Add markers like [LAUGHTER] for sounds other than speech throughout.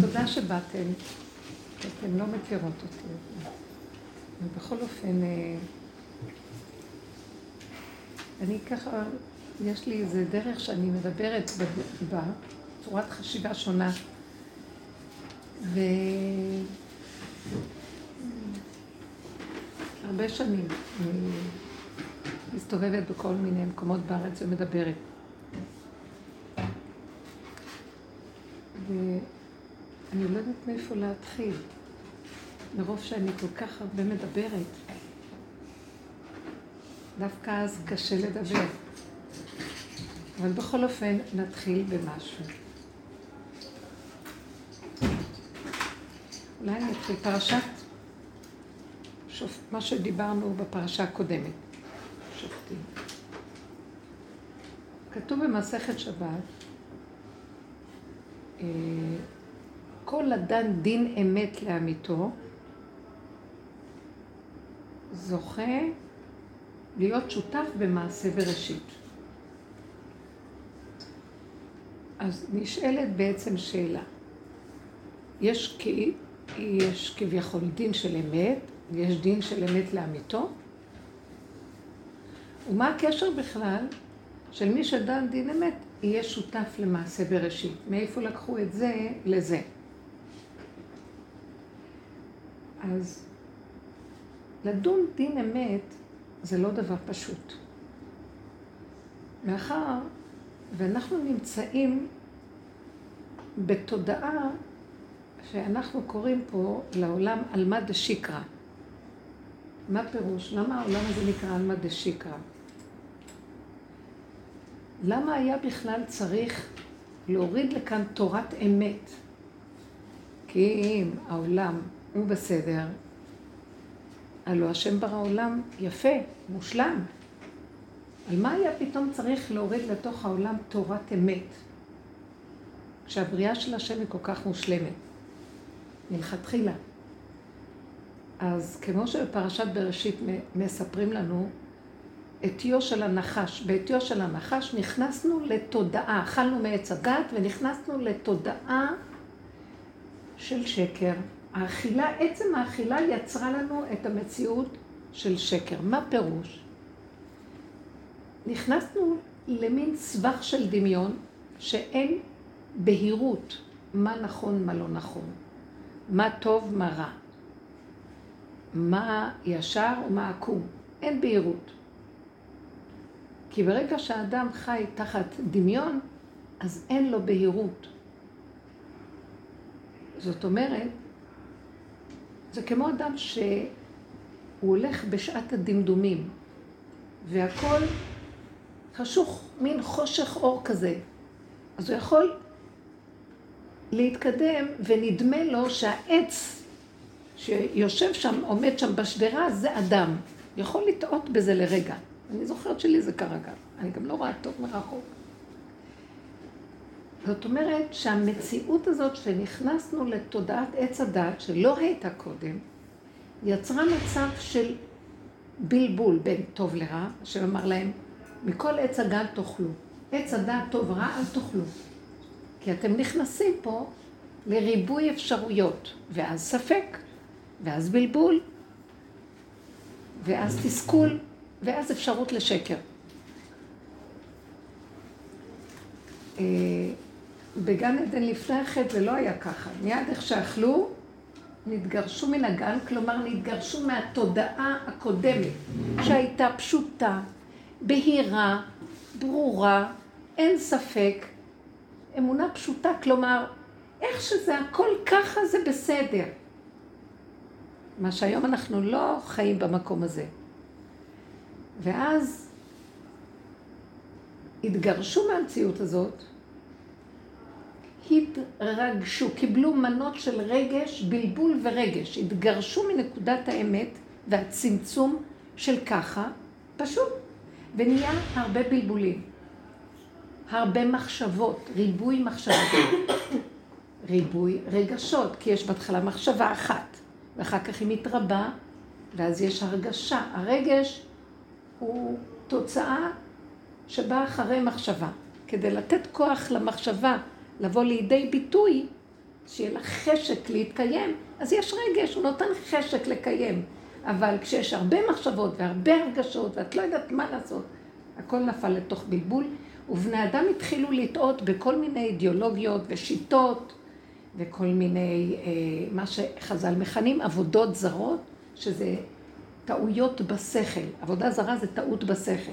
תודה שבאתם, אתם לא מכירות אותי. ובכל אופן, אה, אני ככה, יש לי איזה דרך שאני מדברת בה, צורת חשיבה שונה. ו... הרבה שנים אני מסתובבת בכל מיני מקומות בארץ ומדברת. ואני לא יודעת מאיפה להתחיל. מרוב שאני כל כך הרבה מדברת, דווקא אז קשה לדבר. אבל בכל אופן, נתחיל במשהו. אולי אני אתחיל פרשת, שופ... מה שדיברנו בפרשה הקודמת, שופטים. כתוב במסכת שבת, אה, כל אדם דין אמת לאמיתו, זוכה להיות שותף במעשה בראשית. אז נשאלת בעצם שאלה. יש, כי, יש כביכול דין של אמת, ויש דין של אמת לאמיתו, ומה הקשר בכלל של מי שדן דין אמת יהיה שותף למעשה בראשית? מאיפה לקחו את זה לזה? אז לדון דין אמת זה לא דבר פשוט. מאחר ואנחנו נמצאים בתודעה שאנחנו קוראים פה לעולם עלמא דשיקרא. מה פירוש? למה העולם הזה נקרא עלמא דשיקרא? למה היה בכלל צריך להוריד לכאן תורת אמת? כי אם העולם הוא בסדר, הלוא השם ברא עולם יפה, מושלם. על מה היה פתאום צריך להוריד לתוך העולם תורת אמת? כשהבריאה של השם היא כל כך מושלמת, מלכתחילה. אז כמו שבפרשת בראשית מספרים לנו, עטיו של הנחש, בעטיו של הנחש נכנסנו לתודעה, אכלנו מעץ הדת ונכנסנו לתודעה של שקר. האכילה, עצם האכילה יצרה לנו את המציאות של שקר. מה פירוש? נכנסנו למין סבך של דמיון שאין בהירות מה נכון, מה לא נכון, מה טוב, מה רע, מה ישר ומה עקום. אין בהירות. כי ברגע שהאדם חי תחת דמיון, אז אין לו בהירות. זאת אומרת, זה כמו אדם שהוא הולך בשעת הדמדומים, והכל חשוך, מין חושך אור כזה. אז הוא יכול להתקדם, ונדמה לו שהעץ שיושב שם, עומד שם בשדרה, זה אדם. יכול לטעות בזה לרגע. אני זוכרת שלי זה קרה גם. אני גם לא רואה טוב מרחוק. זאת אומרת שהמציאות הזאת שנכנסנו לתודעת עץ הדת, שלא הייתה קודם, יצרה מצב של בלבול בין טוב לרע, השם אמר להם, מכל עץ הגל תאכלו. עץ הדעת טוב ורע אל תאכלו. כי אתם נכנסים פה לריבוי אפשרויות, ואז ספק, ואז בלבול, ואז תסכול, ואז אפשרות לשקר. בגן עדן לפני החטא זה לא היה ככה. מיד איך שאכלו, נתגרשו מן הגן, כלומר נתגרשו מהתודעה הקודמת, שהייתה פשוטה, בהירה, ברורה, אין ספק, אמונה פשוטה, כלומר, איך שזה הכל ככה זה בסדר. מה שהיום אנחנו לא חיים במקום הזה. ואז התגרשו מהמציאות הזאת, התרגשו, קיבלו מנות של רגש, בלבול ורגש, התגרשו מנקודת האמת והצמצום של ככה, פשוט, ונהיה הרבה בלבולים, הרבה מחשבות, ריבוי מחשבות, [COUGHS] ריבוי רגשות, כי יש בהתחלה מחשבה אחת, ואחר כך היא מתרבה, ואז יש הרגשה. הרגש הוא תוצאה שבאה אחרי מחשבה. כדי לתת כוח למחשבה לבוא לידי ביטוי, שיהיה לך חשק להתקיים, אז יש רגש, הוא נותן חשק לקיים. אבל כשיש הרבה מחשבות והרבה הרגשות ואת לא יודעת מה לעשות, הכל נפל לתוך בלבול, ובני אדם התחילו לטעות בכל מיני אידיאולוגיות ושיטות וכל מיני, אה, מה שחז"ל מכנים עבודות זרות, שזה טעויות בשכל. עבודה זרה זה טעות בשכל.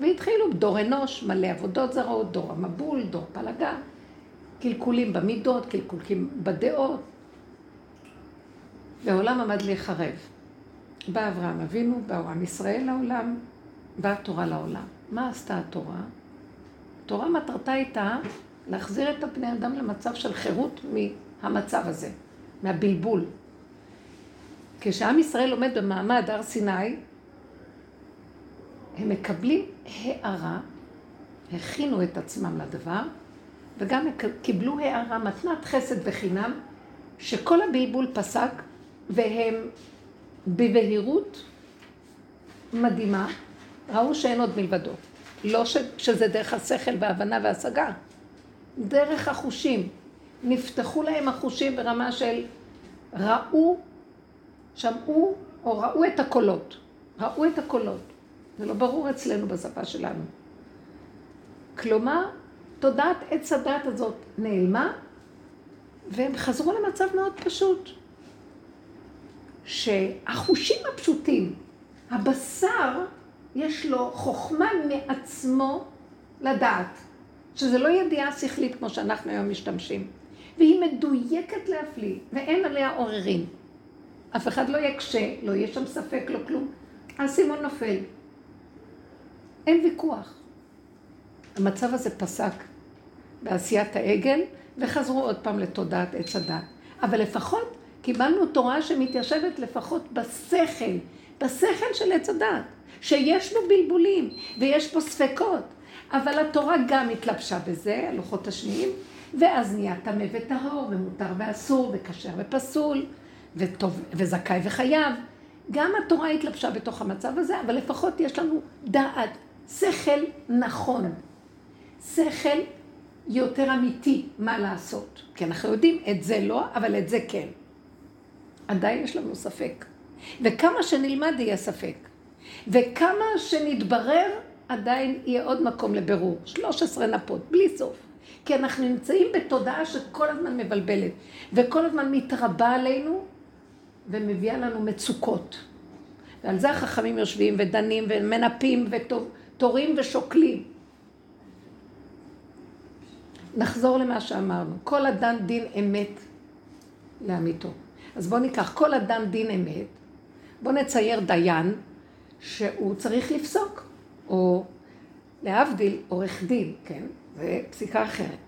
והתחילו דור אנוש, מלא עבודות זרות, דור המבול, דור פלגה, קלקולים במידות, קלקולים בדעות, והעולם עמד להיחרב. בא אברהם אבינו, באו עם ישראל לעולם, באה התורה לעולם. מה עשתה התורה? התורה מטרתה הייתה להחזיר את הפני אדם למצב של חירות מהמצב הזה, מהבלבול. כשעם ישראל עומד במעמד הר סיני, הם מקבלים הערה, הכינו את עצמם לדבר, וגם קיבלו הערה, מתנת חסד וחינם, שכל הבלבול פסק, והם בבהירות מדהימה, ראו שאין עוד מלבדו. לא ש, שזה דרך השכל וההבנה וההשגה, דרך החושים. נפתחו להם החושים ברמה של ראו, שמעו או ראו את הקולות. ראו את הקולות. זה לא ברור אצלנו בשפה שלנו. כלומר, תודעת עץ הדת הזאת נעלמה, והם חזרו למצב מאוד פשוט. שהחושים הפשוטים, הבשר, יש לו חוכמה מעצמו לדעת, שזה לא ידיעה שכלית כמו שאנחנו היום משתמשים, והיא מדויקת להפליא, ואין עליה עוררין. אף אחד לא יקשה, לא יהיה שם ספק, לא כלום. האסימון נופל. אין ויכוח. המצב הזה פסק בעשיית העגל, וחזרו עוד פעם לתודעת עץ הדת. אבל לפחות קיבלנו תורה שמתיישבת לפחות בשכל, בשכל של עץ הדת, שיש בו בלבולים ויש פה ספקות, אבל התורה גם התלבשה בזה, הלוחות השניים, ואז נהיה טמא וטהור, ומותר ואסור, וכשר ופסול, וטוב, וזכאי וחייב. גם התורה התלבשה בתוך המצב הזה, אבל לפחות יש לנו דעת, שכל נכון, שכל יותר אמיתי מה לעשות. כי אנחנו יודעים, את זה לא, אבל את זה כן. עדיין יש לנו ספק. וכמה שנלמד יהיה ספק. וכמה שנתברר, עדיין יהיה עוד מקום לבירור. 13 נפות, בלי סוף. כי אנחנו נמצאים בתודעה שכל הזמן מבלבלת, וכל הזמן מתרבה עלינו, ומביאה לנו מצוקות. ועל זה החכמים יושבים ודנים ומנפים ותורים ושוקלים. נחזור למה שאמרנו. כל אדם דין אמת לאמיתו. אז בואו ניקח כל אדם דין אמת, בואו נצייר דיין שהוא צריך לפסוק, או להבדיל עורך דין, כן? זה פסיקה אחרת.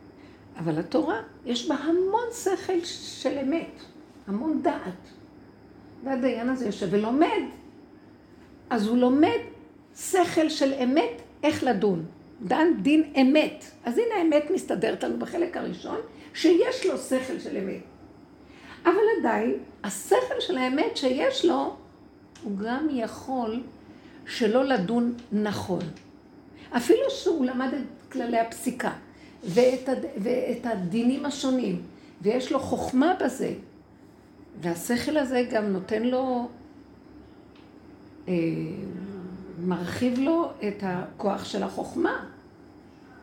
אבל התורה, יש בה המון שכל של אמת, המון דעת. והדיין הזה יושב ולומד. אז הוא לומד שכל של אמת, איך לדון. דן דין אמת. אז הנה האמת מסתדרת לנו בחלק הראשון, שיש לו שכל של אמת. אבל עדיין, השכל של האמת שיש לו, הוא גם יכול שלא לדון נכון. אפילו שהוא למד את כללי הפסיקה ואת, הד... ואת הדינים השונים, ויש לו חוכמה בזה, והשכל הזה גם נותן לו, אה, מרחיב לו את הכוח של החוכמה.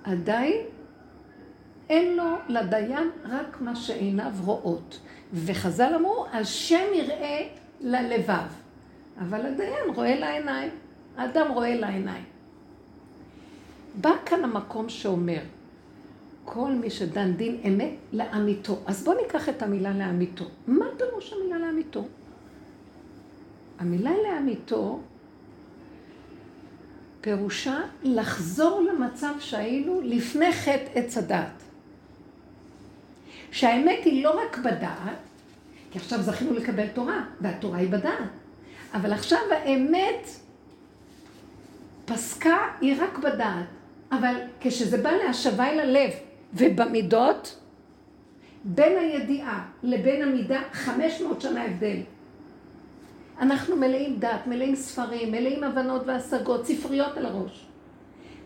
עדיין אין לו לדיין רק מה שעיניו רואות. וחז"ל אמרו, השם יראה ללבב. אבל הדיין רואה לעיניים, האדם רואה לעיניים. בא כאן המקום שאומר, כל מי שדן דין אמת לאמיתו. אז בואו ניקח את המילה לאמיתו. מה פירוש המילה לאמיתו? המילה לאמיתו פירושה לחזור למצב שהיינו לפני חטא עץ הדעת. שהאמת היא לא רק בדעת, כי עכשיו זכינו לקבל תורה, והתורה היא בדעת, אבל עכשיו האמת פסקה היא רק בדעת, אבל כשזה בא להשבה אל הלב ובמידות, בין הידיעה לבין המידה 500 שנה הבדל. אנחנו מלאים דת, מלאים ספרים, מלאים הבנות והשגות, ספריות על הראש.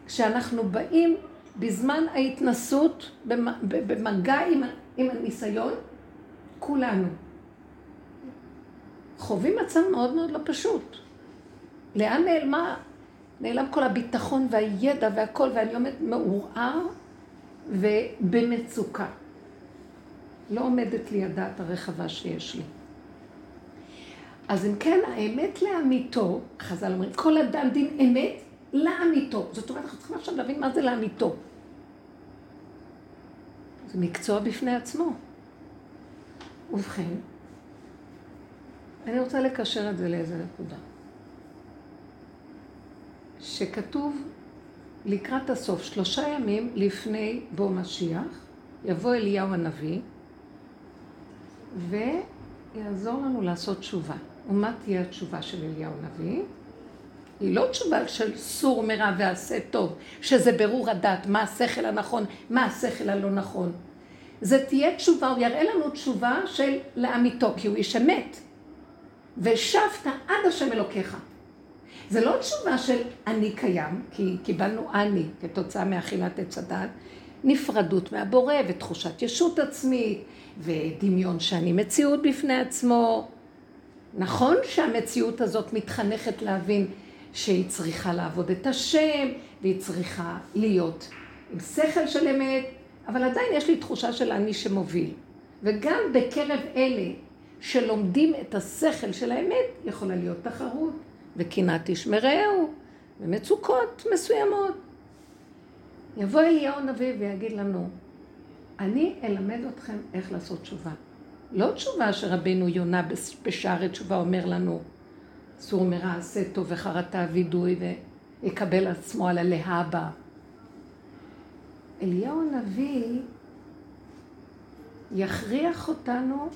כשאנחנו באים בזמן ההתנסות, במגע עם עם הניסיון, כולנו. חווים מצב מאוד מאוד לא פשוט. לאן נעלמה, נעלם כל הביטחון והידע והכל, ואני עומדת מעורער ובמצוקה. לא עומדת לי הדעת הרחבה שיש לי. אז אם כן, האמת לאמיתו, חז"ל אומרים, כל אדם דין אמת לאמיתו. זאת אומרת, אנחנו צריכים עכשיו להבין מה זה לאמיתו. זה מקצוע בפני עצמו. ובכן, אני רוצה לקשר את זה לאיזה נקודה. שכתוב לקראת הסוף, שלושה ימים לפני בוא משיח, יבוא אליהו הנביא ויעזור לנו לעשות תשובה. ומה תהיה התשובה של אליהו הנביא? היא לא תשובה של סור מרע ועשה טוב, שזה ברור הדעת, מה השכל הנכון, מה השכל הלא נכון. זה תהיה תשובה, הוא יראה לנו תשובה של לאמיתו, כי הוא איש אמת. ושבת עד השם אלוקיך. זה לא תשובה של אני קיים, כי קיבלנו אני כתוצאה מאכילת עץ הדת, נפרדות מהבורא ותחושת ישות עצמית ודמיון שאני מציאות בפני עצמו. נכון שהמציאות הזאת מתחנכת להבין שהיא צריכה לעבוד את השם והיא צריכה להיות עם שכל של אמת, אבל עדיין יש לי תחושה של אני שמוביל. וגם בקרב אלה שלומדים את השכל של האמת, יכולה להיות תחרות וקנאת איש מרעהו ומצוקות מסוימות. יבוא אליהו הנביא ויגיד לנו, אני אלמד אתכם איך לעשות תשובה. לא תשובה שרבנו יונה בשערי תשובה אומר לנו, סור מרע עשה טוב וחרטה וידוי ויקבל עצמו על הלהבא. אליהו הנביא יכריח אותנו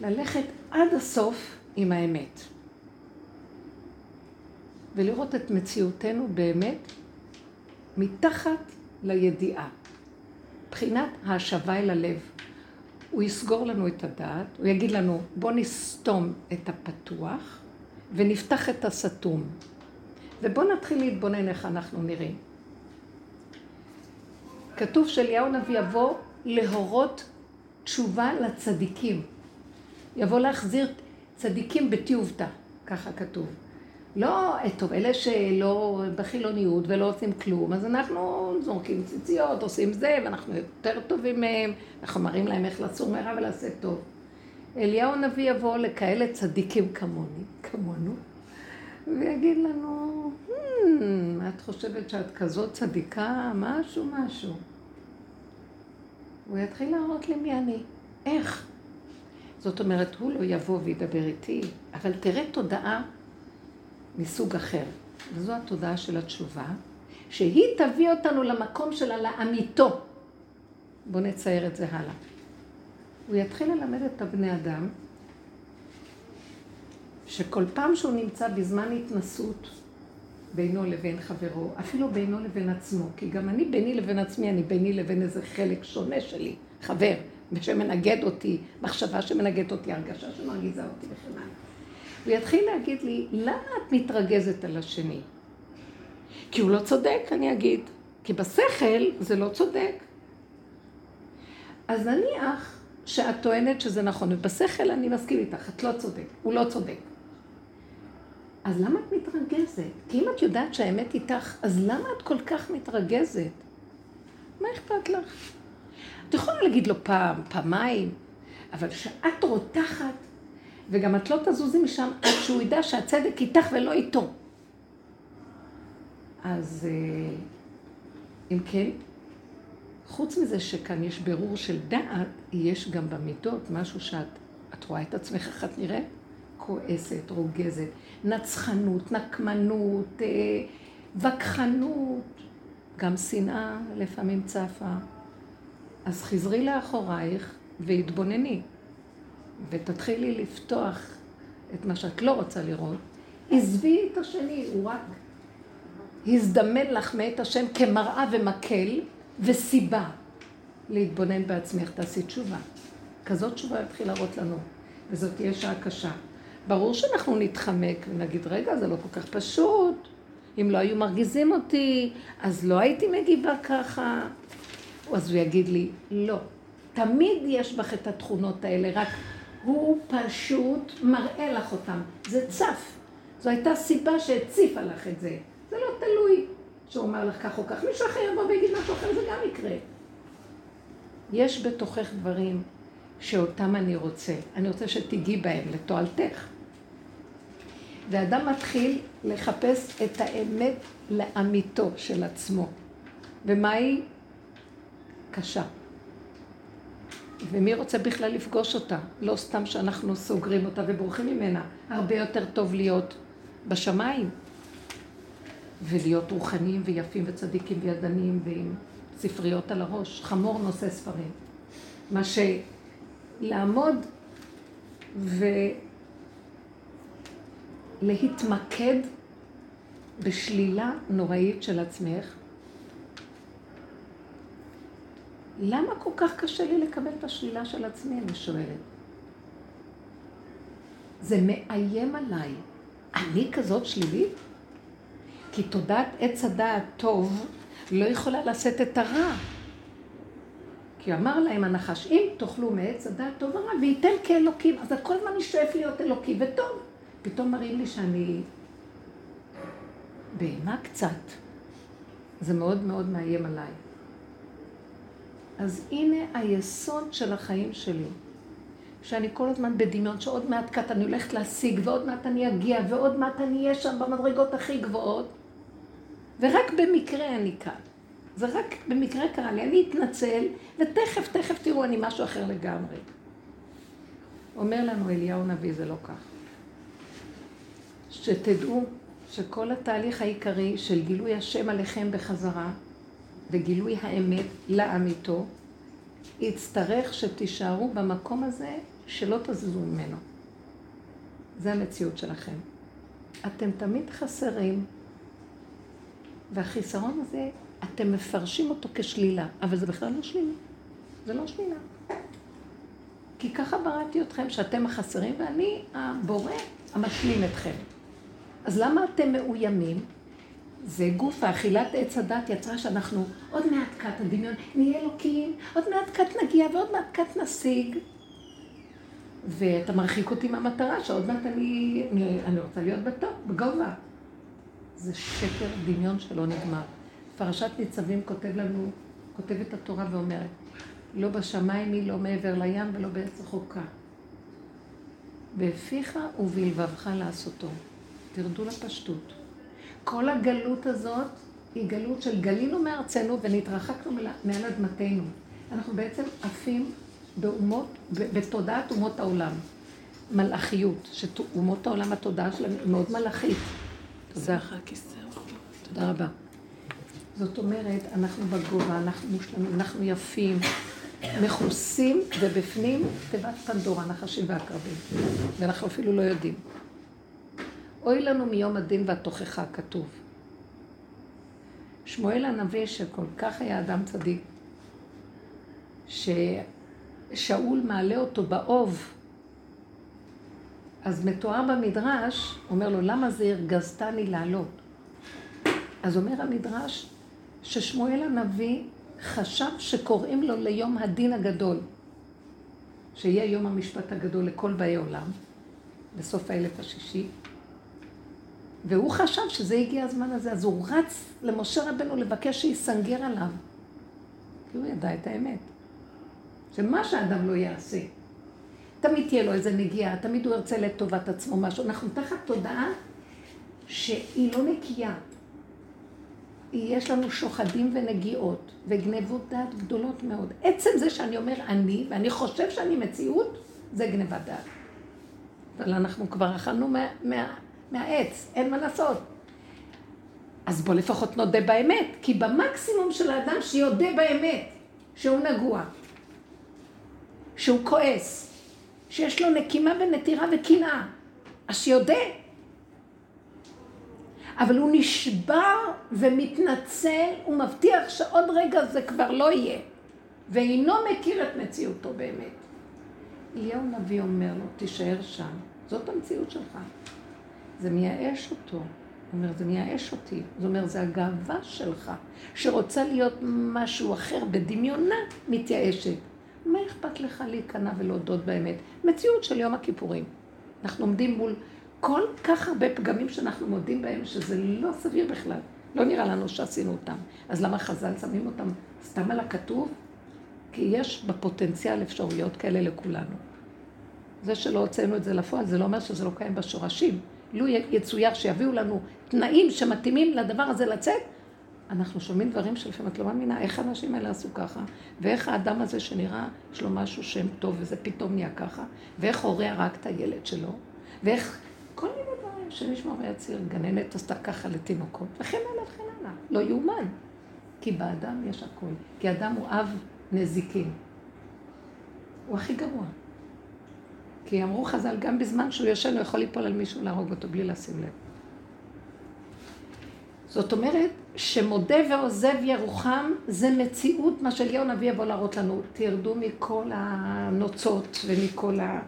ללכת עד הסוף עם האמת. ולראות את מציאותנו באמת מתחת לידיעה. מבחינת ההשבה אל הלב. הוא יסגור לנו את הדעת, הוא יגיד לנו, בוא נסתום את הפתוח ונפתח את הסתום. ובוא נתחיל להתבונן איך אנחנו נראים. כתוב שאליהו הנביא יבוא להורות תשובה לצדיקים. יבוא להחזיר צדיקים בתיובתא, ככה כתוב. לא, טוב, אלה שלא בחילוניות ולא עושים כלום, אז אנחנו זורקים ציציות, עושים זה, ואנחנו יותר טובים מהם, אנחנו מראים להם איך לצור מרע ולעשות טוב. אליהו הנביא יבוא לכאלה צדיקים כמוני, כמונו, ויגיד לנו, hmm, את חושבת שאת כזאת צדיקה? משהו, משהו. הוא יתחיל להראות לי מי אני, איך. זאת אומרת, הוא לא יבוא וידבר איתי, אבל תראה תודעה מסוג אחר. וזו התודעה של התשובה, שהיא תביא אותנו למקום שלה לאמיתו. בואו נצייר את זה הלאה. הוא יתחיל ללמד את הבני אדם, שכל פעם שהוא נמצא בזמן התנסות בינו לבין חברו, אפילו בינו לבין עצמו, כי גם אני ביני לבין עצמי, אני ביני לבין איזה חלק שונה שלי, חבר, שמנגד אותי, מחשבה שמנגדת אותי, הרגשה שמרגיזה אותי וכן הלאה. הוא יתחיל להגיד לי, למה את מתרגזת על השני? כי הוא לא צודק, אני אגיד. כי בשכל זה לא צודק. אז נניח שאת טוענת שזה נכון, ובשכל אני מסכים איתך, את לא צודק, הוא לא צודק. אז למה את מתרגזת? כי אם את יודעת שהאמת איתך, אז למה את כל כך מתרגזת? מה אכפת לך? את יכולה להגיד לו פעם, פעמיים, אבל כשאת רותחת, וגם את לא תזוזי משם עד שהוא ידע שהצדק איתך ולא איתו. אז אה, אם כן, חוץ מזה שכאן יש ברור של דעת, יש גם במידות משהו שאת את רואה את עצמך איך את נראית? כועסת, רוגזת, נצחנות, נקמנות, אה, וכחנות, גם שנאה לפעמים צפה. אז חזרי לאחורייך והתבונני. ותתחילי לפתוח את מה שאת לא רוצה לראות, עזבי את השני, הוא רק הזדמן לך מאת השם כמראה ומקל וסיבה להתבונן בעצמך, תעשי תשובה. כזאת תשובה יתחיל להראות לנו, וזאת תהיה שעה קשה. ברור שאנחנו נתחמק ונגיד, רגע, זה לא כל כך פשוט. אם לא היו מרגיזים אותי, אז לא הייתי מגיבה ככה. אז הוא יגיד לי, לא, תמיד יש בך את התכונות האלה, רק הוא פשוט מראה לך אותן. זה צף. זו הייתה סיבה שהציפה לך את זה. זה לא תלוי שהוא אומר לך כך או כך. מישהו אחר יבוא ויגיד משהו אחר, זה גם יקרה. יש בתוכך דברים שאותם אני רוצה. אני רוצה שתיגעי בהם לתועלתך. ואדם מתחיל לחפש את האמת לאמיתו של עצמו. ומה היא? קשה. ומי רוצה בכלל לפגוש אותה? לא סתם שאנחנו סוגרים אותה ובורחים ממנה. הרבה יותר טוב להיות בשמיים ולהיות רוחניים ויפים וצדיקים וידניים ועם ספריות על הראש. חמור נושא ספרים. מה שלעמוד ולהתמקד בשלילה נוראית של עצמך למה כל כך קשה לי לקבל את השלילה של עצמי, אני שואלת. זה מאיים עליי. אני כזאת שלילית? כי תודעת עץ הדעת טוב לא יכולה לשאת את הרע. כי אמר להם הנחש, אם תאכלו מעץ הדעת טוב ורע, וייתן כאלוקים, אז כל הזמן אני שואף להיות אלוקי וטוב. פתאום מראים לי שאני בהמה קצת. זה מאוד מאוד מאיים עליי. אז הנה היסוד של החיים שלי. שאני כל הזמן בדמיון, שעוד מעט קט אני הולכת להשיג, ועוד מעט אני אגיע, ועוד מעט אני אהיה שם במדרגות הכי גבוהות. ורק במקרה אני כאן. זה רק במקרה קרה לי. אני אתנצל, ותכף, תכף תראו, אני משהו אחר לגמרי. אומר לנו אליהו נביא, זה לא כך. שתדעו שכל התהליך העיקרי של גילוי השם עליכם בחזרה, וגילוי האמת לאמיתו, יצטרך שתישארו במקום הזה שלא תזזו ממנו. זה המציאות שלכם. אתם תמיד חסרים, והחיסרון הזה, אתם מפרשים אותו כשלילה, אבל זה בכלל לא שלילה. זה לא שלילה. כי ככה בראתי אתכם, שאתם החסרים, ואני הבורא המשלים אתכם. אז למה אתם מאוימים? זה גוף האכילת עץ הדת יצרה שאנחנו עוד מעט קט הדמיון, נהיה אלוקים, עוד מעט קט נגיע ועוד מעט קט נשיג. ואתה מרחיק אותי מהמטרה שעוד מעט אני, אני, אני רוצה להיות בטוב, בגובה. זה שקר דמיון שלא נגמר. פרשת ניצבים כותב לנו, כותבת התורה ואומרת, לא בשמיים היא, לא מעבר לים ולא בעץ רחוקה. בפיך ובלבבך לעשותו. תרדו לפשטות. כל הגלות הזאת היא גלות של גלינו מארצנו ונתרחקנו מעל אדמתנו. אנחנו בעצם עפים באומות, בתודעת אומות העולם. מלאכיות, שאומות העולם התודעה שלהם היא מאוד מלאכית. תודה. תודה רבה. זאת אומרת, אנחנו בגובה, אנחנו מושלמים, אנחנו יפים, מכוסים, ובפנים תיבת פנדורה, נחשים ועקרבים. ואנחנו אפילו לא יודעים. אוי לנו מיום הדין והתוכחה כתוב. שמואל הנביא, שכל כך היה אדם צדיק, ששאול מעלה אותו באוב, אז מתואר במדרש, אומר לו, למה זה הרגזתני לעלות? אז אומר המדרש, ששמואל הנביא חשב שקוראים לו ליום הדין הגדול, שיהיה יום המשפט הגדול לכל באי עולם, בסוף האלף השישי, והוא חשב שזה הגיע הזמן הזה, אז הוא רץ למשה רבנו לבקש שיסנגר עליו. כי הוא ידע את האמת. שמה שאדם לא יעשה, תמיד תהיה לו איזה נגיעה, תמיד הוא ירצה לטובת עצמו משהו. אנחנו תחת תודעה שהיא לא נקייה. יש לנו שוחדים ונגיעות וגנבות דעת גדולות מאוד. עצם זה שאני אומר אני, ואני חושב שאני מציאות, זה גנבת דעת. אבל אנחנו כבר אכלנו מה, מה, מהעץ, אין מה לעשות. אז בוא לפחות נודה באמת, כי במקסימום של האדם שיודה באמת, שהוא נגוע, שהוא כועס, שיש לו נקימה ונטירה וקנאה, אז שיודה. אבל הוא נשבר ומתנצל, הוא מבטיח שעוד רגע זה כבר לא יהיה, ואינו מכיר את מציאותו באמת. אליהו נביא אומר לו, תישאר שם, זאת המציאות שלך. זה מייאש אותו. הוא אומר, זה מייאש אותי. זאת אומרת, זה הגאווה שלך, שרוצה להיות משהו אחר בדמיונה, מתייאשת. מה אכפת לך להיכנע ולהודות באמת? מציאות של יום הכיפורים. אנחנו עומדים מול כל כך הרבה פגמים שאנחנו מודים בהם, שזה לא סביר בכלל. לא נראה לנו שעשינו אותם. אז למה חז"ל שמים אותם סתם על הכתוב? כי יש בפוטנציאל אפשרויות כאלה לכולנו. זה שלא הוצאנו את זה לפועל, זה לא אומר שזה לא קיים בשורשים. לו יצויר שיביאו לנו תנאים שמתאימים לדבר הזה לצאת, אנחנו שומעים דברים שלפעמים את לא מאמינה, איך האנשים האלה עשו ככה, ואיך האדם הזה שנראה, יש לו משהו שם טוב וזה פתאום נהיה ככה, ואיך הורה הרג את הילד שלו, ואיך כל מיני דברים שנשמע ויציר, גננת עשתה ככה לתינוקות, וכן הלאה וכן הלאה. לא יאומן. כי באדם יש הכול. כי אדם הוא אב נזיקין. הוא הכי גרוע. כי אמרו חז"ל, גם בזמן שהוא ישן הוא יכול ליפול על מישהו להרוג אותו בלי לשים לב. זאת אומרת, שמודה ועוזב ירוחם זה מציאות מה שאליהו הנביא יבוא להראות לנו. תרדו מכל הנוצות ומכל ה...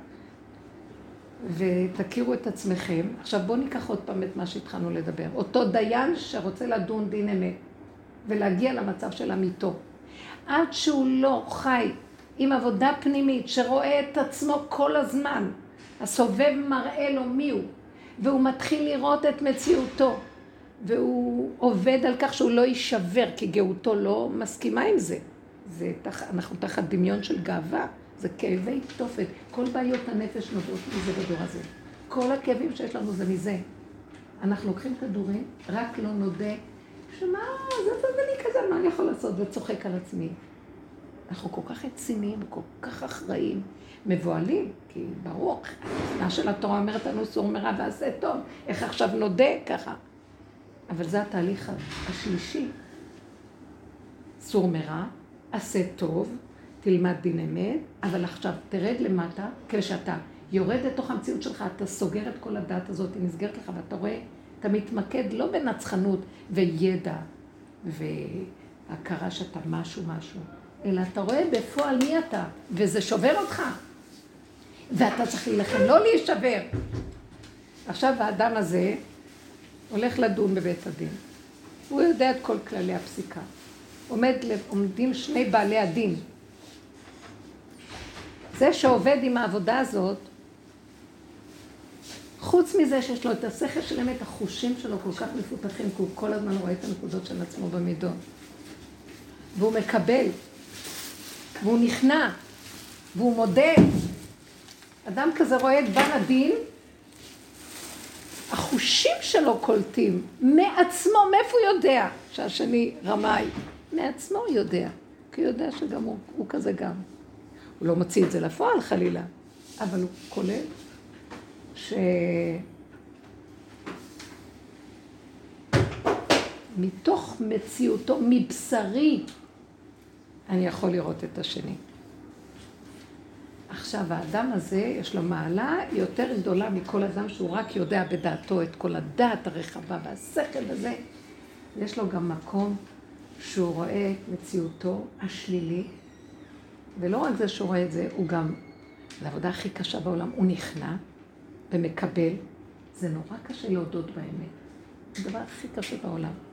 ותכירו את עצמכם. עכשיו בואו ניקח עוד פעם את מה שהתחלנו לדבר. אותו דיין שרוצה לדון דין אמת ולהגיע למצב של אמיתו. עד שהוא לא חי עם עבודה פנימית שרואה את עצמו כל הזמן, הסובב מראה לו מי הוא, והוא מתחיל לראות את מציאותו, והוא עובד על כך שהוא לא יישבר, כי גאותו לא מסכימה עם זה. זה תח... אנחנו תחת דמיון של גאווה. זה כאבי תופת. כל בעיות הנפש נובעות מזה בדור הזה. כל הכאבים שיש לנו זה מזה. אנחנו לוקחים כדורים, רק לא נודה, שמה, זה זה אני כזה, מה אני יכול לעשות? וצוחק על עצמי. אנחנו כל כך רציניים, כל כך אחראים, מבוהלים, כי ברור, מה של התורה אומרת לנו סור מרע ועשה טוב, איך עכשיו נודה ככה. אבל זה התהליך השלישי. סור מרע, עשה טוב, תלמד דין אמת, אבל עכשיו תרד למטה, כשאתה יורד לתוך המציאות שלך, אתה סוגר את כל הדעת הזאת, היא נסגרת לך, ואתה רואה, אתה מתמקד לא בנצחנות וידע והכרה שאתה משהו משהו, אלא אתה רואה בפועל מי אתה, וזה שובר אותך. ואתה צריך להילחם, לא להישבר. עכשיו האדם הזה הולך לדון בבית הדין. הוא יודע את כל כללי הפסיקה. עומד, עומדים שני בעלי הדין, זה שעובד עם העבודה הזאת, חוץ מזה שיש לו את השכל של אמת, החושים שלו כל כך מפותחים, כי הוא כל הזמן רואה את הנקודות של עצמו במידות. והוא מקבל, והוא נכנע, והוא מודה. אדם כזה רואה את בן הדין, החושים שלו קולטים, מעצמו, מאיפה הוא יודע שהשני רמאי? מעצמו הוא יודע, כי הוא יודע שגם הוא, הוא כזה גם. הוא לא מוציא את זה לפועל חלילה, אבל הוא כולל ש... מתוך מציאותו, מבשרי, אני יכול לראות את השני. עכשיו, האדם הזה, יש לו מעלה יותר גדולה מכל אדם שהוא רק יודע בדעתו את כל הדעת הרחבה והשכל וזה. יש לו גם מקום שהוא רואה את מציאותו השלילית ולא רק זה שהוא רואה את זה, הוא גם, זו העבודה הכי קשה בעולם, הוא נכנע ומקבל. זה נורא קשה להודות באמת. זה הדבר הכי קשה בעולם.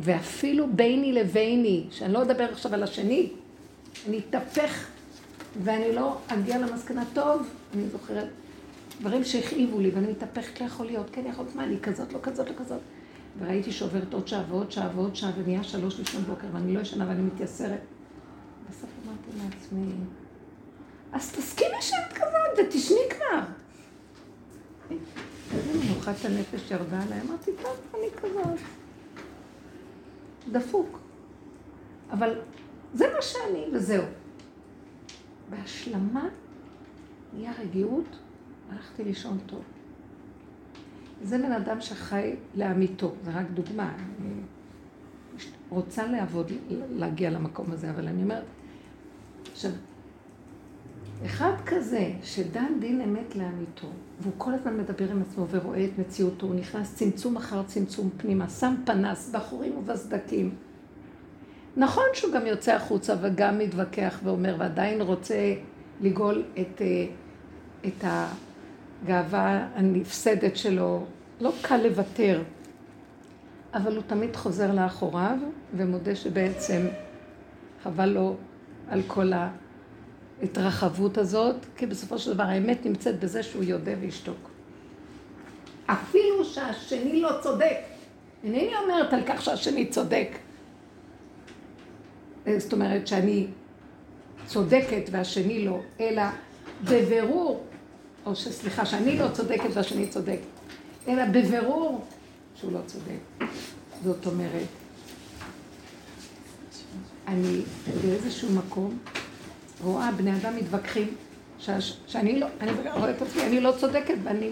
ואפילו ביני לביני, שאני לא אדבר עכשיו על השני, אני אתהפך ואני לא אגיע למסקנה, טוב, אני זוכרת דברים שהכאיבו לי, ואני מתהפכת, לא יכול להיות, כן יכול להיות, מה, אני כזאת, לא כזאת, לא כזאת. וראיתי שעוברת עוד שעה ועוד שעה ועוד שעה, ונהיה שלוש לפני בוקר, ואני לא ישנה ואני מתייסרת. בסוף אמרתי לעצמי, אז תסכימי שאת כזאת ותשני כבר. איזה מנוחת הנפש ירדה עליי, אמרתי, טוב, אני כזאת. דפוק. אבל זה מה שאני, וזהו. בהשלמה נהיה רגיעות, הלכתי לישון טוב. זה בן אדם שחי לאמיתו, זה רק דוגמה. אני רוצה לעבוד, להגיע למקום הזה, אבל אני אומרת, עכשיו, אחד כזה שדן דין אמת לאמיתו, והוא כל הזמן מדבר עם עצמו ורואה את מציאותו, הוא נכנס צמצום אחר צמצום פנימה, שם פנס בחורים ובסדקים. נכון שהוא גם יוצא החוצה וגם מתווכח ואומר, ועדיין רוצה לגאול את, אה, את הגאווה הנפסדת שלו, לא קל לוותר, אבל הוא תמיד חוזר לאחוריו ומודה שבעצם חבל לו על כל ההתרחבות הזאת, כי בסופו של דבר האמת נמצאת בזה שהוא יודה וישתוק. אפילו שהשני לא צודק. אינני אומרת על כך שהשני צודק. זאת אומרת שאני צודקת והשני לא, אלא בבירור, או שסליחה, שאני לא צודקת והשני צודק, אלא בבירור שהוא לא צודק. זאת אומרת, אני באיזשהו מקום רואה בני אדם מתווכחים, שאני לא, אני רואה את עצמי, אני לא צודקת ואני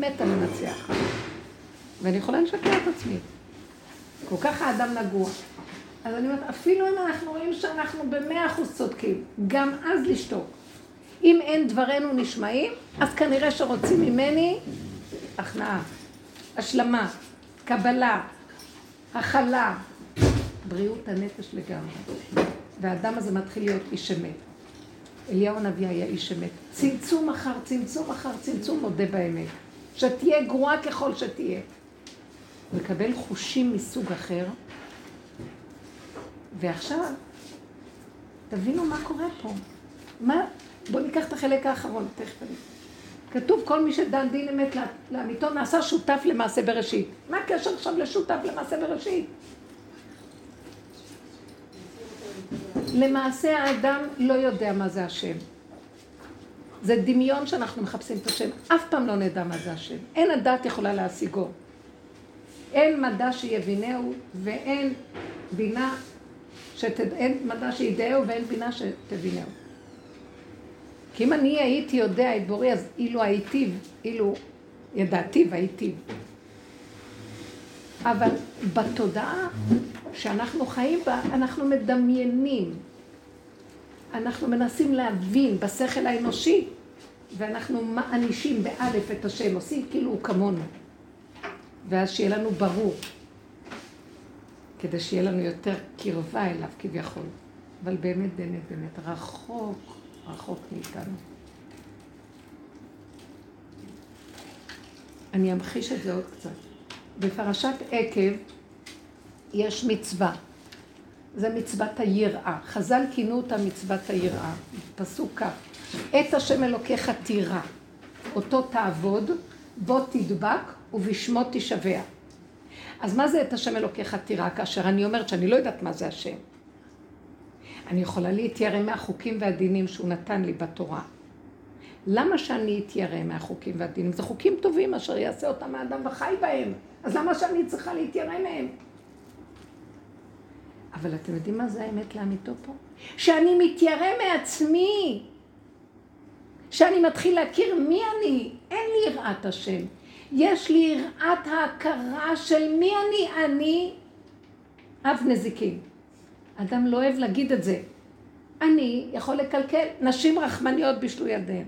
מתה לנצח. ואני יכולה לשקר את עצמי. כל כך האדם נגוע. אז אני אומרת, אפילו אם אנחנו רואים שאנחנו במאה אחוז צודקים, גם אז לשתוק. אם אין דברינו נשמעים, אז כנראה שרוצים ממני הכנעה, השלמה, קבלה, הכלה, בריאות הנפש לגמרי. והאדם הזה מתחיל להיות איש אמת. אליהו הנביא היה איש אמת. צמצום אחר צמצום אחר צמצום מודה באמת. שתהיה גרועה ככל שתהיה. מקבל חושים מסוג אחר, ועכשיו, תבינו מה קורה פה. מה? בואו ניקח את החלק האחרון, תכף אני... כתוב כל מי שדן דין אמת לאמיתו נעשה שותף למעשה בראשית. מה הקשר עכשיו לשותף למעשה בראשית? למעשה האדם לא יודע מה זה השם. זה דמיון שאנחנו מחפשים את השם. אף פעם לא נדע מה זה השם. אין הדת יכולה להשיגו. אין מדע שיבינהו ואין בינה שתד... אין מדע שידעהו ואין בינה שתבינהו. כי אם אני הייתי יודע את בורי, אז אילו הייתי, אילו ידעתי והייתי. אבל בתודעה שאנחנו חיים בה, אנחנו מדמיינים. אנחנו מנסים להבין בשכל האנושי, ואנחנו מענישים באלף את השם, עושים כאילו הוא כמונו. ואז שיהיה לנו ברור, כדי שיהיה לנו יותר קרבה אליו כביכול. אבל באמת, באמת, באמת, רחוק, רחוק מאיתנו. אני אמחיש את זה עוד קצת. בפרשת עקב יש מצווה. זה מצוות היראה. חז"ל כינו אותה מצוות היראה. פסוק כ' את השם אלוקיך תירא, אותו תעבוד, בו תדבק ובשמו תשבע. אז מה זה את השם אלוקיך תירא כאשר אני אומרת שאני לא יודעת מה זה השם? אני יכולה להתיירא מהחוקים והדינים שהוא נתן לי בתורה. למה שאני אתיירא מהחוקים והדינים? זה חוקים טובים אשר יעשה אותם האדם וחי בהם. אז למה שאני צריכה להתיירא מהם? אבל אתם יודעים מה זה האמת לאמיתו פה? שאני מתיירא מעצמי. שאני מתחיל להכיר מי אני. אין לי יראת השם. יש לי יראת ההכרה של מי אני. אני אב נזיקין. אדם לא אוהב להגיד את זה. אני יכול לקלקל. נשים רחמניות בישלו ילדיהן.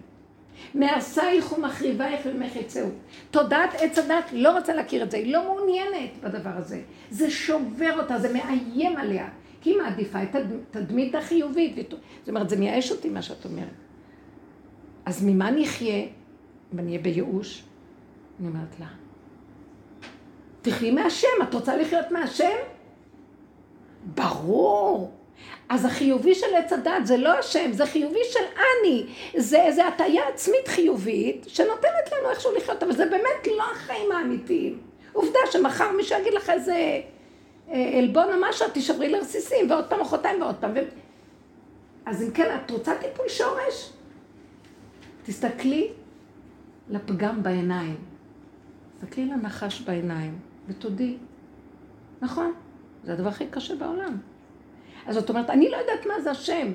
מהרסייך ומחריבייך ומחצהו. תודעת עץ הדת לא רוצה להכיר את זה, היא לא מעוניינת בדבר הזה. זה שובר אותה, זה מאיים עליה. כי היא מעדיפה את התדמית החיובית. זאת אומרת, זה מייאש אותי מה שאת אומרת. אז ממה נחיה אם אני אהיה בייאוש? אני אומרת לה, תחי מהשם, את רוצה לחיות מהשם? ברור. אז החיובי של עץ הדת זה לא השם, זה חיובי של אני. זה איזו הטיה עצמית חיובית שנותנת לנו איכשהו לחיות, אבל זה באמת לא החיים האמיתיים. עובדה שמחר מישהו יגיד לך איזה אה, עלבון או משהו, תשברי לרסיסים, ועוד פעם מחרתיים ועוד פעם. ו... אז אם כן, את רוצה טיפול שורש? תסתכלי לפגם בעיניים. תסתכלי לנחש בעיניים, ותודי. נכון, זה הדבר הכי קשה בעולם. אז זאת אומרת, אני לא יודעת מה זה השם.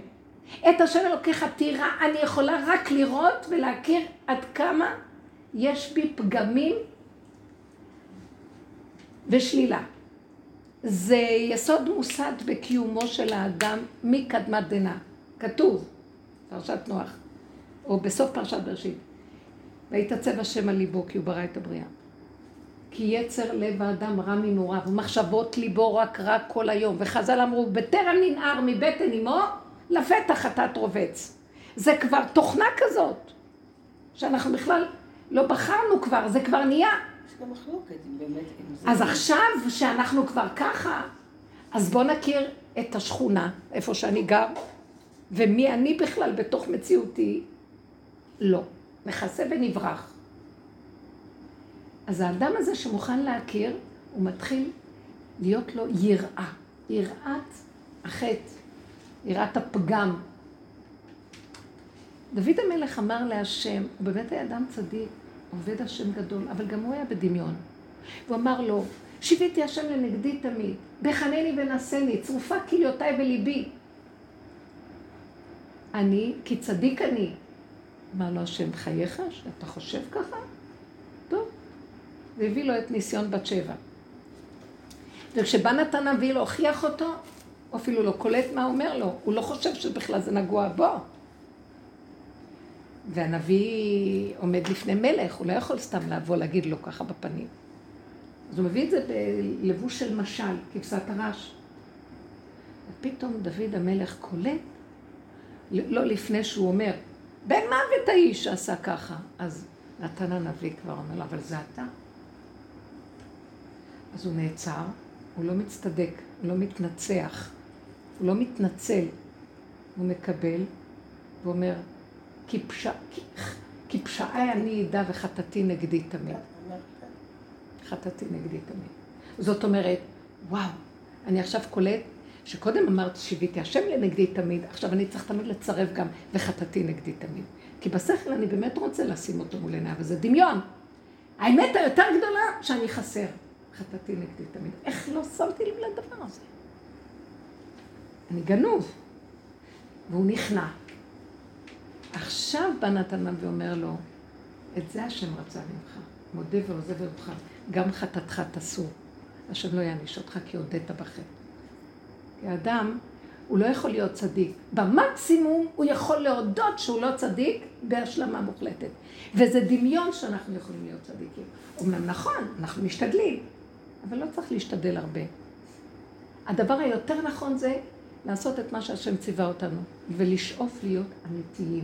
את השם אלוקיך תירא, אני יכולה רק לראות ולהכיר עד כמה יש בי פגמים ושלילה. זה יסוד מוסד בקיומו של האדם מקדמת דנא. כתוב, פרשת נוח, או בסוף פרשת בראשית. ויתעצב השם על ליבו כי הוא ברא את הבריאה. כי יצר לב האדם רע מנעוריו, ומחשבות ליבו רק רע כל היום. וחז"ל אמרו, בטרם ננער מבטן אמו, לפתח חטאת רובץ. זה כבר תוכנה כזאת, שאנחנו בכלל לא בחרנו כבר, זה כבר נהיה. יש גם מחלוקת, אם באמת... אז עכשיו, שאנחנו כבר ככה, אז בואו נכיר את השכונה, איפה שאני גר, ומי אני בכלל בתוך מציאותי? לא. נכסה ונברח. אז האדם הזה שמוכן להכיר, הוא מתחיל להיות לו יראה. יראת החטא, יראת הפגם. דוד המלך אמר להשם, הוא באמת היה אדם צדיק, עובד השם גדול, אבל גם הוא היה בדמיון. הוא אמר לו, שיביתי השם לנגדי תמיד, בחנני ונשני, צרופה כליותיי וליבי. אני, כי צדיק אני. אמר לו השם, חייך, שאתה חושב ככה? והביא לו את ניסיון בת שבע. וכשבא נתן הנביא להוכיח אותו, הוא אפילו לא קולט מה אומר לו, הוא לא חושב שבכלל זה נגוע בו. והנביא עומד לפני מלך, הוא לא יכול סתם לבוא להגיד לו ככה בפנים. אז הוא מביא את זה בלבוש של משל, כבשת הרש. ופתאום דוד המלך קולט, לא לפני שהוא אומר, בן מוות האיש שעשה ככה. אז נתן הנביא כבר אומר לו, אבל זה אתה. אז הוא נעצר, הוא לא מצטדק, הוא לא מתנצח, הוא לא מתנצל, הוא מקבל ואומר, כי, כי, פשעי אני אדע וחטאתי נגדי תמיד. חטאתי נגדי תמיד. זאת אומרת, וואו, אני עכשיו קולט שקודם אמרתי שיוויתי השם לנגדי תמיד, עכשיו אני צריך תמיד לצרף גם וחטאתי נגדי תמיד. כי בשכל אני באמת רוצה לשים אותו מול עיניי, אבל זה דמיון. האמת היותר גדולה שאני חסר. חטאתי נגדי תמיד. איך לא שמתי לב לדבר הזה? אני גנוב. והוא נכנע. עכשיו בא נתן ואומר לו, את זה השם רצה ממך. מודה ועוזב אותך. גם חטאתך תסור. השם לא יעניש אותך כי הודית בחטא. כי האדם, הוא לא יכול להיות צדיק. במקסימום הוא יכול להודות שהוא לא צדיק בהשלמה מוחלטת. וזה דמיון שאנחנו יכולים להיות צדיקים. אומנם נכון, אנחנו משתדלים, אבל לא צריך להשתדל הרבה. הדבר היותר נכון זה לעשות את מה שהשם ציווה אותנו, ולשאוף להיות אמיתיים.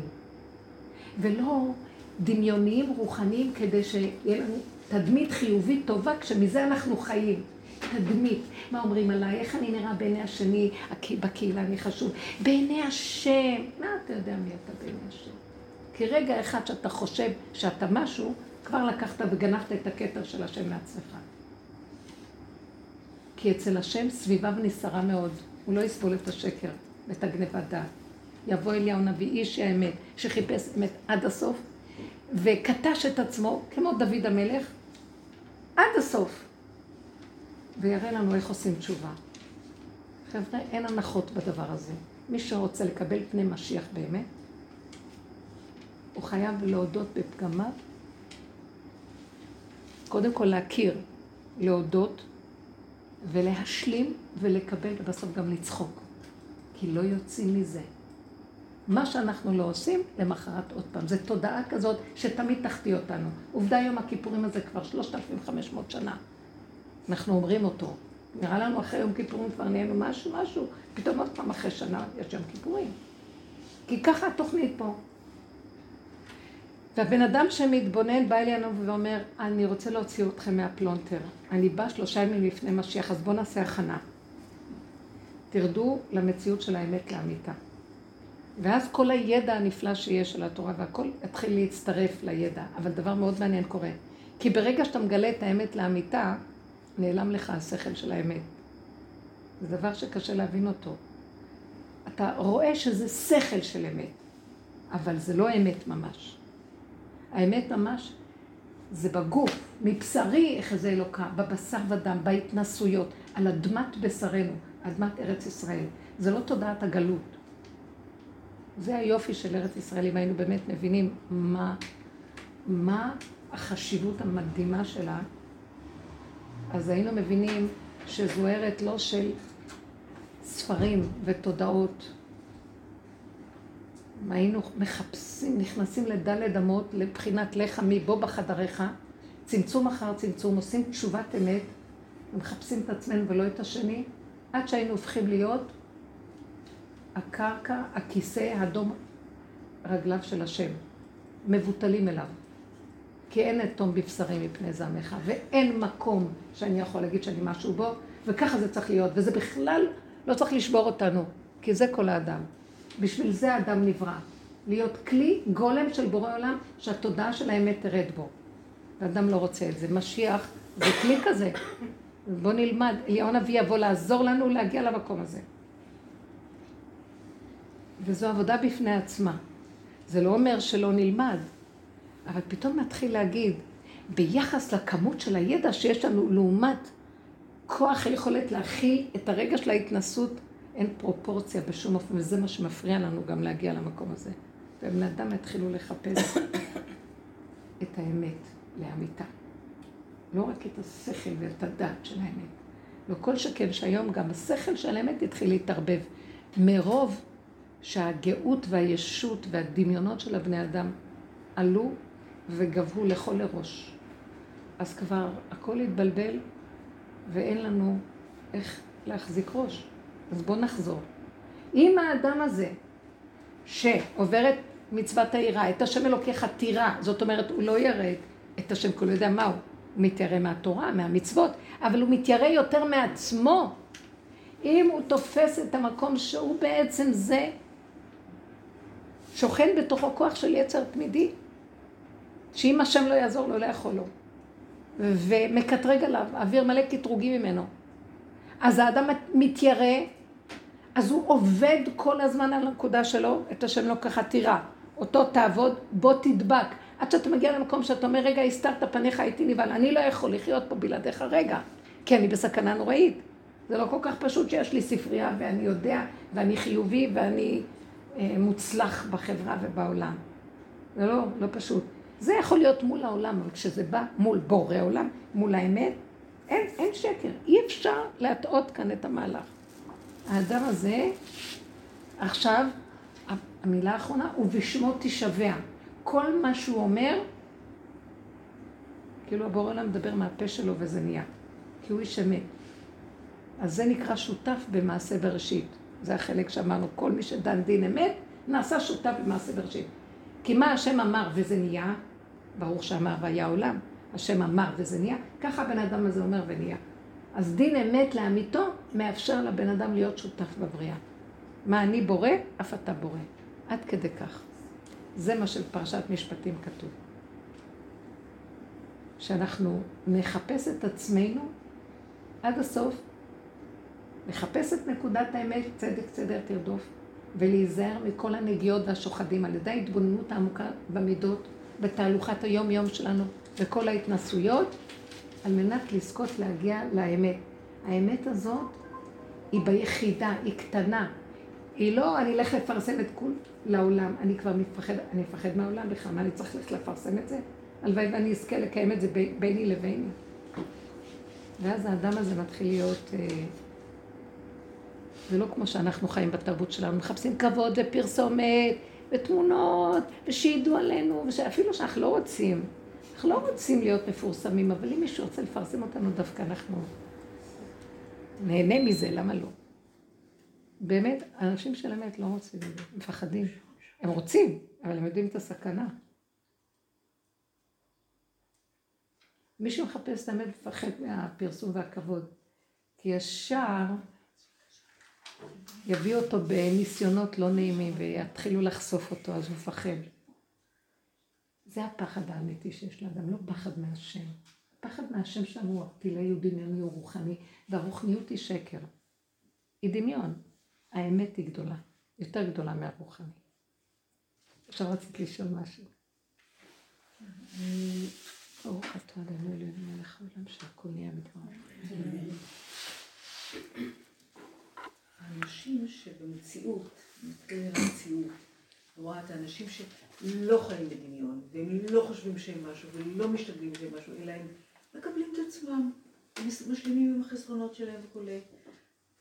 ולא דמיוניים רוחניים כדי שיהיה לנו תדמית חיובית טובה, כשמזה אנחנו חיים. תדמית, מה אומרים עליי, איך אני נראה בעיני השני, בקהילה אני חשוב. בעיני השם, מה אתה יודע מי אתה בעיני השם? כי רגע אחד שאתה חושב שאתה משהו, כבר לקחת וגנבת את הכתר של השם מעצמך. כי אצל השם סביביו נסערה מאוד, הוא לא יסבול את השקר ואת הגנבת דעת. יבוא אליהו נביא איש האמת, שחיפש אמת עד הסוף, וקטש את עצמו, כמו דוד המלך, עד הסוף. ויראה לנו איך עושים תשובה. חבר'ה, אין הנחות בדבר הזה. מי שרוצה לקבל פני משיח באמת, הוא חייב להודות בפגמיו. קודם כל להכיר, להודות ולהשלים ולקבל, ובסוף גם לצחוק. כי לא יוצאים מזה. מה שאנחנו לא עושים, למחרת עוד פעם. זו תודעה כזאת שתמיד תחטיא אותנו. עובדה יום הכיפורים הזה כבר 3,500 שנה. אנחנו אומרים אותו. נראה לנו אחרי יום כיפורים כבר נהיינו משהו, משהו, פתאום עוד פעם אחרי שנה יש יום כיפורים. כי ככה התוכנית פה. והבן אדם שמתבונן בא אלינו ואומר, אני רוצה להוציא אתכם מהפלונטר. אני בא שלושה ימים לפני משיח, אז בואו נעשה הכנה. תרדו למציאות של האמת לאמיתה. ואז כל הידע הנפלא שיש על התורה והכל יתחיל להצטרף לידע. אבל דבר מאוד מעניין קורה. כי ברגע שאתה מגלה את האמת לאמיתה, נעלם לך השכל של האמת. זה דבר שקשה להבין אותו. אתה רואה שזה שכל של אמת, אבל זה לא אמת ממש. האמת ממש זה בגוף, מבשרי אחזה אלוקה, בבשר ודם, בהתנסויות, על אדמת בשרנו, אדמת ארץ ישראל. זה לא תודעת הגלות. זה היופי של ארץ ישראל, אם היינו באמת מבינים מה, מה החשיבות המדהימה שלה, אז היינו מבינים שזו ארץ לא של ספרים ותודעות. היינו מחפשים, נכנסים לדלת אמות לבחינת לך מבוא בחדריך, צמצום אחר צמצום, עושים תשובת אמת, ומחפשים את עצמנו ולא את השני, עד שהיינו הופכים להיות הקרקע, הכיסא, הדום רגליו של השם, מבוטלים אליו. כי אין אתום בבשרי מפני זעמך, ואין מקום שאני יכול להגיד שאני משהו בו, וככה זה צריך להיות, וזה בכלל לא צריך לשבור אותנו, כי זה כל האדם. בשביל זה האדם נברא. להיות כלי גולם של בורא עולם, שהתודעה של האמת תרד בו. ואדם לא רוצה את זה. משיח זה כלי כזה. בוא נלמד, אליהו הנביא יבוא לעזור לנו להגיע למקום הזה. וזו עבודה בפני עצמה. זה לא אומר שלא נלמד, אבל פתאום נתחיל להגיד, ביחס לכמות של הידע שיש לנו לעומת כוח היכולת להכיל את הרגע של ההתנסות, אין פרופורציה בשום אופן, וזה מה שמפריע לנו גם להגיע למקום הזה. ובני אדם יתחילו לחפש [COUGHS] את האמת לאמיתה. לא רק את השכל ואת הדעת של האמת. לא כל שכן שהיום גם השכל של האמת יתחיל להתערבב. מרוב שהגאות והישות והדמיונות של הבני אדם עלו וגבהו לכל לראש. אז כבר הכל התבלבל ואין לנו איך להחזיק ראש. אז בואו נחזור. אם האדם הזה שעובר את מצוות העירה, את השם אלוקיך תירא, זאת אומרת, הוא לא ירא את השם, כי הוא לא יודע מה הוא. הוא מתיירא מהתורה, מהמצוות, אבל הוא מתיירא יותר מעצמו. אם הוא תופס את המקום שהוא בעצם זה, שוכן בתוכו כוח של יצר תמידי, שאם השם לא יעזור לו, לא יכול לו. ומקטרג עליו, אוויר מלא קטרוגים ממנו. אז האדם מתיירא, אז הוא עובד כל הזמן על הנקודה שלו, את השם לא ככה תירא. אותו תעבוד, בוא תדבק. עד שאתה מגיע למקום שאתה אומר, רגע, הסתרת פניך, הייתי נבהל, אני לא יכול לחיות פה בלעדיך רגע, כי אני בסכנה נוראית. זה לא כל כך פשוט שיש לי ספרייה ואני יודע, ואני חיובי ואני אה, מוצלח בחברה ובעולם. זה לא, לא פשוט. זה יכול להיות מול העולם, אבל כשזה בא מול בורא עולם, מול האמת, אין, אין שקר. אי אפשר להטעות כאן את המהלך. האדם הזה, עכשיו, המילה האחרונה, ובשמו תשבע. כל מה שהוא אומר, כאילו הבורא עולם מדבר מהפה שלו וזה נהיה. כי הוא איש אמת. אז זה נקרא שותף במעשה בראשית. זה החלק שאמרנו, כל מי שדן דין אמת, נעשה שותף במעשה בראשית. כי מה השם אמר וזה נהיה, ברוך שאמר והיה עולם, השם אמר וזה נהיה, ככה הבן אדם הזה אומר ונהיה. אז דין אמת לאמיתו מאפשר לבן אדם להיות שותף בבריאה. מה אני בורא, אף אתה בורא. עד כדי כך. זה מה של פרשת משפטים כתוב. שאנחנו נחפש את עצמנו עד הסוף, נחפש את נקודת האמת, צדק צדק תרדוף, ולהיזהר מכל הנגיעות והשוחדים על ידי ההתבוננות העמוקה במידות, בתהלוכת היום-יום שלנו, וכל ההתנסויות, על מנת לזכות להגיע לאמת. האמת הזאת היא ביחידה, היא קטנה. היא לא, אני אלך לפרסם את כול לעולם. אני כבר מפחד, אני מפחד מהעולם בכלל, מה אני צריך ללכת לפרסם את זה? הלוואי ואני אזכה לקיים את זה ביני לביני. ואז האדם הזה מתחיל להיות... אה, זה לא כמו שאנחנו חיים בתרבות שלנו, מחפשים כבוד ופרסומת ותמונות ושידעו עלינו, אפילו שאנחנו לא רוצים. אנחנו לא רוצים להיות מפורסמים, אבל אם מישהו רוצה לפרסם אותנו, דווקא אנחנו נהנה מזה, למה לא? באמת, אנשים של אמת לא רוצים את זה, מפחדים. הם רוצים, אבל הם יודעים את הסכנה. מי שמחפש את האמת מפחד מהפרסום והכבוד. כי ישר יביא אותו בניסיונות לא נעימים ויתחילו לחשוף אותו, אז הוא מפחד. זה הפחד האמיתי שיש לאדם, לא פחד מהשם. פחד מהשם שלנו הוא ערפילי, הוא דמיוני, הוא רוחני, והרוחניות היא שקר. היא דמיון. האמת היא גדולה, יותר גדולה מהרוחני. עכשיו רציתי לשאול משהו. ברוך אתה אדוני אלוהינו מלך העולם שהכל נהיה בדבר. האנשים שבמציאות, מתקיים המציאות, רואה את האנשים שלא חיים בדמיון, והם לא חושבים שהם משהו, ולא משתגעים שהם משהו, אלא הם מקבלים את עצמם, משלימים עם החסרונות שלהם וכולי.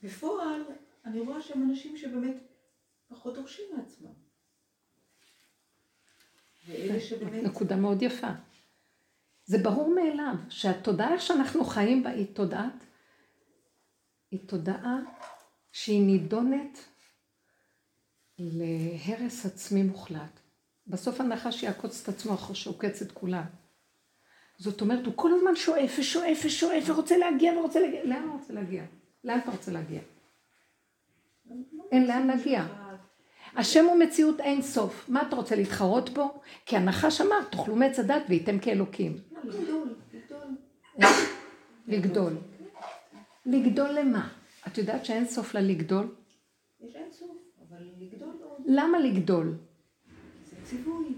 בפועל, אני רואה שהם אנשים שבאמת פחות דורשים מעצמם. ואלה שבאמת... נקודה מאוד יפה. זה ברור מאליו שהתודעה שאנחנו חיים בה היא תודעת, היא תודעה שהיא נידונת להרס עצמי מוחלט. בסוף הנחש יעקוץ את עצמו אחרי שעוקץ את כולם. זאת אומרת, הוא כל הזמן שואף ושואף ושואף ורוצה להגיע ורוצה להגיע. לאן הוא רוצה להגיע? לאן אתה רוצה להגיע? אין לאן להגיע. השם הוא מציאות אין סוף. מה אתה רוצה להתחרות בו? כי הנחש אמר, תאכלו מעץ הדת וייתם כאלוקים. לגדול, לגדול. למה? את יודעת שאין סוף ללגדול? יש אין סוף. למה לגדול? זה ציווי.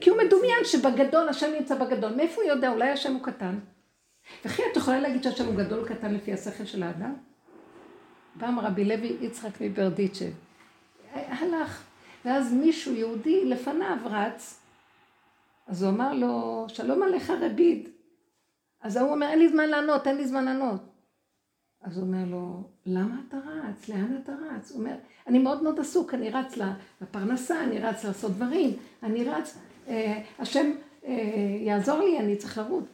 כי הוא מדומיין שבגדול, השם נמצא בגדול. מאיפה הוא יודע? אולי השם הוא קטן. וכי את יכולה להגיד שהשם הוא גדול קטן לפי השכל של האדם? פעם רבי לוי יצחק מברדיצ'ב, הלך, ואז מישהו יהודי לפניו רץ, אז הוא אמר לו, שלום עליך רביד. אז ההוא אומר, אין לי זמן לענות, אין לי זמן לענות. אז הוא אומר לו, למה אתה רץ? לאן אתה רץ? הוא אומר, אני מאוד מאוד עסוק, אני רץ לפרנסה, אני רץ לעשות דברים, אני רץ, אה, השם אה, יעזור לי, אני צריך לרוץ.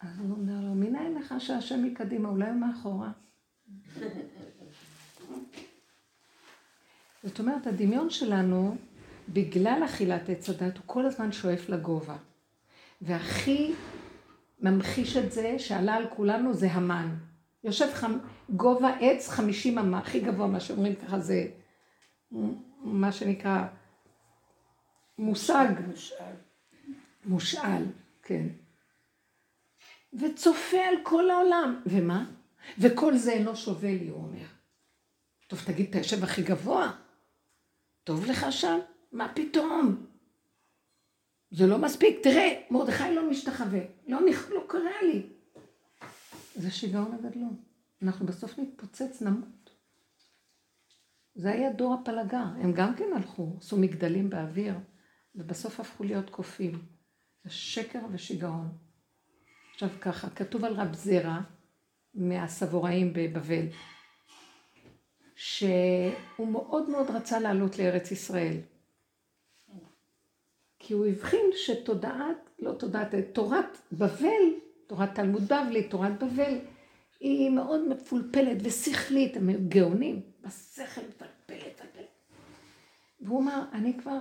אז הוא אומר לו, מנין לך שהשם מקדימה, אולי הוא מאחורה? [LAUGHS] זאת אומרת, הדמיון שלנו, בגלל אכילת עץ הדת, הוא כל הזמן שואף לגובה. והכי ממחיש את זה, שעלה על כולנו, זה המן. יושב חמ... גובה עץ חמישים אמה, הכי גבוה, מה שאומרים ככה, זה מה שנקרא מושג. מושאל. מושאל, כן. וצופה על כל העולם. ומה? וכל זה אינו שווה לי, הוא אומר. טוב, תגיד, אתה יושב הכי גבוה? טוב לך שם? מה פתאום? זה לא מספיק. תראה, מרדכי לא משתחווה. לא. לא קרה לי. זה שיגעון הגדלות. אנחנו בסוף נתפוצץ, נמות. זה היה דור הפלגה. הם גם כן הלכו, עשו מגדלים באוויר, ובסוף הפכו להיות קופים. זה שקר ושיגעון. עכשיו ככה, כתוב על רב זרע מהסבוראים בבבל, שהוא מאוד מאוד רצה לעלות לארץ ישראל. כי הוא הבחין שתודעת, לא תודעת, תורת בבל, תורת תלמוד בבלי, תורת בבל, היא מאוד מפולפלת ושכלית, הם גאונים, בשכל מפלפלת, מפלפלת. והוא אמר, אני כבר,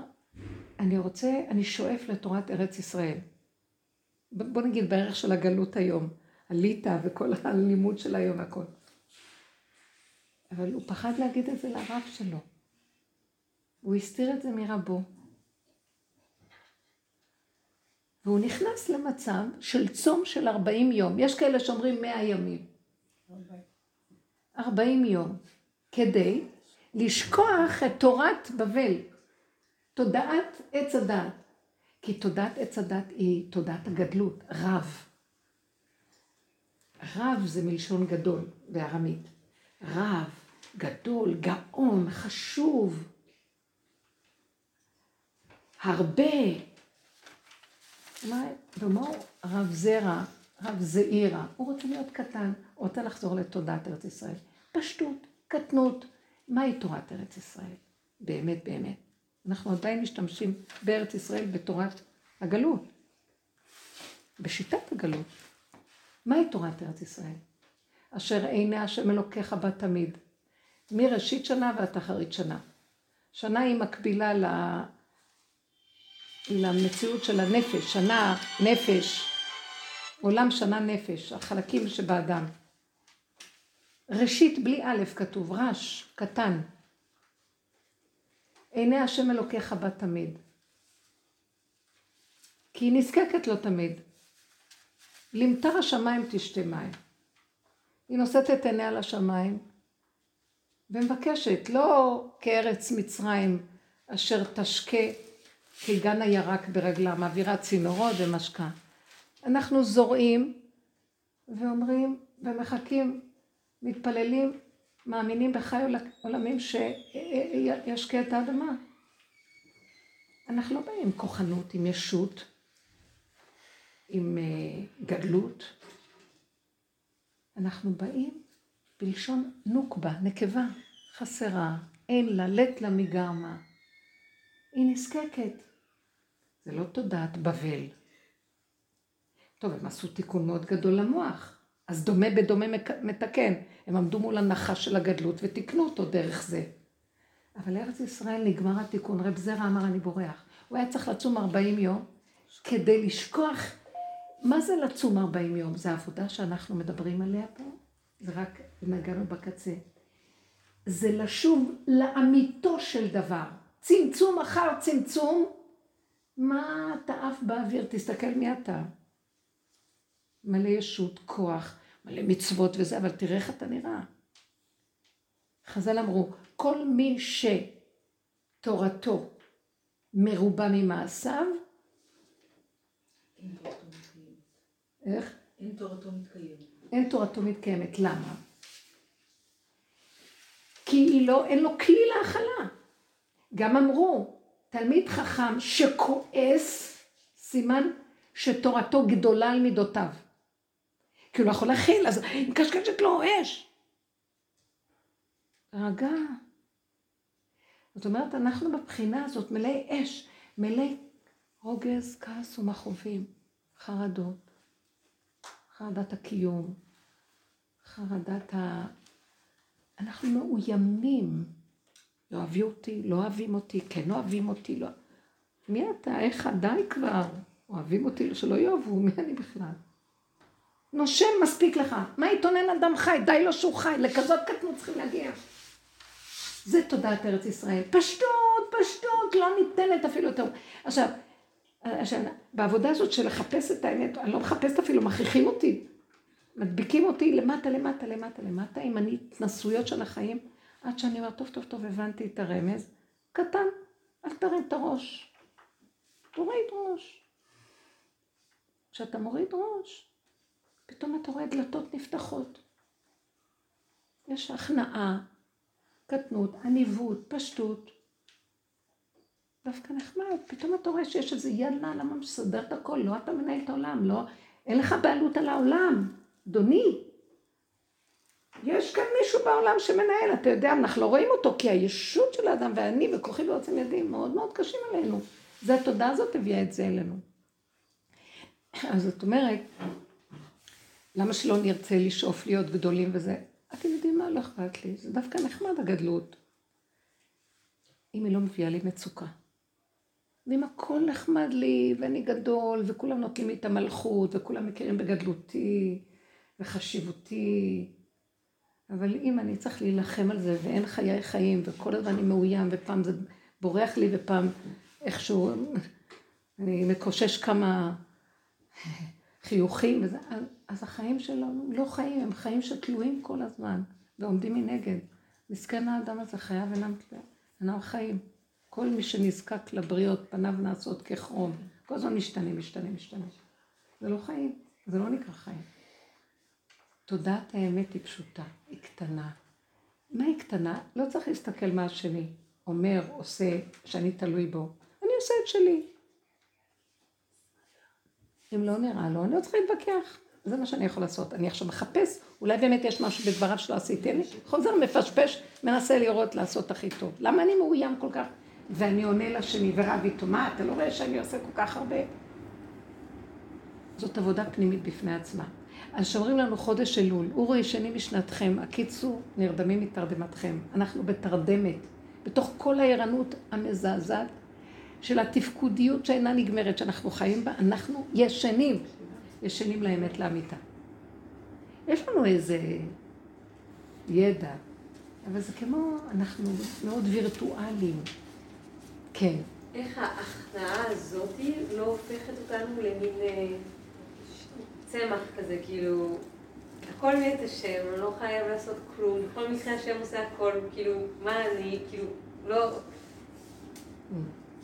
אני רוצה, אני שואף לתורת ארץ ישראל. בוא נגיד בערך של הגלות היום, הליטא וכל הלימוד של היום והכל. אבל הוא פחד להגיד את זה לרב שלו. הוא הסתיר את זה מרבו. והוא נכנס למצב של צום של 40 יום. יש כאלה שאומרים 100 ימים. 40 יום. כדי לשכוח את תורת בבל. תודעת עץ הדת. כי תודעת עץ הדת היא תודעת הגדלות, רב. רב זה מלשון גדול בארמית. רב, גדול, גאון, חשוב. הרבה. מה, ומה רב זרע, רב זעירה, הוא רוצה להיות קטן, הוא רוצה לחזור לתודעת ארץ ישראל. פשטות, קטנות. מהי תורת ארץ ישראל? באמת, באמת. אנחנו עדיין משתמשים בארץ ישראל בתורת הגלות, בשיטת הגלות. מהי תורת ארץ ישראל? אשר עיני השם אלוקיך בה תמיד, מראשית שנה ועד אחרית שנה. שנה היא מקבילה ל... למציאות של הנפש, שנה, נפש, עולם שנה נפש, החלקים שבאדם. ראשית בלי א' כתוב, רש, קטן. עיני השם אלוקיך בה תמיד. כי היא נזקקת לו תמיד. למטר השמיים תשתה מים. היא נושאת את עיניה לשמיים ומבקשת, לא כארץ מצרים אשר תשקה כגן הירק ברגלה, מעבירה צינורות ומשקה. אנחנו זורעים ואומרים ומחכים, מתפללים מאמינים בחי עולמים שישקה את האדמה. אנחנו לא באים עם כוחנות, עם ישות, עם אה, גדלות. אנחנו באים בלשון נוקבה, נקבה, חסרה, אין לה, לט לה מגרמה. היא נזקקת. זה לא תודעת בבל. טוב, הם עשו תיקון מאוד גדול למוח. אז דומה בדומה מתקן. הם עמדו מול הנחש של הגדלות ותיקנו אותו דרך זה. אבל לארץ ישראל נגמר התיקון. רב זרע אמר אני בורח. הוא היה צריך לצום 40 יום כדי לשכוח. מה זה לצום 40 יום? זה העבודה שאנחנו מדברים עליה פה? זה רק נגענו בקצה. זה לשוב לאמיתו של דבר. צמצום אחר צמצום, מה אתה עף באוויר? תסתכל מי אתה. מלא ישות, כוח, מלא מצוות וזה, אבל תראה איך אתה נראה. חז"ל אמרו, כל מי שתורתו מרובה ממעשיו, איך? אין תורתו מתקיימת. אין תורתו מתקיימת. למה? כי היא לא, אין לו כלי להכלה. גם אמרו, תלמיד חכם שכועס, סימן שתורתו גדולה על מידותיו. כי הוא לא יכול להכיל, אז היא מקשקשת לו אש. רגע. זאת אומרת, אנחנו בבחינה הזאת מלאי אש, מלאי רוגז, כעס ומכאובים, חרדות, חרדת הקיום, חרדת ה... אנחנו מאוימים. לא אוהבים אותי, לא אוהבים אותי, כן אוהבים אותי, לא... מי אתה? איך? די כבר. אוהבים אותי, שלא יאהבו, מי אני בכלל? נושם מספיק לך. מה יתונן אדם חי? די לו שהוא חי. לכזאת קטנות צריכים להגיע. זה תודעת ארץ ישראל. פשטות, פשטות, לא ניתנת אפילו יותר. עכשיו, עכשיו, בעבודה הזאת של לחפש את האמת, אני לא מחפשת אפילו, מכריחים אותי. מדביקים אותי למטה, למטה, למטה, למטה, עם ההתנסויות של החיים, עד שאני אומרת, טוב, טוב, טוב, הבנתי את הרמז. קטן, אל תרים את הראש. תוריד ראש. כשאתה מוריד ראש, פתאום אתה רואה דלתות נפתחות. יש הכנעה, קטנות, עניבות, פשטות. דווקא נחמד, פתאום אתה רואה שיש איזה יד נעלמה מסדר את הכל, לא אתה מנהל את העולם, לא, אין לך בעלות על העולם, אדוני. יש כאן מישהו בעולם שמנהל, אתה יודע, אנחנו לא רואים אותו, כי הישות של האדם ואני וכוחי ועוצם ידים מאוד מאוד קשים עלינו. זה התודעה הזאת הביאה את זה אלינו. אז זאת אומרת, למה שלא נרצה לשאוף להיות גדולים וזה? אתם יודעים מה? לא אכפת לי. זה דווקא נחמד הגדלות. אם היא לא מביאה לי מצוקה. ואם הכל נחמד לי, ואני גדול, וכולם נותנים לי את המלכות, וכולם מכירים בגדלותי, וחשיבותי, אבל אם אני צריך להילחם על זה, ואין חיי חיים, וכל הזמן אני מאוים, ופעם זה בורח לי, ופעם איכשהו אני מקושש כמה חיוכים, וזה, אז החיים שלנו לא חיים, הם חיים שתלויים כל הזמן, ועומדים מנגד. מסכן האדם הזה חייו אינם אינם חיים. כל מי שנזקק לבריות, פניו נעשות כחום. כל הזמן משתנה, משתנה, משתנה. זה לא חיים, זה לא נקרא חיים. תודעת האמת היא פשוטה, היא קטנה. מה היא קטנה? לא צריך להסתכל מה השני אומר, עושה, שאני תלוי בו. אני עושה את שלי. אם לא נראה לו, אני לא צריכה להתווכח. זה מה שאני יכול לעשות. אני עכשיו מחפש, אולי באמת יש משהו בדבריו שלא עשיתי. אני חוזר, מפשפש, מנסה לראות לעשות הכי טוב. למה אני מאוים כל כך? ואני עונה לשני ורב איתו, מה, אתה לא רואה שאני עושה כל כך הרבה? זאת עבודה פנימית בפני עצמה. אז שאומרים לנו חודש אלול, אורו ישני משנתכם, הקיצו נרדמים מתרדמתכם. אנחנו בתרדמת, בתוך כל הערנות המזעזעת של התפקודיות שאינה נגמרת, שאנחנו חיים בה, אנחנו ישנים, ישנים לאמת לאמיתה. יש לנו איזה ידע, אבל זה כמו, אנחנו מאוד וירטואליים. כן. איך ההכנעה הזאת לא הופכת אותנו למין אה, צמח כזה, כאילו, הכל מת השם, אני לא חייב לעשות כלום, בכל מקרה השם עושה הכל, כאילו, מה אני, כאילו, לא...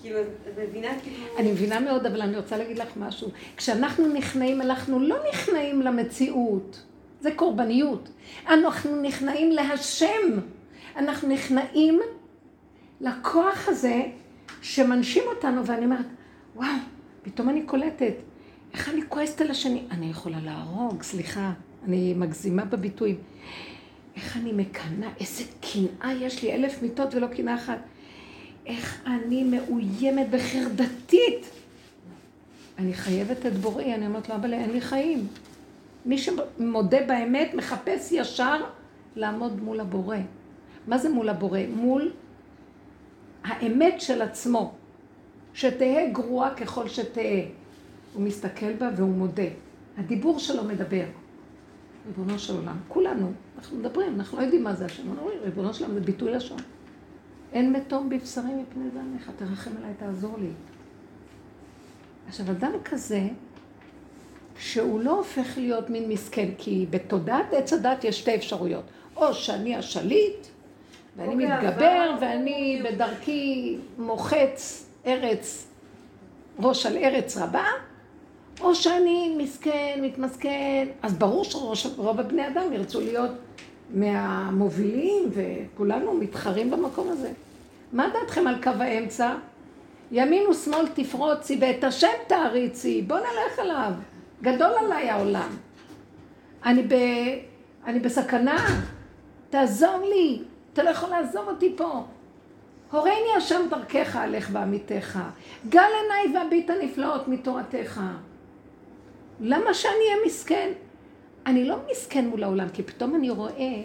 כאילו, את מבינה כאילו... אני מבינה מאוד, אבל אני רוצה להגיד לך משהו. כשאנחנו נכנעים, אנחנו לא נכנעים למציאות. זה קורבניות. אנחנו נכנעים להשם. אנחנו נכנעים לכוח הזה שמנשים אותנו, ואני אומרת, וואו, פתאום אני קולטת, איך אני כועסת על השני? אני יכולה להרוג, סליחה, אני מגזימה בביטויים. איך אני מקנאה, איזה קנאה יש לי, אלף מיטות ולא קנאה אחת. איך אני מאוימת וחרדתית. אני חייבת את בוראי, אני אומרת לו, אבל אין לי חיים. מי שמודה באמת מחפש ישר לעמוד מול הבורא. מה זה מול הבורא? מול האמת של עצמו, שתהא גרועה ככל שתהא. הוא מסתכל בה והוא מודה. הדיבור שלו מדבר. ריבונו של עולם, כולנו, אנחנו מדברים, אנחנו לא יודעים מה זה השם, אנחנו אומרים, ריבונו של עולם זה ביטוי לשון. אין מתום בבשרי מפני זעמך, תרחם עליי, תעזור לי. עכשיו, אדם כזה, שהוא לא הופך להיות מין מסכן, כי בתודעת עץ הדת יש שתי אפשרויות. או שאני השליט, ואני אוקיי, מתגבר, ואני בדרכי מוחץ ארץ, ראש על ארץ רבה, או שאני מסכן, מתמסכן, אז ברור שרוב הבני אדם ירצו להיות מהמובילים, וכולנו מתחרים במקום הזה. מה דעתכם על קו האמצע? ימין ושמאל תפרוצי ואת השם תעריצי, בוא נלך אליו. גדול עליי העולם. אני, ב... אני בסכנה, תעזור לי, אתה לא יכול לעזוב אותי פה. הורני השם דרכך, הלך בעמיתך. גל עיניי והביט הנפלאות מתורתך. למה שאני אהיה מסכן? אני לא מסכן מול העולם, כי פתאום אני רואה,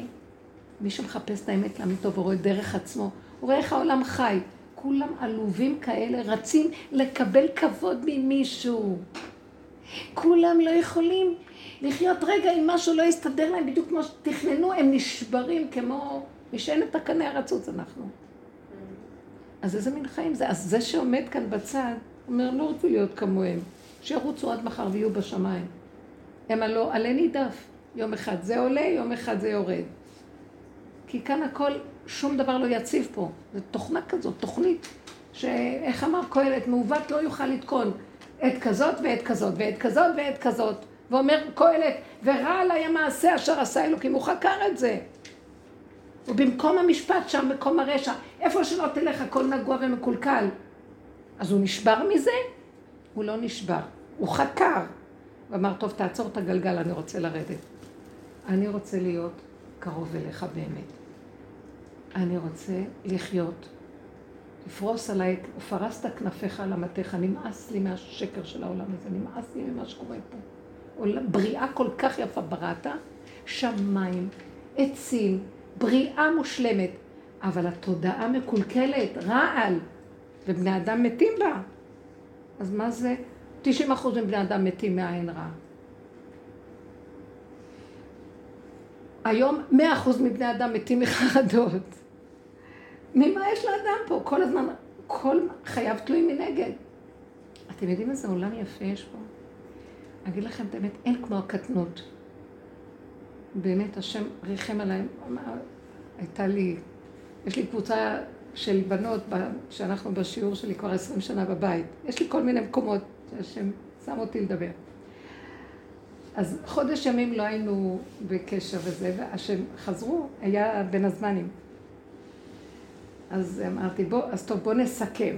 מי שמחפש את האמת לאמיתו ורואה דרך עצמו, הוא רואה איך העולם חי. כולם עלובים כאלה, רצים לקבל כבוד ממישהו. כולם לא יכולים לחיות רגע אם משהו לא יסתדר להם בדיוק כמו שתכננו, הם נשברים כמו משענת הקנה הרצוץ אנחנו. אז איזה מין חיים זה? אז זה שעומד כאן בצד, אומר, לא רוצה להיות כמוהם. שירוצו עד מחר ויהיו בשמיים. הם הלא עלה נידף. יום אחד זה עולה, יום אחד זה יורד. כי כאן הכל, שום דבר לא יציב פה. זו תוכנה כזאת, תוכנית, שאיך אמר קהלת, מעוות לא יוכל לתקון עת כזאת ועת כזאת, ועת כזאת ועת כזאת. ואומר קהלת, ורע עליי המעשה אשר עשה אלוקים, הוא חקר את זה. ובמקום המשפט שם, מקום הרשע, איפה שלא תלך הכל נגוע ומקולקל. אז הוא נשבר מזה? הוא לא נשבר. הוא חקר. ואמר, טוב, תעצור את הגלגל, אני רוצה לרדת. אני רוצה להיות קרוב אליך באמת. אני רוצה לחיות. לפרוס עליי, ופרסת כנפיך על המתך, נמאס לי מהשקר של העולם הזה, נמאס לי ממה שקורה פה. בריאה כל כך יפה בראת, שמיים, עצים, בריאה מושלמת, אבל התודעה מקולקלת, רעל, ובני אדם מתים בה. אז מה זה? 90% מבני אדם מתים מעין רע. היום 100% מבני אדם מתים מחרדות. ממה יש לאדם פה? כל הזמן, כל חייו תלוי מנגד. אתם יודעים איזה עולם יפה יש פה? אגיד לכם את האמת, אין כמו הקטנות. באמת, השם ריחם עליי. הייתה לי, יש לי קבוצה של בנות, שאנחנו בשיעור שלי כבר עשרים שנה בבית. יש לי כל מיני מקומות שהשם שם אותי לדבר. אז חודש ימים לא היינו בקשר וזה, והשם חזרו, היה בין הזמנים. אז אמרתי, בוא, אז טוב, בוא נסכם.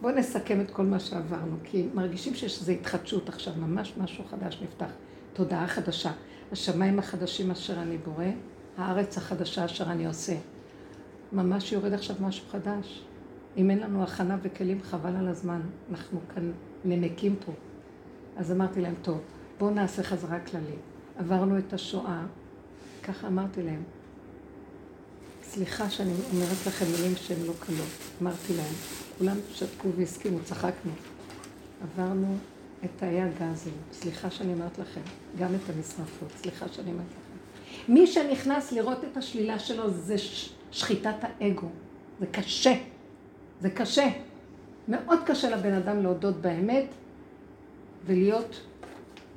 בוא נסכם את כל מה שעברנו, כי מרגישים שיש איזו התחדשות עכשיו, ממש משהו חדש נפתח. תודעה חדשה. השמיים החדשים אשר אני בורא, הארץ החדשה אשר אני עושה. ממש יורד עכשיו משהו חדש. אם אין לנו הכנה וכלים, חבל על הזמן. אנחנו כאן נמקים פה. אז אמרתי להם, טוב, בואו נעשה חזרה כללית. עברנו את השואה, ככה אמרתי להם. סליחה שאני אומרת לכם מילים שהן לא קלות. אמרתי להם, כולם שתקו והסכימו, צחקנו. עברנו את תאי הגזים, סליחה שאני אומרת לכם, גם את המשרפות, סליחה שאני אומרת לכם. מי שנכנס לראות את השלילה שלו זה שחיטת האגו. זה קשה. זה קשה. מאוד קשה לבן אדם להודות באמת ולהיות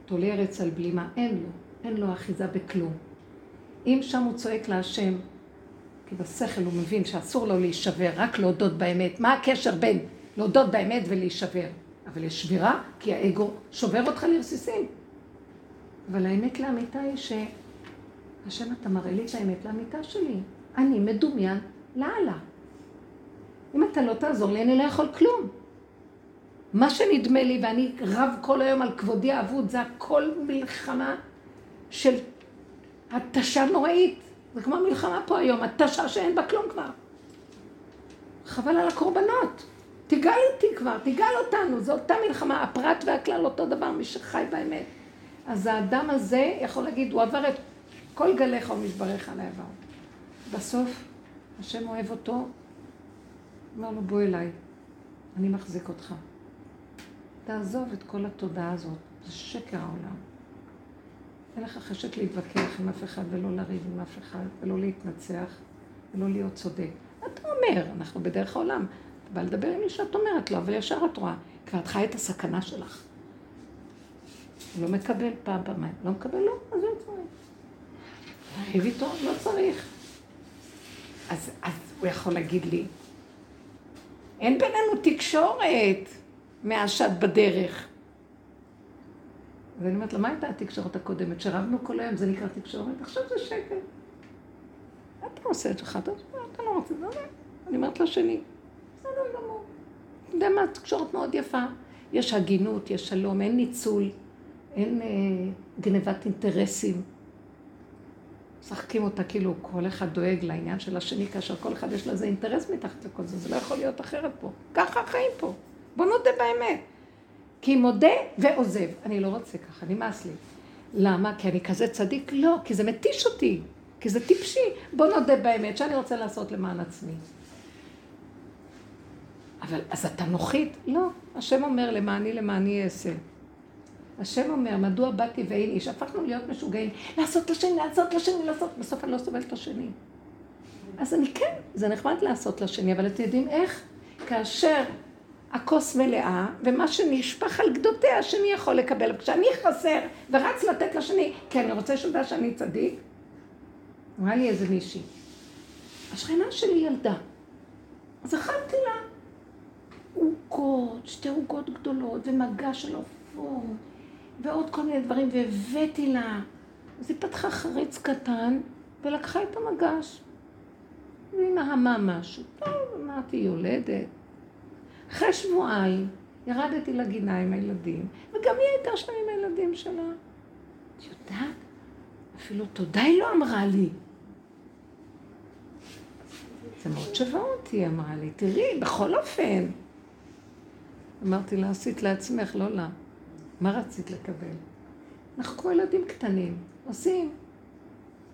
תולה ארץ על בלימה. אין לו. אין לו אחיזה בכלום. אם שם הוא צועק להשם, כי בשכל הוא מבין שאסור לו להישבר, רק להודות באמת. מה הקשר בין להודות באמת ולהישבר? אבל יש שבירה, כי האגו שובר אותך לרסיסים. אבל האמת לאמיתה היא שהשם אתה מראה לי את האמת לאמיתה שלי. אני מדומיין לאללה. אם אתה לא תעזור לי, אני לא יכול כלום. מה שנדמה לי, ואני רב כל היום על כבודי האבוד, זה הכל מלחמה של התשה נוראית. זה כמו מלחמה פה היום, התשה שאין בה כלום כבר. חבל על הקורבנות. תגאל אותי כבר, תגאל אותנו. זו אותה מלחמה, הפרט והכלל אותו דבר, מי שחי באמת. אז האדם הזה יכול להגיד, הוא עבר את כל גליך ומשבריך על העבר. בסוף, השם אוהב אותו, אמר לו, בוא אליי, אני מחזיק אותך. תעזוב את כל התודעה הזאת, זה שקר העולם. אין לך חשק להתווכח עם אף אחד ולא לריב עם אף אחד ולא להתנצח ולא להיות צודק. אתה אומר, אנחנו בדרך העולם. אתה בא לדבר עם מי שאת אומרת לו, אבל ישר את רואה, כבר את חיה את הסכנה שלך. לא מקבל פעם, פעמיים. לא מקבל, לא, אז לא צריך. ריב איתו, לא צריך. אז, אז הוא יכול להגיד לי, אין בינינו תקשורת מאז שאת בדרך. ואני אומרת לו, מה הייתה התקשורת הקודמת? שרבנו כל היום, זה נקרא תקשורת? עכשיו זה שקר. אתה עושה את שלך, אתה לא רוצה, לא, אני אומרת לשני, בסדר גמור. אתה יודע מה, תקשורת מאוד יפה. יש הגינות, יש שלום, אין ניצול, אין אה, גנבת אינטרסים. משחקים אותה כאילו כל אחד דואג לעניין של השני, כאשר כל אחד יש לזה אינטרס מתחת לכל זה, זה לא יכול להיות אחרת פה. ככה החיים פה. בוא נודה באמת. כי מודה ועוזב. אני לא רוצה ככה, נמאס לי. למה? כי אני כזה צדיק? לא, כי זה מתיש אותי. כי זה טיפשי. בוא נודה באמת שאני רוצה לעשות למען עצמי. אבל אז אתה נוחית? לא. השם אומר למעני למעני אעשה. השם אומר, מדוע באתי ואין איש? הפכנו להיות משוגעים, לעשות לשני, לעשות לשני, לעשות, בסוף אני לא סובלת את השני. אז אני כן, זה נחמד לעשות לשני, אבל אתם יודעים איך? כאשר הכוס מלאה, ומה שנשפך על גדותיה, השני יכול לקבל. כשאני חסר ורץ לתת לשני, כי אני רוצה שיודע שאני צדיק, אמרה לי איזה מישהי, השכנה שלי ילדה, אז אכלתי לה עוגות, שתי עוגות גדולות, ומגע של עופות. ועוד כל מיני דברים, והבאתי לה. אז היא פתחה חריץ קטן ולקחה את המגש. והיא נהמה משהו. טוב, אמרתי, יולדת. אחרי שבועיים ירדתי לגינה עם הילדים, וגם היא הייתה שם עם הילדים שלה. את יודעת? אפילו תודה היא לא אמרה לי. זה מאוד שווה אותי, אמרה לי. תראי, בכל אופן. אמרתי לה, עשית לעצמך, לא לה. מה רצית לקבל? אנחנו כמו ילדים קטנים, עושים.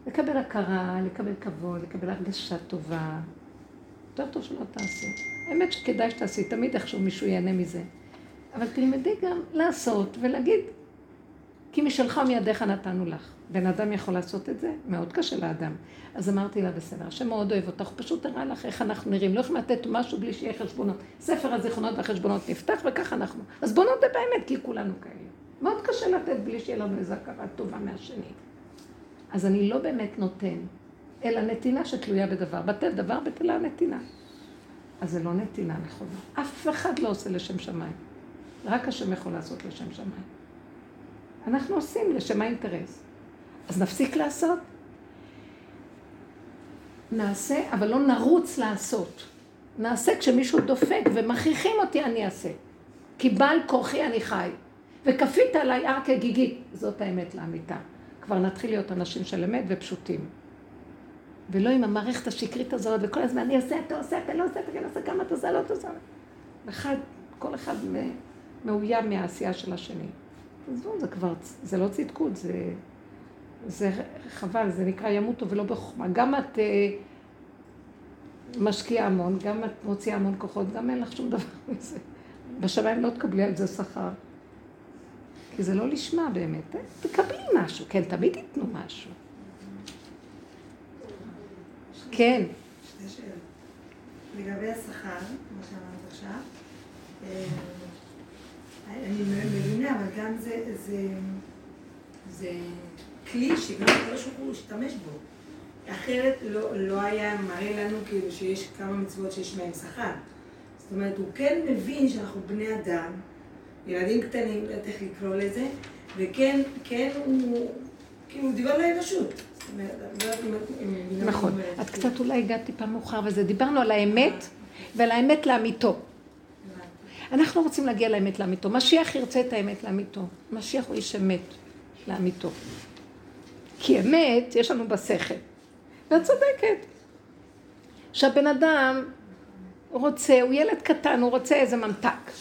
לקבל הכרה, לקבל כבוד, לקבל הרגשה טובה. יותר טוב שלא תעשי. האמת שכדאי שתעשי, תמיד איכשהו מישהו ייהנה מזה. אבל תלמדי גם לעשות ולהגיד, כי משלך מידיך נתנו לך. בן אדם יכול לעשות את זה? מאוד קשה לאדם. אז אמרתי לה, בסדר, השם מאוד אוהב אותך, פשוט הראה לך איך אנחנו נראים. לא יכולים לתת משהו בלי שיהיה חשבונות. ספר הזיכרונות והחשבונות נפתח וככה אנחנו. אז בואו נודה באמת, כי כולנו כאלה. מאוד קשה לתת בלי שיהיה לנו איזו הכרה טובה מהשני. אז אני לא באמת נותן, אלא נתינה שתלויה בדבר. בטל דבר, בטלה נתינה. אז זה לא נתינה נכונה. אף אחד לא עושה לשם שמיים. רק השם יכול לעשות לשם שמיים. אנחנו עושים לשם האינטרס. אז נפסיק לעשות? נעשה, אבל לא נרוץ לעשות. נעשה כשמישהו דופק ומכריחים אותי, אני אעשה. כי בעל כורחי אני חי. וכפית עליי הר כגיגית. זאת האמת לאמיתה. כבר נתחיל להיות אנשים של אמת ופשוטים. ולא עם המערכת השקרית הזאת, וכל הזמן אני עושה, אתה עושה, אתה לא עושה, אתה כן עושה, כמה אתה עושה, לא אתה עושה. אחד, כל אחד מאוים מהעשייה של השני. לא, זה כבר, זה לא צדקות, זה, זה חבל, זה נקרא ימותו ולא בחוכמה. גם את אה, משקיעה המון, גם את מוציאה המון כוחות, גם אין לך שום דבר [LAUGHS] מזה. בשמיים לא תקבלי על זה שכר. כי זה לא לשמה באמת. אה? תקבלי משהו, כן, תמיד ייתנו משהו. כן. לגבי השכר, כמו שאמרת עכשיו, אה, אני מבינה, אבל גם זה, זה, כלי שגם הקדוש ברוך הוא השתמש בו. אחרת לא, לא היה מראה לנו כאילו שיש כמה מצוות שיש מהן שכר. זאת אומרת, הוא כן מבין שאנחנו בני אדם, ילדים קטנים, לא יודעת איך לקרוא לזה, וכן, כן הוא, כאילו, דיבר לאנושות. לא נכון. את קצת אולי הגעת טיפה מאוחר וזה. דיברנו על האמת ועל האמת לאמיתו. אנחנו רוצים להגיע לאמת לאמיתו. משיח ירצה את האמת לאמיתו. משיח הוא איש אמת לאמיתו. כי אמת יש לנו בשכל. ואת צודקת. שהבן אדם רוצה, הוא ילד קטן, הוא רוצה איזה ממתק.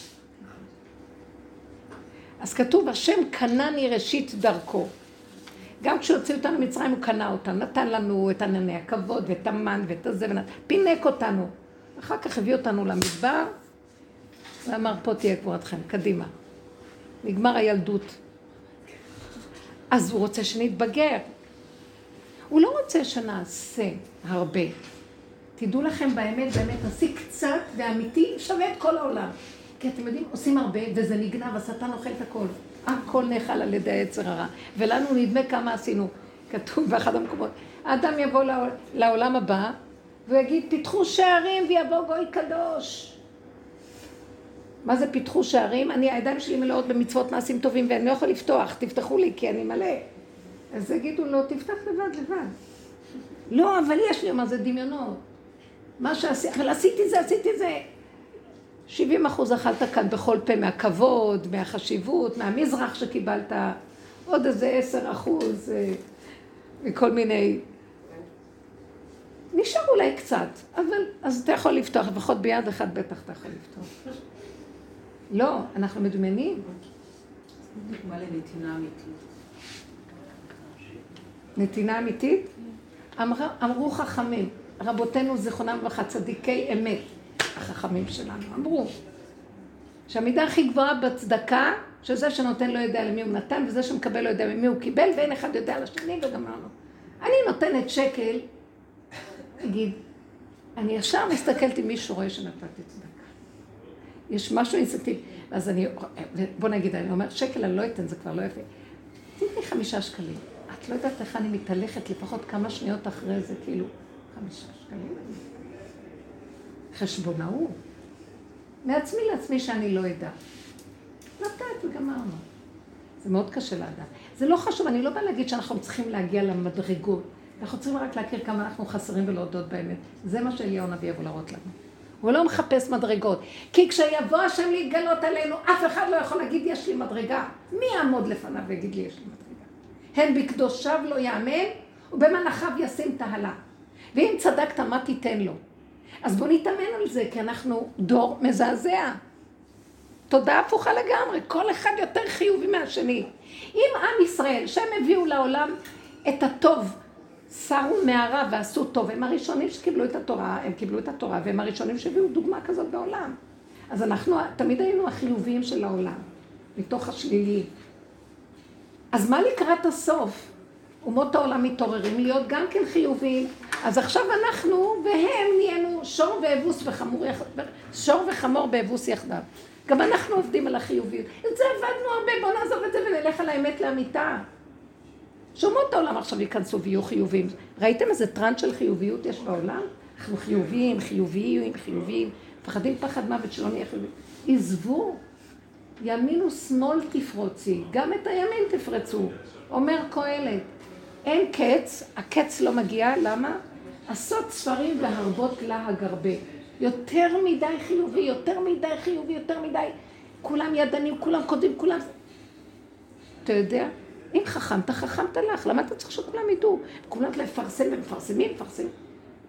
אז כתוב, השם קנני ראשית דרכו. גם כשהוציא אותנו ממצרים הוא קנה אותנו, נתן לנו את ענני הכבוד ואת המן ואת הזה, פינק אותנו. אחר כך הביא אותנו למדבר, ואמר, פה תהיה קבורתכם, קדימה. נגמר הילדות. אז הוא רוצה שנתבגר. הוא לא רוצה שנעשה הרבה. תדעו לכם באמת, באמת, עשי קצת ואמיתי שווה את כל העולם. כי אתם יודעים, עושים הרבה וזה נגנב, השטן אוכל את הכל. הכל נאכל על ידי היצר הרע. ולנו נדמה כמה עשינו. כתוב באחד המקומות. האדם יבוא לעולם הבא ויגיד, פיתחו שערים ויבוא גוי קדוש. מה זה פיתחו שערים? אני, הידיים שלי מלאות במצוות מעשים טובים ואני לא יכול לפתוח, תפתחו לי כי אני מלא. אז יגידו לו, תפתח לבד, לבד. לא, אבל יש לי, מה זה דמיונות. מה שעשיתי, אבל עשיתי זה, עשיתי זה. 70 אחוז אכלת כאן בכל פה מהכבוד, מהחשיבות, מהמזרח שקיבלת, עוד איזה 10 אחוז אה, מכל מיני... נשאר אולי קצת, אבל אז אתה יכול לפתוח, לפחות ביד אחת בטח אתה יכול לפתוח. לא, אנחנו מדמיינים. דוגמה לנתינה אמיתית. נתינה אמיתית? אמר, אמרו חכמים, רבותינו זיכרונם לברכה, צדיקי אמת, החכמים שלנו, אמרו שהמידה הכי גבוהה בצדקה, שזה שנותן לא יודע למי הוא נתן, וזה שמקבל לא יודע ממי הוא קיבל, ואין אחד יודע לשני וגמרנו. אני נותנת שקל, תגיד, אני ישר מסתכלת אם מישהו רואה שנתתי צדקה. יש משהו אינסטינקטיבי. אז אני, בוא נגיד, אני אומרת, שקל אני לא אתן, זה כבר לא יפה. תתני חמישה שקלים. את לא יודעת איך אני מתהלכת לפחות כמה שניות אחרי זה, כאילו, חמישה שקלים. חשבונאות. מעצמי לעצמי שאני לא אדע. נתת וגמרנו. זה מאוד קשה לאדם. זה לא חשוב, אני לא באה להגיד שאנחנו צריכים להגיע למדרגות. אנחנו צריכים רק להכיר כמה אנחנו חסרים ולהודות באמת. זה מה שאליהו הנביא יבוא להראות לנו. הוא לא מחפש מדרגות. כי כשיבוא השם להתגלות עלינו, אף אחד לא יכול להגיד יש לי מדרגה. מי יעמוד לפניו ויגיד לי יש לי מדרגה? הן בקדושיו לא יאמן, ובמנחיו ישים תהלה. ואם צדקת, מה תיתן לו? אז בוא נתאמן על זה, כי אנחנו דור מזעזע. תודה הפוכה לגמרי, כל אחד יותר חיובי מהשני. אם עם ישראל, שהם הביאו לעולם את הטוב, שרו מערה ועשו טוב, הם הראשונים שקיבלו את התורה, הם קיבלו את התורה, והם הראשונים שהביאו דוגמה כזאת בעולם. אז אנחנו תמיד היינו החיוביים של העולם, מתוך השליליים. אז מה לקראת הסוף? אומות העולם מתעוררים להיות גם כן חיוביים. אז עכשיו אנחנו והם נהיינו שור ואבוס וחמור יחד, שור וחמור באבוס יחדיו. גם אנחנו עובדים על החיוביות. את זה עבדנו הרבה, בואו נעזוב את זה ונלך על האמת לאמיתה. שאומות העולם עכשיו ייכנסו ויהיו חיוביים. ראיתם איזה טראנט של חיוביות יש בעולם? אנחנו חיוביים, חיוביים, חיוביים, מפחדים פחד מוות שלא נהיה חיוביים. עזבו, ימין ושמאל תפרוצי, גם את הימין תפרצו. אומר קהלת, אין קץ, הקץ לא מגיע, למה? עשות ספרים והרבות להג הרבה. יותר מדי חיובי, יותר מדי חיובי, יותר מדי. כולם ידנים, כולם כותבים, כולם... אתה יודע? אם חכמת, חכמת לך. למה אתה צריך שכולם ידעו? כולם לפרסם ומפרסמים, מפרסמים.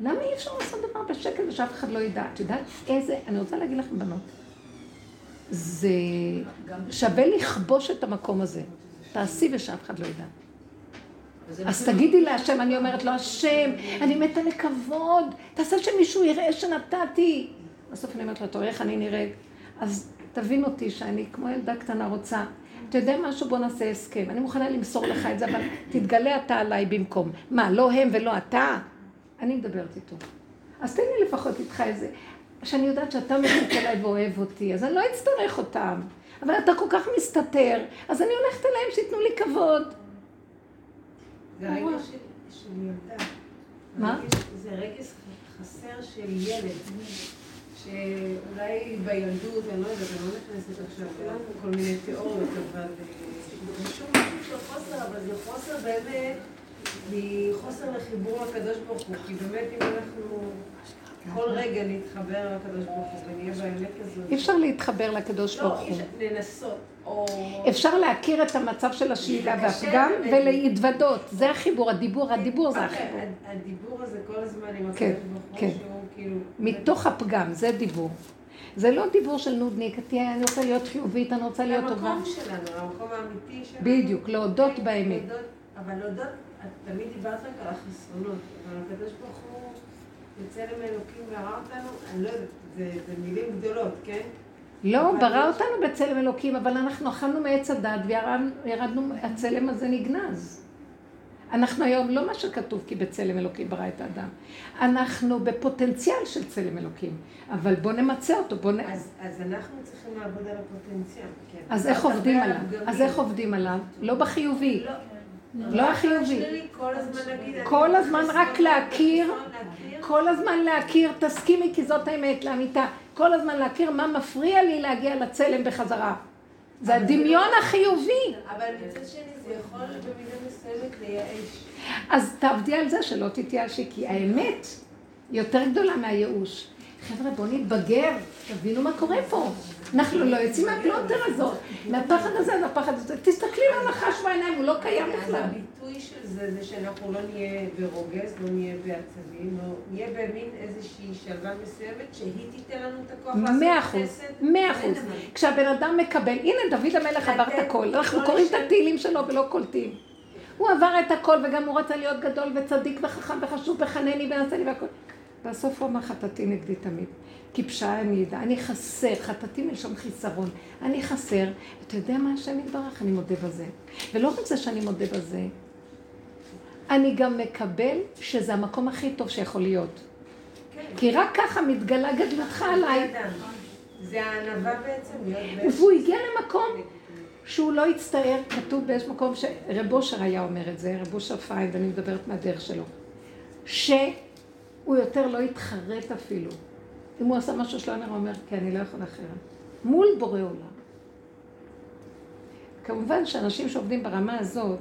למה אי אפשר לעשות דבר בשקט ושאף אחד לא ידע? את יודעת איזה... אני רוצה להגיד לכם, בנות. זה שווה לכבוש את המקום הזה. תעשי ושאף אחד לא ידע. אז תגידי להשם, אני אומרת לו, השם, אני מתה לכבוד, תעשה שמישהו יראה שנתתי. בסוף אני אומרת לו, אתה רואה איך אני נראית? אז תבין אותי שאני כמו ילדה קטנה רוצה. אתה יודע משהו? בוא נעשה הסכם. אני מוכנה למסור לך את זה, אבל תתגלה אתה עליי במקום. מה, לא הם ולא אתה? אני מדברת איתו. אז תן לי לפחות איתך איזה... שאני יודעת שאתה מביט אליי ואוהב אותי, אז אני לא אצטרך אותם. אבל אתה כל כך מסתתר, אז אני הולכת אליהם שייתנו לי כבוד. זה רגש של ילדה. מה? זה רגש חסר של ילד. שאולי בילדות, אני לא יודעת, אני לא נכנסת עכשיו לכל מיני תיאוריות, אבל זה שום סוג של חוסר, אבל זה חוסר באמת מחוסר לחיבור לקדוש ברוך הוא, כי באמת אם אנחנו כל רגע נתחבר לקדוש ברוך הוא ונהיה באמת כזאת. אי אפשר להתחבר לקדוש ברוך הוא. לא, לנסות. או... אפשר להכיר את המצב של השלילה והפגם ולהתוודות. זה החיבור, הדיבור, הדיבור זה החיבור. הדיבור הזה כל הזמן עם כן, הקדוש ברוך הוא, כן. מתוך הפגם, זה דיבור. זה לא דיבור של נודניק, תהיה, אני רוצה להיות חיובית, אני רוצה להיות טובה. המקום שלנו, המקום האמיתי שלנו. בדיוק, להודות כן, באמת. אבל להודות, את תמיד דיברת רק על החסרונות, אבל הקדוש ברוך הוא, בצלם אלוקים ברא אותנו, אני לא יודעת, זה, זה מילים גדולות, כן? לא, ברא אותנו בצלם אלוקים, אבל אנחנו אכלנו מעץ הדת וירדנו, הצלם הזה נגנז. אנחנו היום לא מה שכתוב כי בצלם אלוקים ברא את האדם. אנחנו בפוטנציאל של צלם אלוקים, אבל בוא נמצה אותו, בוא נ... אז, אז אנחנו צריכים לעבוד על הפוטנציאל, כן. אז איך עובדים עליו? אז איך עובדים עליו? לא בחיובי. לא, לא החיובי. כל הזמן להגיד... כל הזמן רק להכיר, כל הזמן להכיר, תסכימי כי זאת האמת, לאמיתה. כל הזמן להכיר מה מפריע לי להגיע לצלם בחזרה. זה הדמיון החיובי. אבל מצד שני זה יכול במידה מסוימת לייאש. אז תעבדי על זה שלא תתייאשי, כי האמת יותר גדולה מהייאוש. חבר'ה, בואו נתבגר, תבינו מה קורה פה. אנחנו לא יוצאים מהפלונטר הזאת, מהפחד הזה, מהפחד הזה. תסתכלי על הנחש בעיניים, הוא לא קיים בכלל. הביטוי של זה, זה שאנחנו לא נהיה ברוגז, לא נהיה בעצבים, לא נהיה במין איזושהי שלווה מסוימת, שהיא תיתן לנו את הכוח לעשות מאה אחוז, מאה אחוז. כשהבן אדם מקבל, הנה דוד המלך עבר את הכל, אנחנו קוראים את התהילים שלו ולא קולטים. הוא עבר את הכל וגם הוא רצה להיות גדול וצדיק וחכם וחשוב וחנני ונעשה לי והכל. בסוף הוא אמר חטאתי נגדי תמיד. כי פשעה אני אדע, אני חסר, חטאתי מלשון חיסרון, אני חסר. אתה יודע מה השם יתברך? אני מודה בזה. ולא רק זה שאני מודה בזה, אני גם מקבל שזה המקום הכי טוב שיכול להיות. כי רק ככה מתגלה גדלתך עליי. זה הענווה בעצם. והוא הגיע למקום שהוא לא הצטער, כתוב באיזה מקום שרב אושר היה אומר את זה, רב אושר פיין, ואני מדברת מהדרך שלו, שהוא יותר לא התחרט אפילו. אם הוא עשה משהו שלא נראה, הוא אומר, כן, אני לא יכול אחרת. מול בורא עולם. כמובן שאנשים שעובדים ברמה הזאת,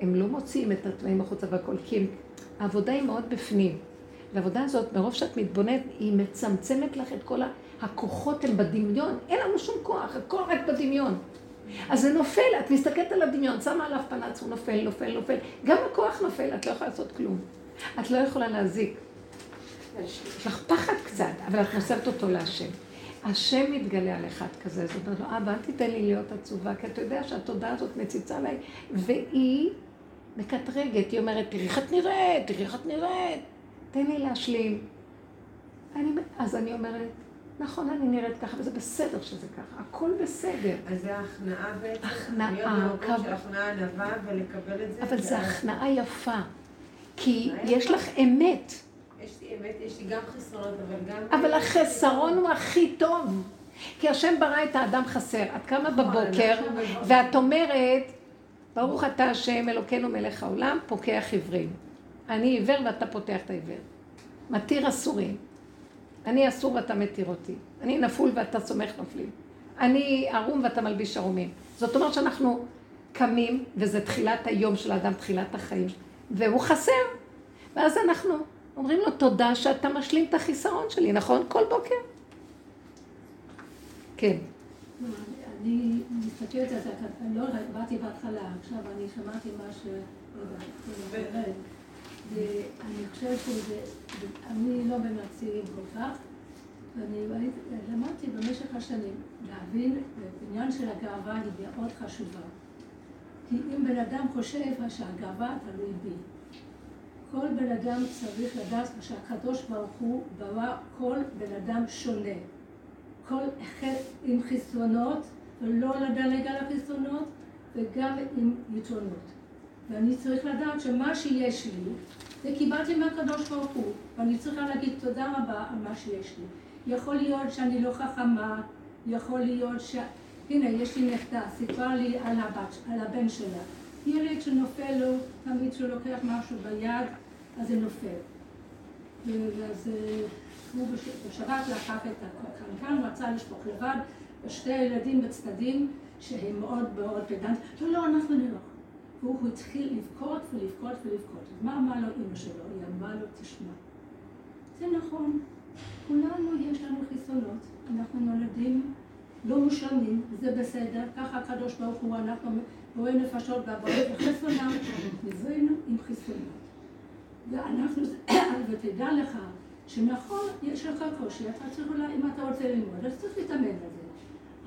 הם לא מוציאים את התנאים החוצה והכל, כי העבודה היא מאוד בפנים. והעבודה הזאת, מרוב שאת מתבוננת, היא מצמצמת לך את כל הכוחות הם בדמיון, אין לנו שום כוח, הכל רק בדמיון. אז זה נופל, את מסתכלת על הדמיון, שמה עליו פנץ, הוא נופל, נופל, נופל. גם הכוח נופל, את לא יכולה לעשות כלום. את לא יכולה להזיק. יש לך פחד קצת, אבל את מוסרת אותו להשם. השם מתגלה על אחד כזה, זאת אומרת לו, אבא, אל תיתן לי להיות עצובה, כי אתה יודע שהתודעה הזאת מציצה עליי, והיא מקטרגת, היא אומרת, תראי איך את נראית, תראי איך את נראית, תן לי להשלים. אני, אז אני אומרת, נכון, אני נראית ככה, וזה בסדר שזה ככה, הכל בסדר. אז זה הכנעה בעצם? הכנעה, להיות במקום של הכנעה ענווה ולקבל את זה? אבל זה הכנעה יפה, כי יש לך אמת. יש לי אמת, יש לי גם חסרונות, אבל גם... אבל החסרון הוא הכי טוב. כי השם ברא את האדם חסר. את קמה נכון, בבוקר, ואת אומרת, ברוך אתה השם אלוקינו מלך העולם, פוקח עיוורים. אני עיוור ואתה פותח את העיוור. מתיר אסורים. אני אסור ואתה מתיר אותי. אני נפול ואתה סומך נופלים. אני ערום ואתה מלביש ערומים. זאת אומרת שאנחנו קמים, וזה תחילת היום של האדם, תחילת החיים, והוא חסר. ואז אנחנו אומרים לו, תודה שאתה משלים את החיסרון שלי, נכון? כל בוקר. כן. אני מסתכלת על זה, לא באתי בהתחלה, עכשיו אני שמעתי מה ש... ואני חושבת שזה, אני לא במצבים כל כך, ואני למדתי במשך השנים להבין, בעניין של הגאווה היא מאוד חשובה. כי אם בן אדם חושב שהגאווה תלוי בי, כל בן אדם צריך לדעת שהקדוש ברוך הוא ברא כל בן אדם שונה. כל אחד עם חסרונות, ולא לדלג על החסרונות, וגם עם יתרונות. ואני צריך לדעת שמה שיש לי, זה קיבלתי מהקדוש ברוך הוא, ואני צריכה להגיד תודה רבה על מה שיש לי. יכול להיות שאני לא חכמה, יכול להיות ש... הנה, יש לי נכדה, סיפרה לי על, הבת, על הבן שלה. ילד שנופל לו, תמיד כשהוא לוקח משהו ביד, אז זה נופל. ואז הוא בשבת לקח את הקנקן, רצה לשפוך לבד, ושתי הילדים בצדדים, שהם מאוד מאוד פדנט, לא, לא, אנחנו נלך. והוא התחיל לבכות ולבכות ולבכות. מה אמרה לו אימא שלו? היא אמרה לו, תשמע, זה נכון, כולנו יש לנו חיסונות, אנחנו נולדים לא מושלמים, זה בסדר, ככה הקדוש ברוך הוא, אנחנו רואים נפשות והבאות וחסרונם, נבראנו עם חיסונות. ואנחנו, [COUGHS] ותדע לך, שנכון, יש לך קושי, אתה צריך אולי, אם אתה רוצה ללמוד, אז צריך להתאמן לזה.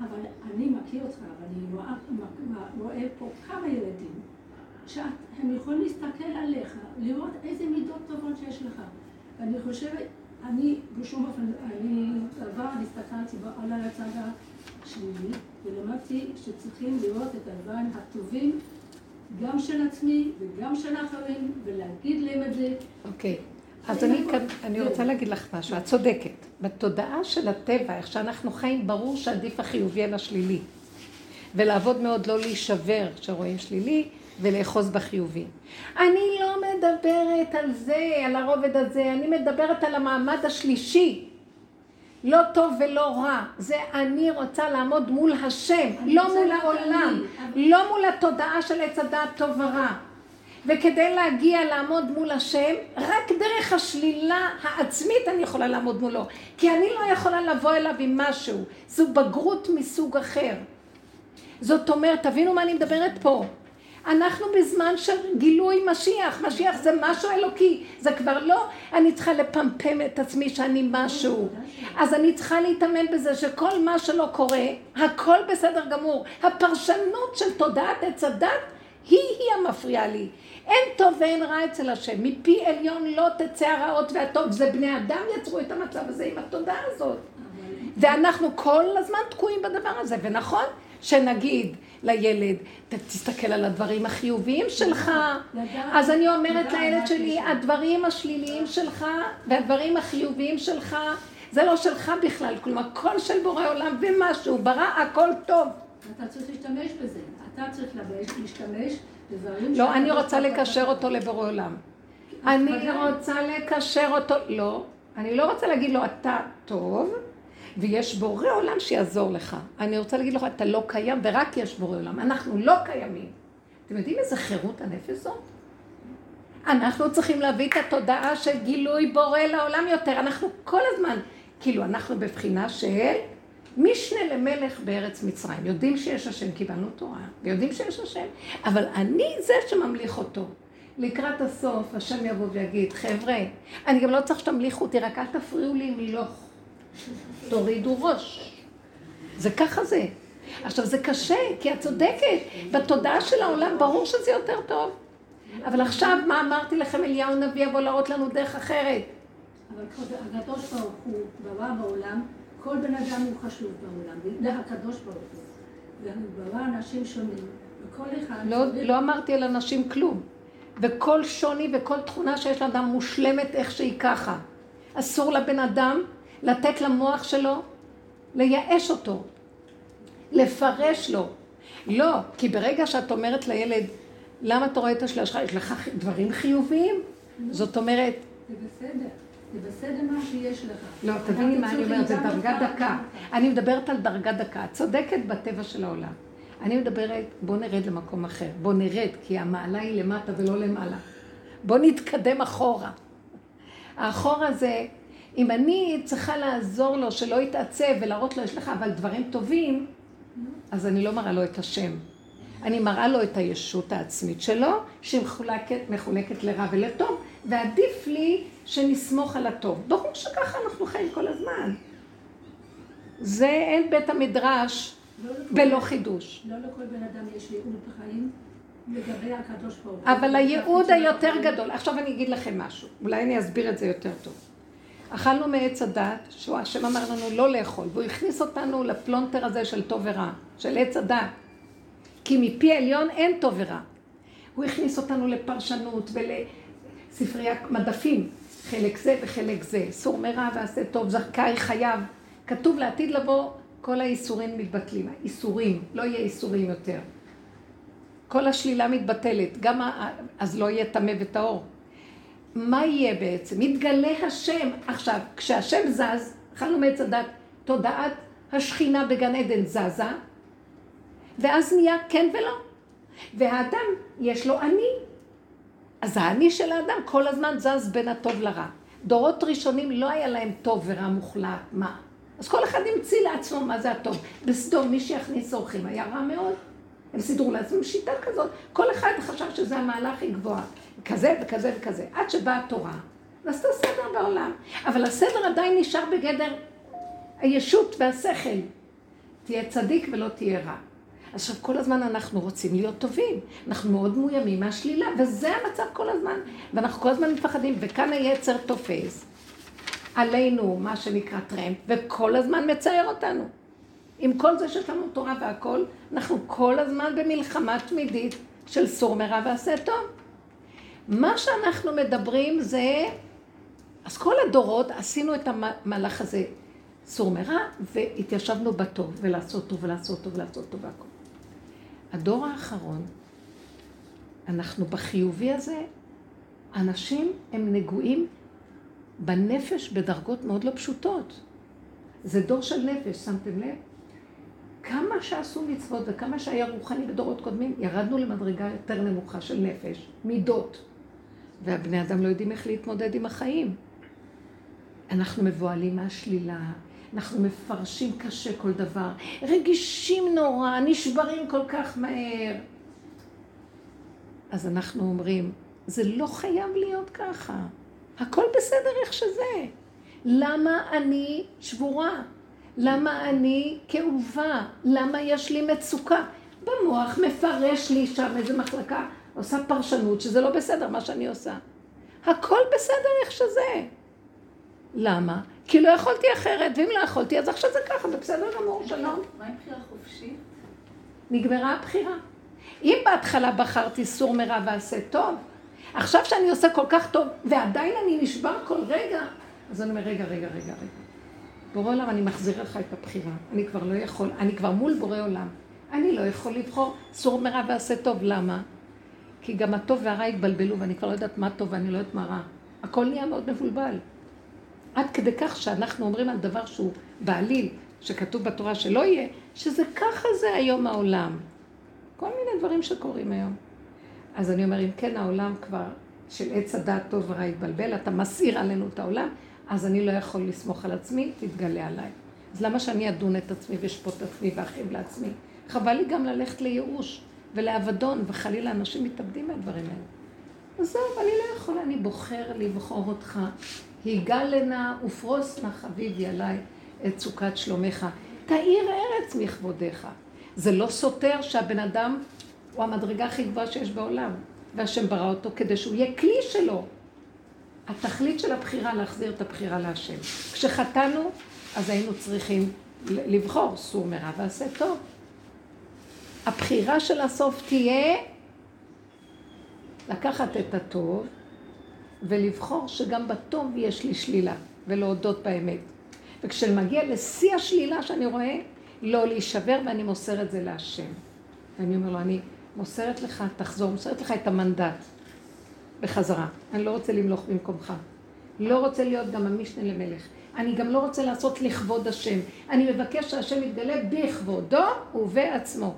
אבל אני מכיר אותך, ואני רואה, רואה פה כמה ילדים, שהם יכולים להסתכל עליך, לראות איזה מידות טובות שיש לך. ואני חושבת, אני, בשום אופן, אני בעבר הסתכלתי על הצד השלילי, ולמדתי שצריכים לראות את הדברים הטובים גם של עצמי וגם של אחרים, ולהגיד להם את זה. אוקיי. אז אני, כאן, אני רוצה להגיד לך משהו, את צודקת. בתודעה של הטבע, איך שאנחנו חיים, ברור שעדיף החיובי על השלילי. ולעבוד מאוד לא להישבר כשרואים שלילי, ולאחוז בחיובי. אני לא מדברת על זה, על הרובד הזה, אני מדברת על המעמד השלישי. לא טוב ולא רע, זה אני רוצה לעמוד מול השם, לא מול העולם, לא מול התודעה של עץ הדעת טוב ורע. וכדי להגיע לעמוד מול השם, רק דרך השלילה העצמית אני יכולה לעמוד מולו. כי אני לא יכולה לבוא אליו עם משהו. זו בגרות מסוג אחר. זאת אומרת, תבינו מה אני מדברת פה. אנחנו בזמן של גילוי משיח. משיח זה משהו אלוקי. זה כבר לא, אני צריכה לפמפם את עצמי שאני משהו. אז אני צריכה להתאמן בזה שכל מה שלא קורה, הכל בסדר גמור. הפרשנות של תודעת עץ הדת היא-היא המפריעה לי. אין טוב ואין רע אצל השם. מפי עליון לא תצא הרעות והטוב. זה בני אדם יצרו את המצב הזה עם התודעה הזאת. ואנחנו כל הזמן תקועים בדבר הזה. ונכון שנגיד לילד, תסתכל על הדברים החיוביים שלך. אז אני אומרת לילד שלי, הדברים השליליים שלך והדברים החיוביים שלך, זה לא שלך בכלל. כלומר, כל של בורא עולם ומה שהוא ברא, הכל טוב. אתה צריך להשתמש בזה. אתה צריך להשתמש לא, אני רוצה לקשר אותו לבורא עולם. אני רוצה לקשר אותו, לא, אני לא רוצה להגיד לו, אתה טוב, ויש בורא עולם שיעזור לך. אני רוצה להגיד לך, אתה לא קיים, ורק יש בורא עולם. אנחנו לא קיימים. אתם יודעים איזה חירות הנפש זאת? אנחנו צריכים להביא את התודעה של גילוי בורא לעולם יותר. אנחנו כל הזמן, כאילו, אנחנו בבחינה של משנה למלך בארץ מצרים. יודעים שיש השם, קיבלנו תורה, ויודעים שיש השם, אבל אני זה שממליך אותו. לקראת הסוף, השם יבוא ויגיד, חבר'ה, אני גם לא צריך שתמליכו אותי, רק אל תפריעו לי מלוך. תורידו ראש. זה ככה זה. עכשיו, זה קשה, כי את צודקת. בתודעה של העולם ברור שזה יותר טוב. אבל עכשיו, מה אמרתי לכם, אליהו נביא יבוא להראות לנו דרך אחרת. אבל הקדוש ברוך הוא ברא בעולם כל בן אדם הוא חשוב בעולם, זה הקדוש ברוך הוא. וברא אנשים שונים, וכל אחד... לא, לא אמרתי על אנשים כלום. וכל שוני וכל תכונה שיש לאדם מושלמת איך שהיא ככה. אסור לבן אדם לתת למוח שלו לייאש אותו, לפרש לו. לא, כי ברגע שאת אומרת לילד, למה אתה רואה את השלילה שלך? יש לך דברים חיוביים? זאת אומרת... זה בסדר. זה בסדר מה שיש לך. לא, תביני מה אני אומרת, זה דרגה דקה. אני מדברת על דרגה דקה. את צודקת בטבע של העולם. אני מדברת, בוא נרד למקום אחר. בוא נרד, כי המעלה היא למטה ולא למעלה. בוא נתקדם אחורה. האחורה זה, אם אני צריכה לעזור לו שלא יתעצב ולהראות לו, יש לך אבל דברים טובים, אז אני לא מראה לו את השם. אני מראה לו את הישות העצמית שלו, שהיא מחולקת, מחולקת לרע ולטוב, ועדיף לי שנסמוך על הטוב. ברור שככה אנחנו חיים כל הזמן. זה אין בית המדרש לא בלא חידוש. לא לכל בן אדם יש ייעוד בחיים. אבל הייעוד היותר גדול, עכשיו אני אגיד לכם משהו, אולי אני אסביר את זה יותר טוב. אכלנו מעץ הדת, שהוא השם אמר לנו לא לאכול, והוא הכניס אותנו לפלונטר הזה של טוב ורע, של עץ הדת. כי מפי עליון אין טוב ורע. הוא הכניס אותנו לפרשנות ולספרי מדפים, חלק זה וחלק זה, סור מרע ועשה טוב, זכאי חייו. כתוב לעתיד לבוא, כל האיסורים מתבטלים. איסורים, לא יהיה איסורים יותר. כל השלילה מתבטלת, גם ה... אז לא יהיה טמא וטהור. מה יהיה בעצם? יתגלה השם. עכשיו, כשהשם זז, אכלנו מעץ הדת, תודעת השכינה בגן עדן זזה, ואז נהיה כן ולא. והאדם, יש לו אני. אז האני של האדם כל הזמן זז בין הטוב לרע. דורות ראשונים לא היה להם טוב ורע מוחלט, מה? אז כל אחד המציא לעצמו מה זה הטוב. בסדום מי שיכניס אורחים היה רע מאוד. הם סידרו לעצמם שיטה כזאת. כל אחד חשב שזה המעלה הכי גבוהה. כזה וכזה וכזה. עד שבאה התורה, ועשתה סדר בעולם. אבל הסדר עדיין נשאר בגדר הישות והשכל. תהיה צדיק ולא תהיה רע. עכשיו, כל הזמן אנחנו רוצים להיות טובים. אנחנו מאוד מאוימים מהשלילה, וזה המצב כל הזמן. ואנחנו כל הזמן מפחדים, וכאן היצר תופס. עלינו מה שנקרא טרמפ, וכל הזמן מצייר אותנו. עם כל זה שיש לנו תורה והכל, אנחנו כל הזמן במלחמה תמידית של סור מרע ועשה טוב. מה שאנחנו מדברים זה, אז כל הדורות עשינו את המהלך הזה, סור מרע, והתיישבנו בטוב, ולעשות טוב, ולעשות טוב, ולעשות טוב והכל. הדור האחרון, אנחנו בחיובי הזה, אנשים הם נגועים בנפש בדרגות מאוד לא פשוטות. זה דור של נפש, שמתם לב? כמה שעשו מצוות וכמה שהיה רוחני בדורות קודמים, ירדנו למדרגה יותר נמוכה של נפש, מידות. והבני אדם לא יודעים איך להתמודד עם החיים. אנחנו מבוהלים מהשלילה, אנחנו מפרשים קשה כל דבר, רגישים נורא, נשברים כל כך מהר. אז אנחנו אומרים, זה לא חייב להיות ככה. הכל בסדר איך שזה. למה אני שבורה? למה אני כאובה? למה יש לי מצוקה? במוח מפרש לי שם איזה מחלקה, עושה פרשנות שזה לא בסדר מה שאני עושה. הכל בסדר איך שזה. למה? כי לא יכולתי אחרת, ואם לא יכולתי אז עכשיו זה ככה, ובסדר גמור, שלום. מה עם בחירה חופשית? נגמרה הבחירה. אם בהתחלה בחרתי סור מרע ועשה טוב, עכשיו שאני עושה כל כך טוב, ועדיין אני נשבר כל רגע, אז אני אומר, רגע, רגע, רגע, רגע. בורא עולם, אני מחזיר לך את הבחירה. אני כבר לא יכול, אני כבר מול בורא עולם. אני לא יכול לבחור סור מרע ועשה טוב. למה? כי גם הטוב והרע התבלבלו, ואני כבר לא יודעת מה טוב ואני לא יודעת מה רע. הכל נהיה מאוד מבולבל. עד כדי כך שאנחנו אומרים על דבר שהוא בעליל, שכתוב בתורה שלא יהיה, שזה ככה זה היום העולם. כל מיני דברים שקורים היום. אז אני אומר, אם כן העולם כבר של עץ הדעת טוב ורע התבלבל, אתה מסעיר עלינו את העולם, אז אני לא יכול לסמוך על עצמי, תתגלה עליי. אז למה שאני אדון את עצמי ואשפוט את עצמי ואכאב לעצמי? חבל לי גם ללכת לייאוש ולאבדון, וחלילה אנשים מתאבדים מהדברים האלה. זהו, אני לא יכולה, אני בוחר לבחור אותך. היגל לנא ופרוס נא חביבי עליי את סוכת שלומך. תאיר ארץ מכבודיך. זה לא סותר שהבן אדם הוא המדרגה הכי גבוהה שיש בעולם, והשם ברא אותו כדי שהוא יהיה כלי שלו. התכלית של הבחירה, להחזיר את הבחירה להשם. כשחטאנו, אז היינו צריכים לבחור סור מרע ועשה טוב. הבחירה של הסוף תהיה לקחת את הטוב ולבחור שגם בטוב יש לי שלילה, ולהודות באמת. וכשמגיע לשיא השלילה שאני רואה, לא להישבר ואני מוסר את זה להשם. ואני אומר לו, אני מוסרת לך, תחזור, מוסרת לך את המנדט בחזרה. אני לא רוצה למלוך במקומך. לא רוצה להיות גם המשנה למלך. אני גם לא רוצה לעשות לכבוד השם. אני מבקש שהשם יתגלה בכבודו ובעצמו.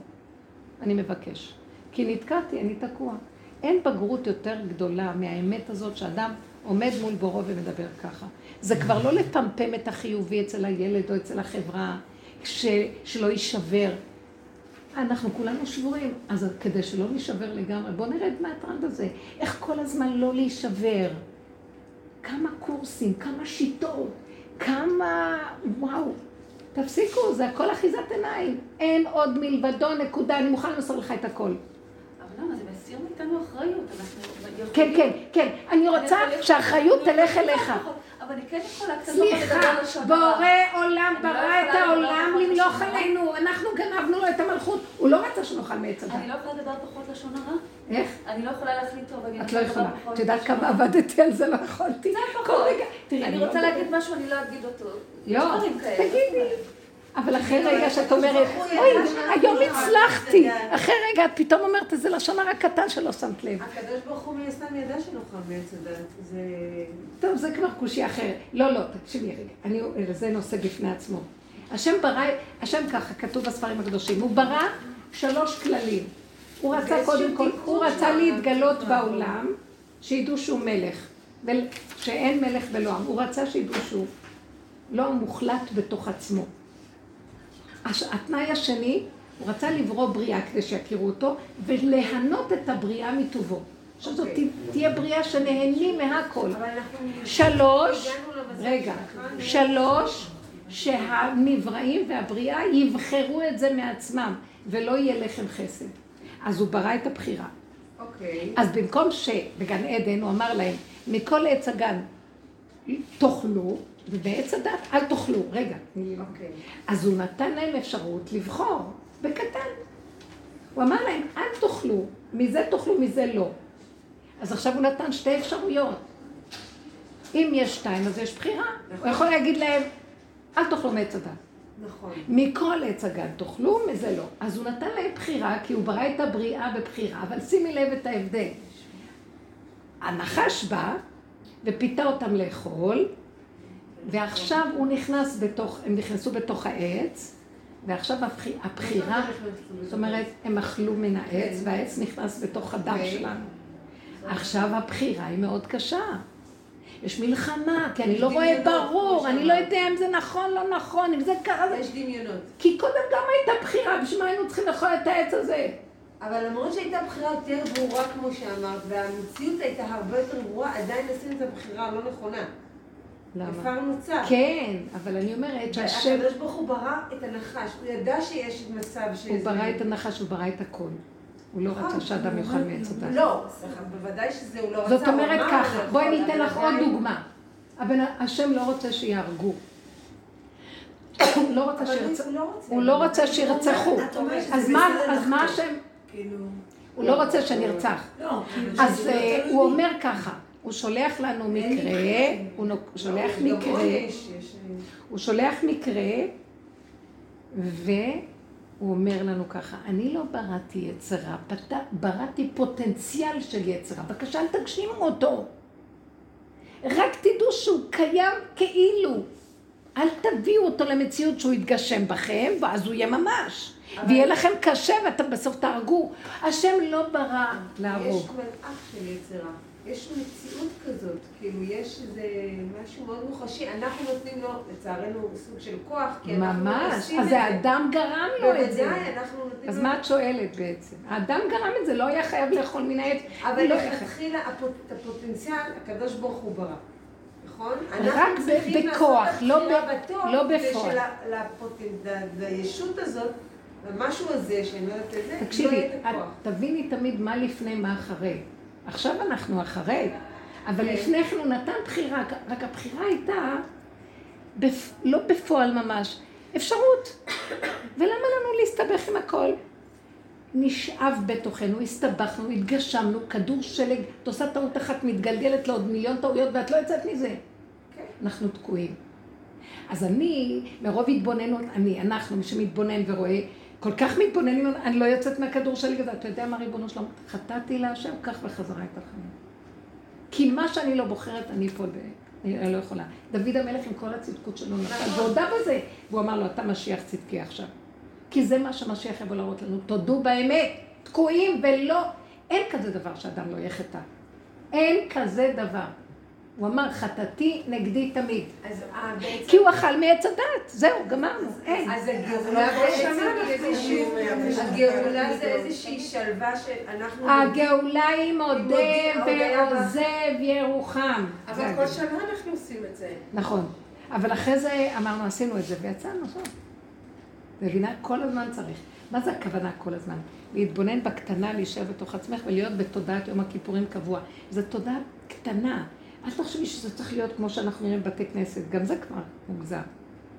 אני מבקש. כי נתקעתי, אני תקוע. אין בגרות יותר גדולה מהאמת הזאת שאדם עומד מול בורו ומדבר ככה. זה כבר לא לפמפם את החיובי אצל הילד או אצל החברה, ש, שלא יישבר. אנחנו כולנו שבורים, אז כדי שלא נישבר לגמרי, בואו נרד מהטרנד הזה. איך כל הזמן לא להישבר? כמה קורסים, כמה שיטות, כמה... וואו. תפסיקו, זה הכל אחיזת עיניים. אין עוד מלבדו, נקודה, אני מוכן למסור לך את הכל. אחריות. אנחנו כן, כן, כן. אני רוצה שהאחריות תלך אליך. אבל אני כן יכולה קצת סליחה, בורא עולם ברא את העולם למלוך עלינו. אנחנו גנבנו לו את המלכות. הוא לא רצה שנאכל מעץ הדת. אני לא יכולה לדבר פחות לשון הרע? איך? אני לא יכולה להחליט טוב. את לא יכולה. את יודעת כמה עבדתי על זה, לא יכולתי. זה פחות. אני רוצה להגיד משהו, אני לא אגיד אותו. לא, תגידי. אבל אחרי רגע שאת אומרת, אוי, היום הצלחתי. אחרי רגע את פתאום אומרת איזה לשון הרע קטן שלא שמת לב. הקדוש ברוך הוא מן הסתם ידע שנאכל מעץ הדת. זה... טוב, זה כבר קושי אחר. לא, לא, תקשיבי רגע. זה נושא בפני עצמו. השם ברא, השם ככה, כתוב בספרים הקדושים, הוא ברא שלוש כללים. הוא רצה קודם כל, הוא רצה להתגלות בעולם, שידעו שהוא מלך, שאין מלך ולא עם. הוא רצה שידעו שהוא לא מוחלט בתוך עצמו. התנאי השני, הוא רצה לברוא בריאה כדי שיכירו אותו, וליהנות את הבריאה מטובו. שזאת אוקיי. תהיה בריאה שנהנים מהכל. שלוש, רגע, שלוש, שהנבראים והבריאה יבחרו את זה מעצמם, ולא יהיה לחם חסד. אז הוא ברא את הבחירה. אוקיי. אז במקום שבגן עדן הוא אמר להם, מכל עץ הגן תאכלו, ובעץ הדת אל תאכלו. רגע, לי אוקיי. אז הוא נתן להם אפשרות לבחור, בקטן. הוא אמר להם, אל תאכלו, מזה תאכלו, מזה לא. אז עכשיו הוא נתן שתי אפשרויות. אם יש שתיים, אז יש בחירה. הוא יכול להגיד להם, אל תאכלו מעץ הדת. נכון. מכל עץ הגן תאכלו, מזה לא. אז הוא נתן להם בחירה, כי הוא ברא את הבריאה בבחירה, אבל שימי לב את ההבדל. הנחש בא ופיתה אותם לאכול, ועכשיו הוא נכנס בתוך, הם נכנסו בתוך העץ, ועכשיו הבח- הבחירה, זאת אומרת, הם אכלו מן העץ, והעץ נכנס בתוך הדם שלנו. עכשיו הבחירה היא מאוד קשה. יש מלחמה, כי אני לא רואה ברור, אני לא. יודע אם זה נכון, לא נכון, אם זה ככה. יש דמיונות. כי קודם גם הייתה בחירה, בשביל מה היינו צריכים לאכול את העץ הזה? אבל למרות שהייתה בחירה יותר ברורה, כמו שאמרת, והמציאות הייתה הרבה יותר ברורה, עדיין עשינו את הבחירה הלא נכונה. למה? הפרנו צו. כן, אבל אני אומרת שהשם, הקדוש ברוך הוא ברא את הנחש, הוא ידע שיש מצב שזה... הוא ברא את הנחש, הוא ברא את הכל. הוא לא נכון. רצה שאדם יאכל מעץ הדת. לא, בוודאי שזה הוא לא רצה. זאת אומרת ככה, בואי ניתן אבל לך עוד דוגמה. הבן- השם לא רוצה שיהרגו. הוא לא רוצה אבל לא. הוא לא רוצה שירצחו. אז מה-. השם? כאילו... הוא לא רוצה שנרצח. לא, אז אה, הוא. אומר ככה, הוא שולח לנו מקרה. הוא נו- שולח מקרה, הוא שולח מקרה, והוא אומר לנו ככה, אני לא בראתי יצרה, בראתי פוטנציאל של יצרה, בבקשה אל תגשימו אותו. רק תדעו שהוא קיים כאילו. אל תביאו אותו למציאות שהוא יתגשם בכם, ואז הוא יהיה ממש. אבל- ויהיה לכם קשה ואתם בסוף תהרגו. השם לא ברא להרוג. יש מלאך של יצירה. יש מציאות כזאת, כאילו יש איזה משהו מאוד מוחשי, אנחנו נותנים לו, לצערנו, סוג של כוח, כי אנחנו ממש, עושים אז את זה. האדם גרם לו את זה. בוודאי, אנחנו נותנים אז לו... מה את שואלת בעצם? האדם גרם את זה, לא היה חייב לאכול מן העץ. אבל לא. לכתחילה הפוט- את הפוטנציאל, הקדוש ברוך הוא ברא. נכון? רק בכוח, לא ב- לא בפועל. לישות הזאת, למשהו הזה, שאני לא יודעת את זה, לא יהיה את הכוח. תביני תמיד מה לפני, מה אחרי. עכשיו אנחנו אחרי, אבל כן. לפני כן הוא נתן בחירה, רק הבחירה הייתה בפ... לא בפועל ממש, אפשרות. [COUGHS] ולמה לנו להסתבך עם הכל? נשאב בתוכנו, הסתבכנו, התגשמנו, כדור שלג, את עושה טעות אחת, מתגלגלת לעוד מיליון טעויות ואת לא יוצאת מזה. כן. אנחנו תקועים. אז אני, מרוב התבוננות, אני, אנחנו, מי שמתבונן ורואה, כל כך מתבוננים, אני לא יוצאת מהכדור שלי כזה, אתה יודע מה ריבונו שלום? חטאתי להשם, קח בחזרה את החיים. כי מה שאני לא בוחרת, אני פה. אני לא יכולה. דוד המלך עם כל הצדקות שלו נפל. והודה בזה. והוא אמר לו, אתה משיח צדקי עכשיו. כי זה מה שמשיח יבוא להראות לנו. תודו באמת, תקועים ולא, אין כזה דבר שאדם לא יהיה חטא. אין כזה דבר. הוא אמר, חטאתי נגדי תמיד. אז אה. כי הוא אכל מעץ הדת, זהו, גמרנו, אין. אז הגאולה בעצם היא איזושהי... זה שלווה שאנחנו... הגאולה היא מודה ועוזב ירוחם. זה אבל. כל שנה אנחנו עושים את זה. נכון. אבל אחרי זה אמרנו, עשינו את זה ויצאנו, טוב. מבינה? כל הזמן צריך. מה זה הכוונה כל הזמן? להתבונן בקטנה, להישאר בתוך עצמך ולהיות בתודעת יום הכיפורים קבוע. זו תודעה קטנה. אל תחשבי שזה צריך להיות כמו שאנחנו נראים בבתי כנסת, גם זה כבר מוגזם.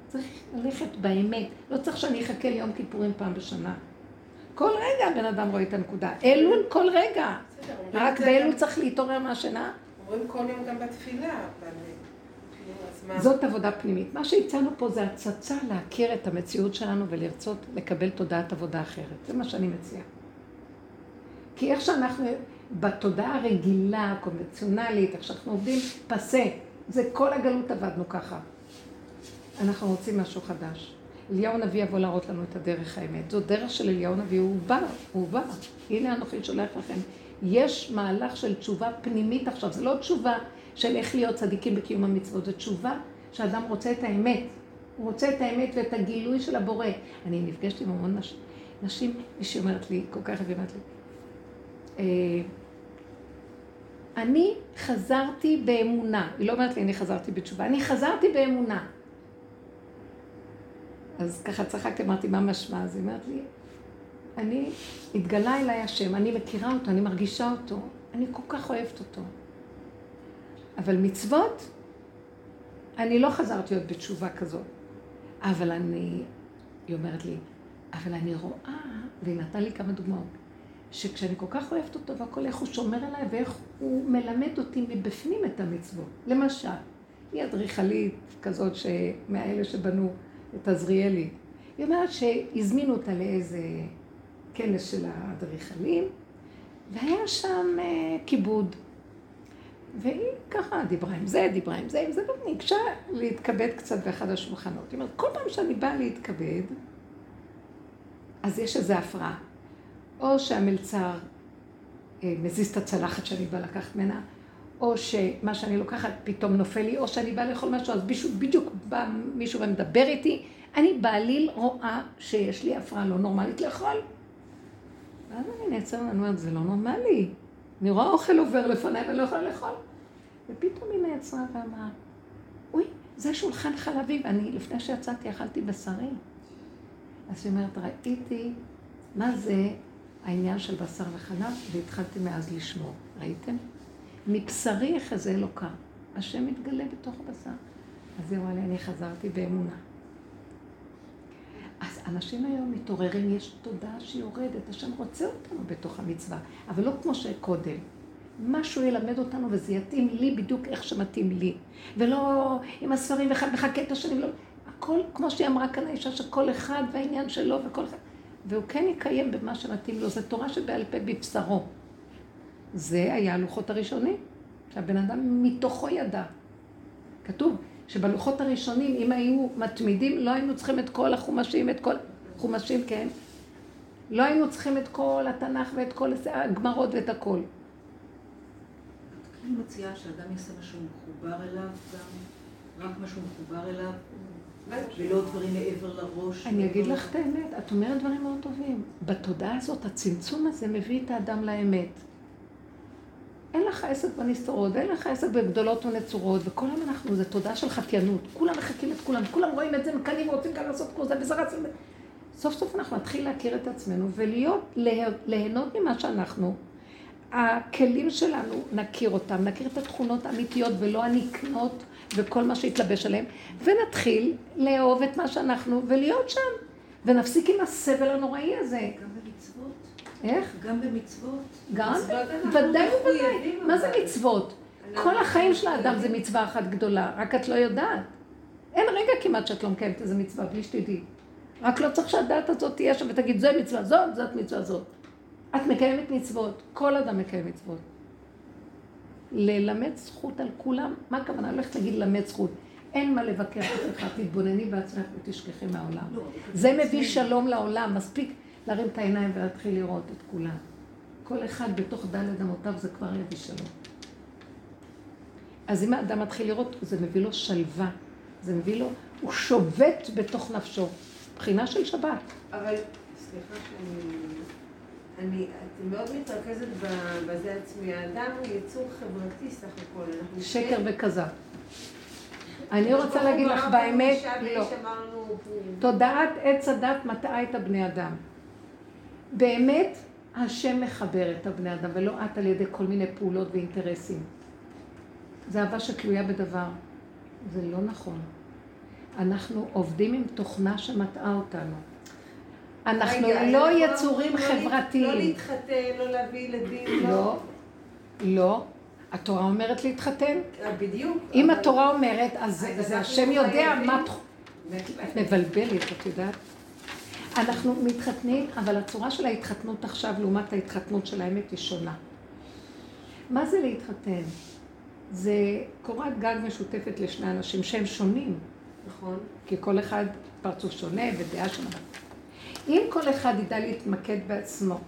צריך ללכת באמת. לא צריך שאני אחכה ליום כיפורים פעם בשנה. כל רגע הבן אדם רואה את הנקודה. אלול כל רגע. בסדר, רק באלול גם- צריך להתעורר מהשינה. אומרים כל יום גם בתפילה, אבל... כאילו, אז מה? זאת עבודה פנימית. מה שהצענו פה זה הצצה להכיר את המציאות שלנו ולרצות לקבל תודעת עבודה אחרת. זה מה שאני מציעה. כי איך שאנחנו, בתודעה הרגילה, הקונבנציונלית, איך שאנחנו עובדים, פסה. זה כל הגלות עבדנו ככה. אנחנו רוצים משהו חדש. אליהו הנביא יבוא להראות לנו את הדרך האמת. זו דרך של אליהו הנביא, הוא בא, הוא בא. הנה אנוכי שולח לכם. יש מהלך של תשובה פנימית עכשיו, זה לא תשובה של איך להיות צדיקים בקיום המצוות, זו תשובה שאדם רוצה את האמת. הוא רוצה את האמת ואת הגילוי של הבורא. אני נפגשת עם המון נשים, נשים, מישהי אומרת לי, כל כך יפה, אומרת לי, אה, אני חזרתי באמונה. היא לא אומרת לי, אני חזרתי בתשובה, אני חזרתי באמונה. אז ככה צחקתי, אמרתי, מה משמע? אז היא אומרת לי, אני, התגלה אליי השם, אני מכירה אותו, אני מרגישה אותו, אני כל כך אוהבת אותו. אבל מצוות, אני לא חזרתי עוד בתשובה כזאת, אבל אני, היא אומרת לי, אבל אני רואה, והיא נתנה לי כמה דוגמאות, שכשאני כל כך אוהבת אותו והכל, איך הוא שומר עליי ואיך הוא מלמד אותי מבפנים את המצוות. למשל, היא אדריכלית כזאת מאלה שבנו את עזריאלי. היא אומרת שהזמינו אותה לאיזה כנס של האדריכלים, והיה שם אה, כיבוד. והיא ככה דיברה עם זה, דיברה עם זה, עם זה, וניגשה להתכבד קצת באחד השולחנות. היא אומרת, כל פעם שאני באה להתכבד, אז יש איזו הפרעה. או שהמלצר אה, מזיז את הצלחת שאני באה לקחת ממנה, או שמה שאני לוקחת פתאום נופל לי, או שאני באה לאכול משהו, אז בישהו, בדיוק בא מישהו ומדבר איתי, אני בעליל רואה שיש לי הפרעה לא נורמלית לאכול. ואז אני נעצרת ואני אומרת, זה לא נורמלי. אני רואה אוכל עובר לפניי ואני לא יכולה לאכול. ופתאום היא נעצרה ואמרה, אוי, זה שולחן חלבי, ואני, לפני שיצאתי, אכלתי בשרי. אז היא אומרת, ראיתי מה זה העניין של בשר וחלב, והתחלתי מאז לשמור. ראיתם? מבשרי יחזה אלוקה. השם מתגלה בתוך הבשר. אז היא אמרה לי, אני חזרתי באמונה. אז אנשים היום מתעוררים, יש תודעה שיורדת, השם רוצה אותנו בתוך המצווה, אבל לא כמו שקודם. משהו ילמד אותנו וזה יתאים לי בדיוק איך שמתאים לי. ולא עם הספרים ואחד מחכה את השני, לא... הכל, כמו שהיא אמרה כאן האישה, שכל אחד והעניין שלו וכל אחד. והוא כן יקיים במה שמתאים לו, זו תורה שבעל פה בבשרו. זה היה הלוחות הראשונים, שהבן אדם מתוכו ידע. כתוב שבלוחות הראשונים, אם היו מתמידים, לא היינו צריכים את כל החומשים, את כל... חומשים, כן. לא היינו צריכים את כל התנ"ך ואת כל הגמרות ואת הכל. אני מציעה שאדם יעשה משהו מחובר אליו גם, רק משהו מחובר אליו, ולא דברים מעבר לראש. אני אגיד לך את האמת, את אומרת דברים מאוד טובים. בתודעה הזאת, הצמצום הזה מביא את האדם לאמת. אין לך עסק בנסתרות, ואין לך עסק בגדולות ונצורות, וכל היום אנחנו, זה תודעה של חתיינות. כולם מחכים את כולם, כולם רואים את זה, מקנאים, רוצים כאן לעשות כמו זה, וזה רץ... סוף סוף אנחנו נתחיל להכיר את עצמנו ולהיות, ליהנות ממה שאנחנו. הכלים שלנו, נכיר אותם, נכיר את התכונות האמיתיות ולא הנקנות וכל מה שהתלבש עליהם, ונתחיל לאהוב את מה שאנחנו ולהיות שם, ונפסיק עם הסבל הנוראי הזה. גם במצוות. איך? גם במצוות. גם? ודאי וודאי. מה זה מצוות? כל החיים של האדם זה מצווה אחת גדולה, רק את לא יודעת. אין רגע כמעט שאת לא מקיימת איזה מצווה, בלי שתדעי. רק לא צריך שהדעת הזאת תהיה שם ותגיד, זו מצווה זאת, זאת מצווה זאת. את מקיימת מצוות, כל אדם מקיים מצוות. ללמד זכות על כולם, מה הכוונה? הולכת להגיד ללמד זכות. אין מה לבקר אף אחד, תתבונני בעצמך ותשכחי מהעולם. לא, זה מביא שלום לעולם, מספיק להרים את העיניים ולהתחיל לראות את כולם. כל אחד בתוך דלת אמותיו זה כבר יביא שלום. אז אם האדם מתחיל לראות, זה מביא לו שלווה. זה מביא לו, הוא שובת בתוך נפשו. בחינה של שבת. אבל, סליחה שאני... אני, מאוד מתרכזת בזה עצמי. האדם הוא יצור חברתי סך הכל. שקר וכזב. אני רוצה להגיד לך באמת, לא. תודעת עץ הדת מטעה את הבני אדם. באמת, השם מחבר את הבני אדם, ולא את על ידי כל מיני פעולות ואינטרסים. זה אהבה שתלויה בדבר. זה לא נכון. אנחנו עובדים עם תוכנה שמטעה אותנו. אנחנו רגע, לא יצורים לא חברתיים. לא להתחתן, לא להביא ילדים, לא. לא, לא. התורה אומרת להתחתן. אה, בדיוק. אם התורה אומרת, אז זה השם יודע מה... את מבלבלת, את יודעת? אנחנו מתחתנים, אבל הצורה של ההתחתנות עכשיו לעומת ההתחתנות של האמת היא שונה. מה זה להתחתן? זה קורת גג משותפת לשני אנשים שהם שונים. נכון. כי כל אחד פרצוף שונה ודעה שונה. אם כל אחד ידע להתמקד בעצמו,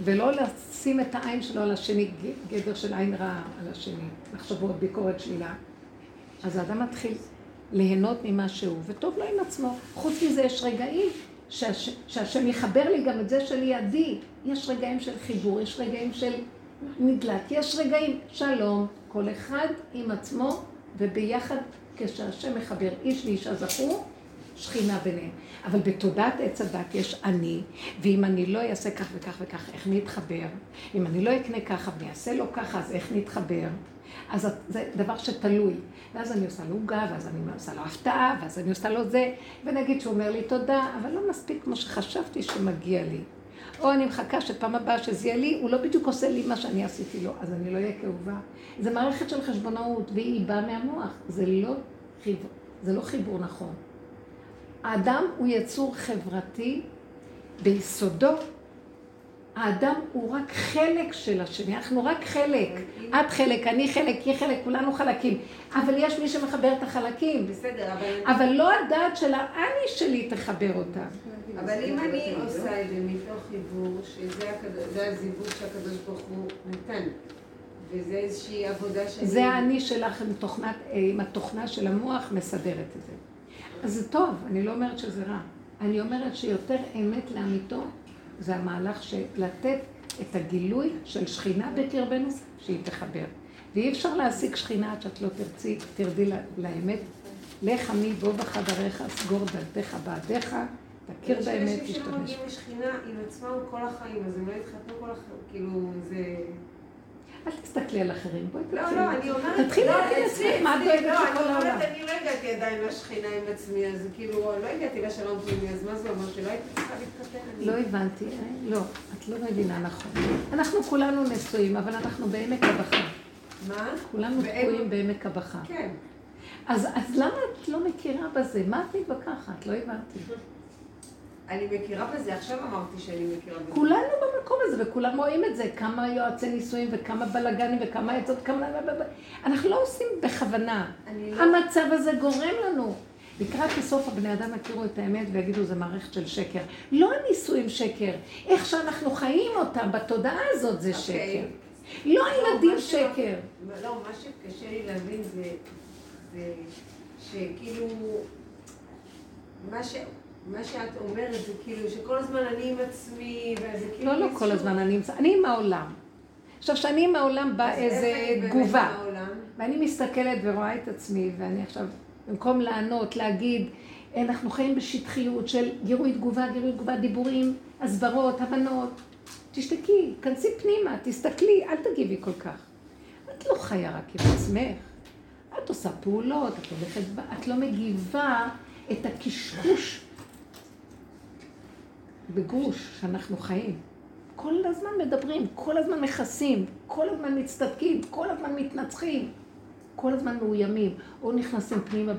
ולא לשים את העין שלו על השני, גדר של עין רעה על השני, מחשבות, ביקורת שלילה, אז האדם מתחיל ליהנות ממה שהוא, וטוב לו עם עצמו. חוץ מזה יש רגעים שהש, שהשם יחבר לי גם את זה שלידי. יש רגעים של חיבור, יש רגעים של נדלק, יש רגעים שלום, כל אחד עם עצמו, וביחד כשהשם מחבר איש ואישה זכו, שכינה ביניהם. אבל בתודעת עץ הדת יש אני, ואם אני לא אעשה כך וכך וכך, איך נתחבר? אם אני לא אקנה ככה ואעשה לו ככה, אז איך נתחבר? אז זה דבר שתלוי. ואז אני עושה לו עוגה, ואז אני עושה לו הפתעה, ואז אני עושה לו זה, ונגיד שהוא אומר לי תודה, אבל לא מספיק כמו שחשבתי שמגיע לי. או אני מחכה שפעם הבאה שזה יהיה לי, הוא לא בדיוק עושה לי מה שאני עשיתי לו, אז אני לא אהיה כאובה. זה מערכת של חשבונאות, והיא באה מהמוח. זה לא חיבור, זה לא חיבור נכון. האדם הוא יצור חברתי ביסודו. האדם הוא רק חלק של השני, אנחנו רק חלק. את חלק, אני חלק, היא חלק, כולנו חלקים. אבל יש מי שמחבר את החלקים. בסדר, אבל... אבל לא הדעת של האני שלי תחבר אותם. אבל אם אני עושה את זה מתוך חיבור, שזה הזיווג שהקדוש ברוך הוא נתן, וזה איזושהי עבודה שאני... זה האני שלך עם התוכנה של המוח מסדרת את זה. אז זה טוב, אני לא אומרת שזה רע. אני אומרת שיותר אמת לאמיתו זה המהלך של לתת את הגילוי של שכינה בקרבנו, שהיא תחבר. ואי אפשר להשיג שכינה עד שאת לא תרצי, תרדי לאמת. לך עמי בוא בחדריך, סגור דלתך בעדיך, תכיר יש באמת, אנשים שלא תשתמש. מגיעים לשכינה עם עצמם כל החיים, אז הם לא יתחתנו כל החיים, כאילו, זה... אל תסתכלי על אחרים, בואי לא, תתחילי. לא, אני אומרת... תתחילי לא, להגיד לעצמך, מה את דואגת לא, אני העולם? אומרת, אני לא הגעתי עדיין לשכינה עם עצמי, אז כאילו, לא הגעתי לשלום פנימי, אז מה זה אומר? שלא הייתי צריכה להתחתן? אני- לא הבנתי, אה? לא, את לא מבינה נכון. אנחנו כולנו נשואים, אבל אנחנו בעמק הבכה. מה? כולנו תקועים בעמק הבכה. כן. אז למה את לא מכירה בזה? מה את מתווכחת? לא הבנתי. אני מכירה בזה, עכשיו אמרתי שאני מכירה בזה. כולנו במקום הזה, וכולם רואים את זה, כמה יועצי נישואים וכמה בלאגנים וכמה עצות, כמה... אנחנו לא עושים בכוונה. לא... המצב הזה גורם לנו. לקראת הסוף הבני אדם יכירו את האמת ויגידו זה מערכת של שקר. לא הנישואים שקר, איך שאנחנו חיים אותם בתודעה הזאת זה אוקיי. שקר. לא הילדים מה ש- שקר. לא, מה שקשה לי להבין זה, זה שכאילו, מה, ש, מה שאת אומרת זה כאילו שכל הזמן אני עם עצמי, וזה כאילו... לא, לא כל הזמן אני עם העולם. עכשיו, כשאני עם העולם בא אז איך איזה תגובה? ואני מסתכלת ורואה את עצמי, ואני עכשיו, במקום לענות, להגיד, אנחנו חיים בשטחיות של גירוי תגובה, גירוי תגובה, דיבורים, הסברות, הבנות. תשתקי, כנסי פנימה, תסתכלי, אל תגיבי כל כך. את לא חיה רק עם עצמך. את עושה פעולות, את הולכת, את לא מגיבה את הקשקוש בגוש שאנחנו חיים. כל הזמן מדברים, כל הזמן מכסים, כל הזמן מצטדקים, כל הזמן מתנצחים, כל הזמן מאוימים, או נכנסים פנימה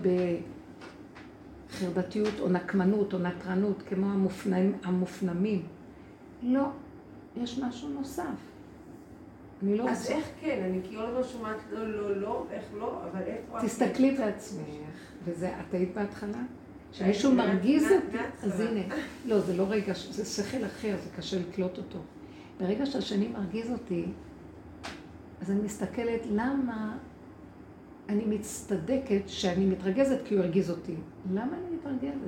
בחרדתיות, או נקמנות, או נטרנות, כמו המופנמים, המופנמים. לא, יש משהו נוסף. אני לא אז. איך כן? אני כאילו לא שומעת לא, לא, לא, איך לא, אבל איפה... תסתכלי בעצמך, וזה, את היית בהתחלה? כשמישהו מרגיז אותי. אז הנה. לא, זה לא רגע, זה שכל אחר, זה קשה לקלוט אותו. ברגע שהשני מרגיז אותי, אז אני מסתכלת למה אני מצטדקת שאני מתרגזת כי הוא הרגיז אותי. למה אני מתרגזת?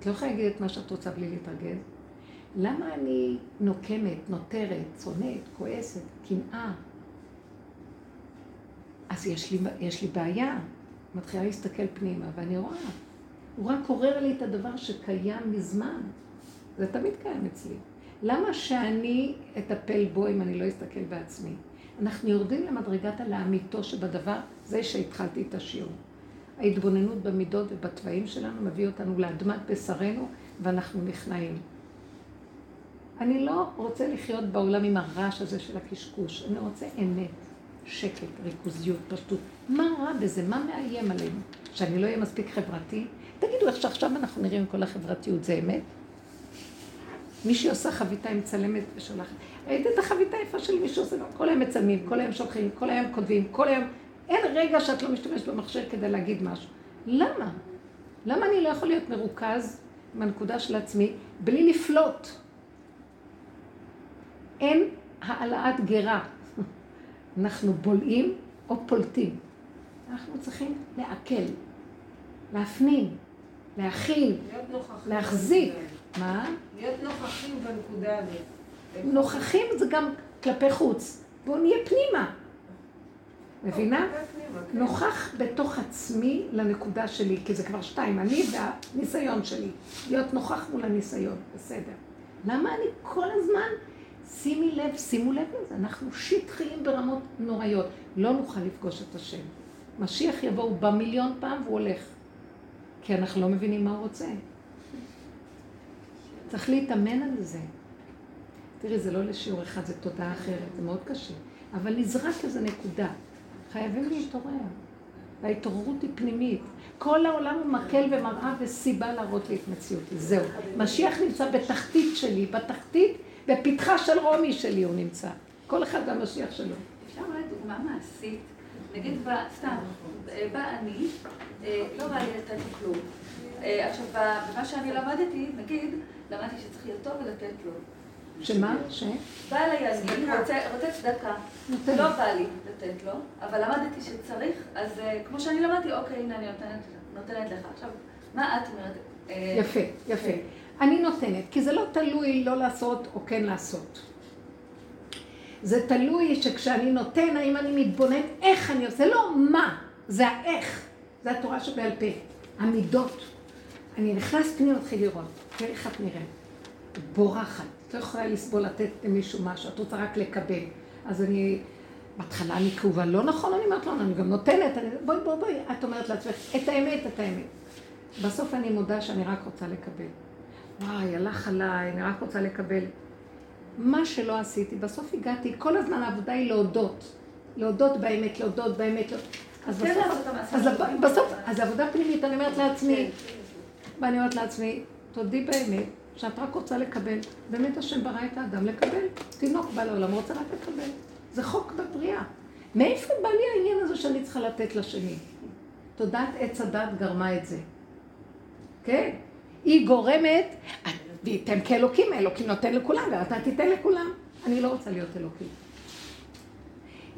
את לא יכולה להגיד את מה שאת רוצה בלי להתרגז. למה אני נוקמת, נותרת, שונאת, כועסת, קנאה? אז יש לי, יש לי בעיה. מתחילה להסתכל פנימה, ואני רואה. הוא רק עורר לי את הדבר שקיים מזמן. זה תמיד קיים אצלי. למה שאני אטפל בו אם אני לא אסתכל בעצמי? אנחנו יורדים למדרגת הלאמיתו שבדבר, זה שהתחלתי את השיעור. ההתבוננות במידות ובתוואים שלנו מביא אותנו לאדמת בשרנו, ואנחנו נכנעים. אני לא רוצה לחיות בעולם עם הרעש הזה של הקשקוש, אני רוצה אמת, שקט, ריכוזיות, פשטות. מה רע בזה? מה מאיים עלינו? שאני לא אהיה מספיק חברתי? תגידו איך שעכשיו אנחנו נראים כל החברתיות, זה אמת? מישהי עושה חביתה עם צלמת ושולחת. ראית את החביתה היפה של מישהו עושה? כל היום מצלמים, כל היום שולחים, כל היום כותבים, כל היום... אין רגע שאת לא משתמשת במחשב כדי להגיד משהו. למה? למה אני לא יכול להיות מרוכז עם הנקודה של עצמי בלי לפלוט? אין העלאת גרה. [LAUGHS] אנחנו בולעים או פולטים. אנחנו צריכים לעכל, להפנים, להכיל. להחזיק. מה? להיות נוכחים בנקודה הזאת. נוכחים זה גם כלפי חוץ. בואו נהיה פנימה. מבינה? פנימה, כן. נוכח בתוך עצמי לנקודה שלי, כי זה כבר שתיים, אני והניסיון שלי. להיות נוכח מול הניסיון, בסדר. למה אני כל הזמן שימי לב, שימו לב לזה, אנחנו שטחיים ברמות נוראיות. לא נוכל לפגוש את השם. משיח יבוא, הוא בא מיליון פעם והוא הולך. כי אנחנו לא מבינים מה הוא רוצה. צריך להתאמן על זה. תראי, זה לא לשיעור אחד, זה תודעה אחרת, זה מאוד קשה. אבל נזרק איזה נקודה. חייבים להתעורר. וההתעוררות היא פנימית. כל העולם הוא מקל ומראה וסיבה להראות לי את מציאותי. זהו. משיח נמצא בתחתית שלי, בתחתית, בפתחה של רומי שלי הוא נמצא. כל אחד והמשיח שלו. אפשר אולי דוגמה מעשית? נגיד, בא, סתם, בא אני, אה, לא בא לי לתת לו כלום. אה, עכשיו, במה שאני למדתי, נגיד, למדתי שצריך לרתום ולתת לו. שמה? ש? בא אליי אני, רוצה, צדקה, נותן. לא בא לי לתת לו, אבל למדתי שצריך, אז אה, כמו שאני למדתי, אוקיי, הנה אני נותנת, לך. עכשיו, מה את אומרת? אה, יפה, יפה. אני נותנת, כי זה לא תלוי לא לעשות או כן לעשות. זה תלוי שכשאני נותן, האם אני מתבונן איך אני עושה, לא מה, זה האיך. זה התורה שבעל פה, המידות. אני נכנס פנימה, מתחיל לראות, תראי איך את נראית. בורחת, את לא יכולה לסבול לתת למישהו משהו, את רוצה רק לקבל. אז אני, בהתחלה אני כאובה, לא נכון, אני אומרת, לא, אני גם נותנת, אני, בואי, בואי, בואי, את אומרת לעצמך, את האמת, את האמת. בסוף אני מודה שאני רק רוצה לקבל. וואי, הלך עליי, אני רק רוצה לקבל. מה שלא עשיתי, בסוף הגעתי, כל הזמן העבודה היא להודות. להודות באמת, להודות באמת. אז כן בסוף, את. אז הב- בסוף, אז עבודה פנימית, אני אומרת לעצמי, ואני אומרת לעצמי, תודי באמת, שאת רק רוצה לקבל. באמת השם ברא את האדם לקבל. תינוק בא לעולם, רוצה רק לקבל. זה חוק בבריאה. מאיפה בא לי העניין הזה שאני צריכה לתת לשני? תודעת עץ הדת גרמה את זה. כן? היא גורמת, וייתם כאלוקים, אלוקים נותן לכולם, ואתה תיתן לכולם. אני לא רוצה להיות אלוקית.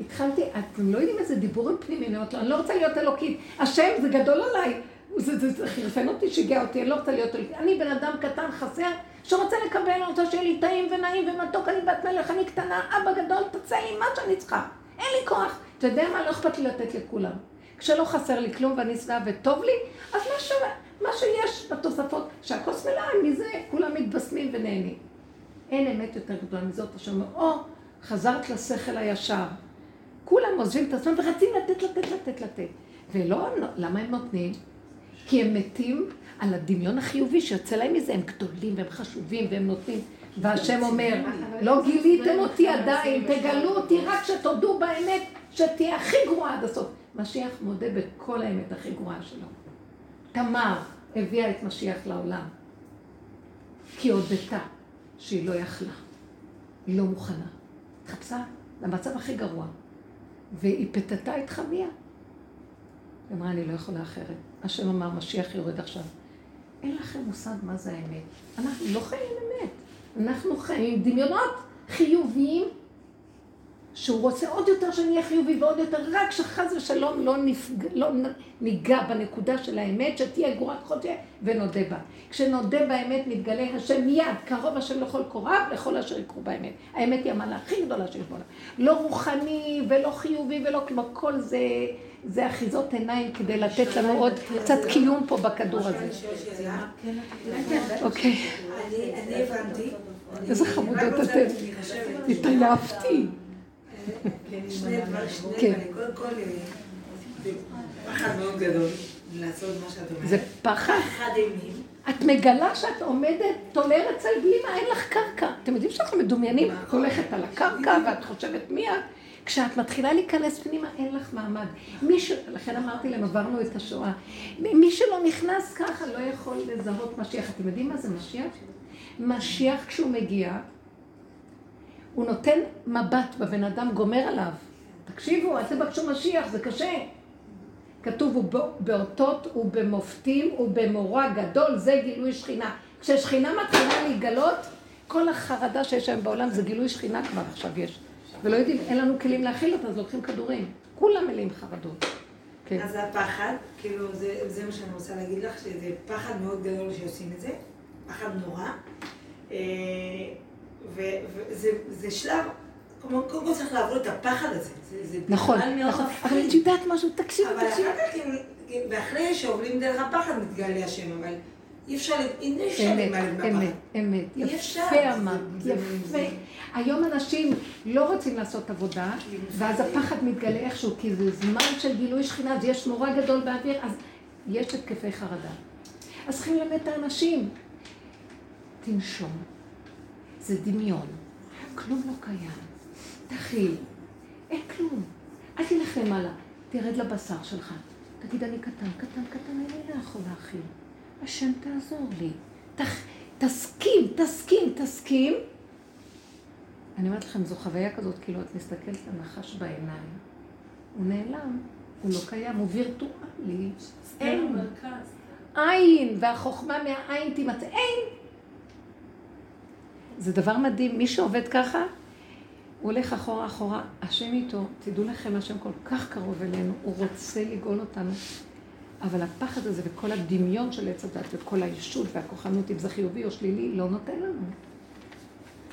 התחלתי, אתם לא יודעים איזה דיבורים פנימיים, אני לא רוצה להיות אלוקית. השם זה גדול עליי. זה, זה, זה חרפן אותי, שיגע אותי, אני לא רוצה להיות אלוקית. אני בן אדם קטן, חסר, שרוצה לקבל, אני רוצה שיהיה לי טעים ונעים ומתוק, אני בת מלך, אני קטנה, אבא גדול, תצא עם מה שאני צריכה. אין לי כוח. אתה יודע מה? לא אכפת לי לתת לכולם. כשלא חסר לי כלום ואני שבעה וטוב לי, אז מה, ש... מה שיש בתוספות, שהכוס מלאה, מזה כולם מתבשמים ונהנים. אין אמת יותר גדולה מזאת, אשר אומר, או, חזרת לשכל הישר. כולם עוזבים את עצמם ורצים לתת, לתת, לתת, לתת. ולא, למה הם נותנים? כי הם מתים על הדמיון החיובי שיוצא להם מזה, הם גדולים והם חשובים והם נותנים. והשם אומר, לא גיליתם אותי עדיין, תגלו אותי רק שתודו באמת, שתהיה הכי גרועה עד הסוף. משיח מודה בכל האמת הכי גרועה שלו. תמר הביאה את משיח לעולם, כי הודתה שהיא לא יכלה, היא לא מוכנה. התחפשה למצב הכי גרוע, והיא פתתה את חמיה. היא אמרה, אני לא יכולה אחרת. השם אמר, משיח יורד עכשיו. אין לכם מושג מה זה האמת. אנחנו לא חיים אמת. אנחנו חיים דמיונות חיוביים, שהוא רוצה עוד יותר שאני אהיה חיובי ועוד יותר, רק שחס ושלום לא, נפג... לא ניגע בנקודה של האמת, שתהיה גורת חודשי ונודה בה. כשנודה באמת מתגלה השם מיד, קרוב השם לכל קוריו, לכל אשר יקרו באמת. האמת היא המעלה הכי גדולה שיש בעולם. לא רוחני ולא חיובי ולא כלומר, כל זה, זה אחיזות עיניים כדי לתת לנו עוד קצת קיום פה בכדור הזה. אוקיי. אני הבנתי. איזה חמודות אתן. התעייפתי. שני דברים, שני כן. דברים. קודם כל, אה, זה פחד מאוד גדול לעשות מה שאת אומרת. זה פחד. פחד אימים. את מגלה שאת עומדת, תולרת צל בלי מה, אין לך קרקע. אתם יודעים שאנחנו מדומיינים, את הולכת על הקרקע ואת חושבת מי את? כשאת מתחילה להיכנס פנימה, אין לך מעמד. מי ש... לכן אמרתי להם, עברנו את השואה. מי שלא נכנס ככה לא יכול לזהות משיח. אתם יודעים מה זה משיח? משיח כשהוא מגיע, הוא נותן מבט בבן אדם, גומר עליו. תקשיבו, אל תבקשו משיח, זה קשה. כתוב, הוא בא- באותות ובמופתים ובמורא גדול, זה גילוי שכינה. כששכינה מתחילה להתגלות, כל החרדה שיש היום בעולם זה גילוי שכינה כבר עכשיו יש. ולא יודעים, אין לנו כלים להכיל אותה, אז לוקחים כדורים. כולם מלאים חרדות. כן. אז הפחד, כאילו, זה, זה מה שאני רוצה להגיד לך, שזה פחד מאוד גדול שעושים את זה, פחד נורא. וזה זה שלב, כמו- קודם כל צריך לעבור את הפחד הזה. זה, זה נכון, נכון. אבל את יודעת משהו, תקשיבי, אבל תקשיבי. אחר כך, ואחרי שעוברים דרך הפחד מתגלה השם, אבל אי אפשר, אי אפשר מהפחד. אמת, אמת. יפה אמרת, יפה. היום אנשים לא רוצים לעשות עבודה, ואז הפחד מתגלה איכשהו, כי זה זמן של גילוי שכינה, אז יש מורה גדול באוויר, אז יש התקפי חרדה. אז צריכים ללמד את האנשים. תנשום. זה דמיון. כלום לא קיים. תכיל. אין כלום. אל תלך למעלה. תרד לבשר שלך. תגיד, אני קטן, קטן, קטן, אני לא יכול להכיל. השם תעזור לי. תח... תסכים, תסכים, תסכים. אני אומרת לכם, זו חוויה כזאת, כאילו את מסתכלת לנחש בעיניים. הוא נעלם, הוא לא קיים, הוא וירטואלי. אין. במרכז. עין, והחוכמה מהעין תימצא. אין! זה דבר מדהים. מי שעובד ככה, הוא הולך אחורה אחורה, השם איתו. תדעו לכם, השם כל כך קרוב אלינו, הוא רוצה לגאול אותנו. אבל הפחד הזה וכל הדמיון של עץ הדת וכל הישות והכוחנות, אם זה חיובי או שלילי, לא נותן לנו.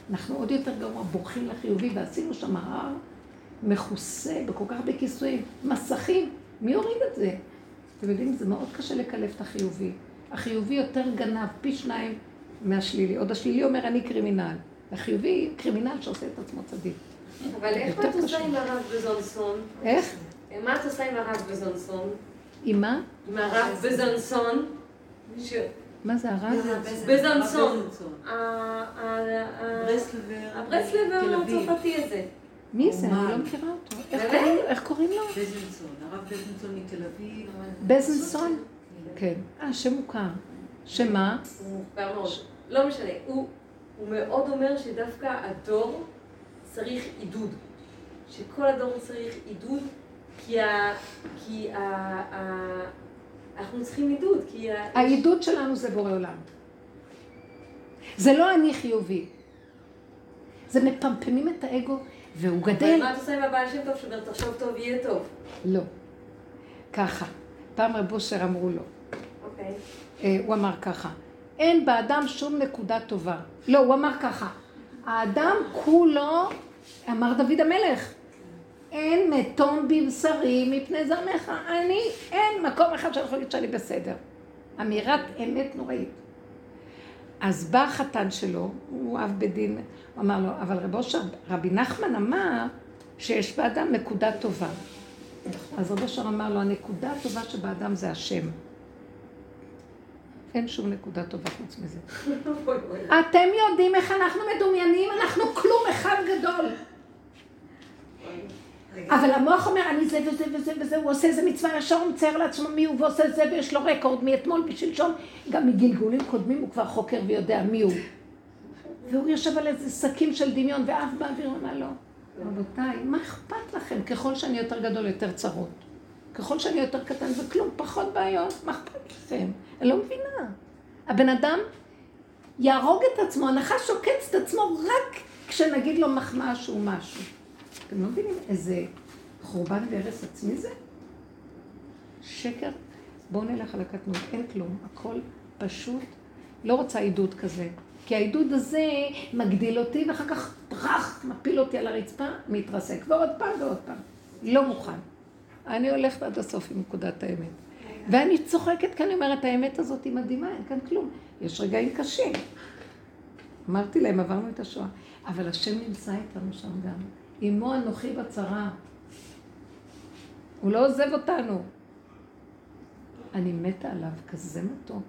אנחנו עוד יותר גרוע, בורחים לחיובי, ועשינו שם הר מכוסה בכל כך הרבה כיסויים, מסכים, מי הוריד את זה? אתם יודעים, זה מאוד קשה לקלף את החיובי. החיובי יותר גנב, פי שניים מהשלילי. עוד השלילי אומר, אני קרימינל. החיובי, קרימינל שעושה את עצמו צדיק. אבל איך את עושה. עם הרב בזונסון? איך? מה את עושה עם הרב בזונסון? עם מה? עם הרב בזונסון? מה זה הרב? בזונסון. הברסלבר. הצרפתי הזה. מי זה? אני. לא מכירה אותו. איך? קוראים לו? איך קוראים לו? בזנסון. הרב בזנסון מתל אביב. בזנסון? כן. אה, שם מוכר. שמה? הוא מוכר מאוד. לא משנה. הוא הוא מאוד אומר שדווקא הדור צריך עידוד. שכל הדור צריך עידוד, כי ה... כי ה... ה- אנחנו צריכים עידוד, כי ה... העידוד שלנו זה בורא עולם. זה לא אני חיובי. זה מפמפמים את האגו, והוא אבל גדל. מה את עושה עם הבעל שם טוב שאומר תחשוב טוב יהיה טוב? לא. ככה. פעם רב אושר אמרו לו, אוקיי. אה, הוא אמר ככה, אין באדם שום נקודה טובה. לא, הוא אמר ככה, האדם כולו, אמר דוד המלך, אין מתום בבשרי מפני זרמך. אני, אין מקום אחד שאני יכולה להגיד שאני בסדר. אמירת אמת נוראית. אז בא החתן שלו, הוא אב בדין, הוא אמר לו, אבל רב אושר, רבי נחמן אמר שיש באדם נקודה טובה. אז רב אושר אמר לו, הנקודה הטובה שבאדם זה השם. אין שום נקודה טובה חוץ מזה. [LAUGHS] אתם יודעים איך אנחנו מדומיינים? אנחנו כלום אחד גדול. אבל המוח אומר, אני זה וזה וזה וזה, הוא עושה איזה מצווה, ישר הוא מצייר לעצמו מי הוא ועושה זה, ויש לו רקורד מאתמול בשלשום, גם מגלגולים קודמים הוא כבר חוקר ויודע מי הוא. והוא יושב על איזה שקים של דמיון, ואף באוויר אמר לו, רבותיי, מה אכפת לכם? ככל שאני יותר גדול, יותר צרות. ככל שאני יותר קטן, זה כלום, פחות בעיות, מה אכפת לכם? אני לא מבינה. הבן אדם יהרוג את עצמו, הנחש עוקץ את עצמו רק כשנגיד לו מחמאה שהוא משהו. אתם לא מבינים איזה חורבן והרס עצמי זה? שקר. בואו נלך על הקטנות, אין כלום, הכל פשוט. לא רוצה עידוד כזה. כי העידוד הזה מגדיל אותי, ואחר כך טראח, מפיל אותי על הרצפה, מתרסק. ועוד פעם ועוד פעם. לא מוכן. אני הולכת עד הסוף עם נקודת האמת. ואני צוחקת כי אני אומרת, האמת הזאת היא מדהימה, אין כאן כלום. יש רגעים קשים. אמרתי להם, עברנו את השואה. אבל השם נמצא איתנו שם גם. אמו אנוכי בצרה. הוא לא עוזב אותנו. אני מתה עליו, כזה מתוק.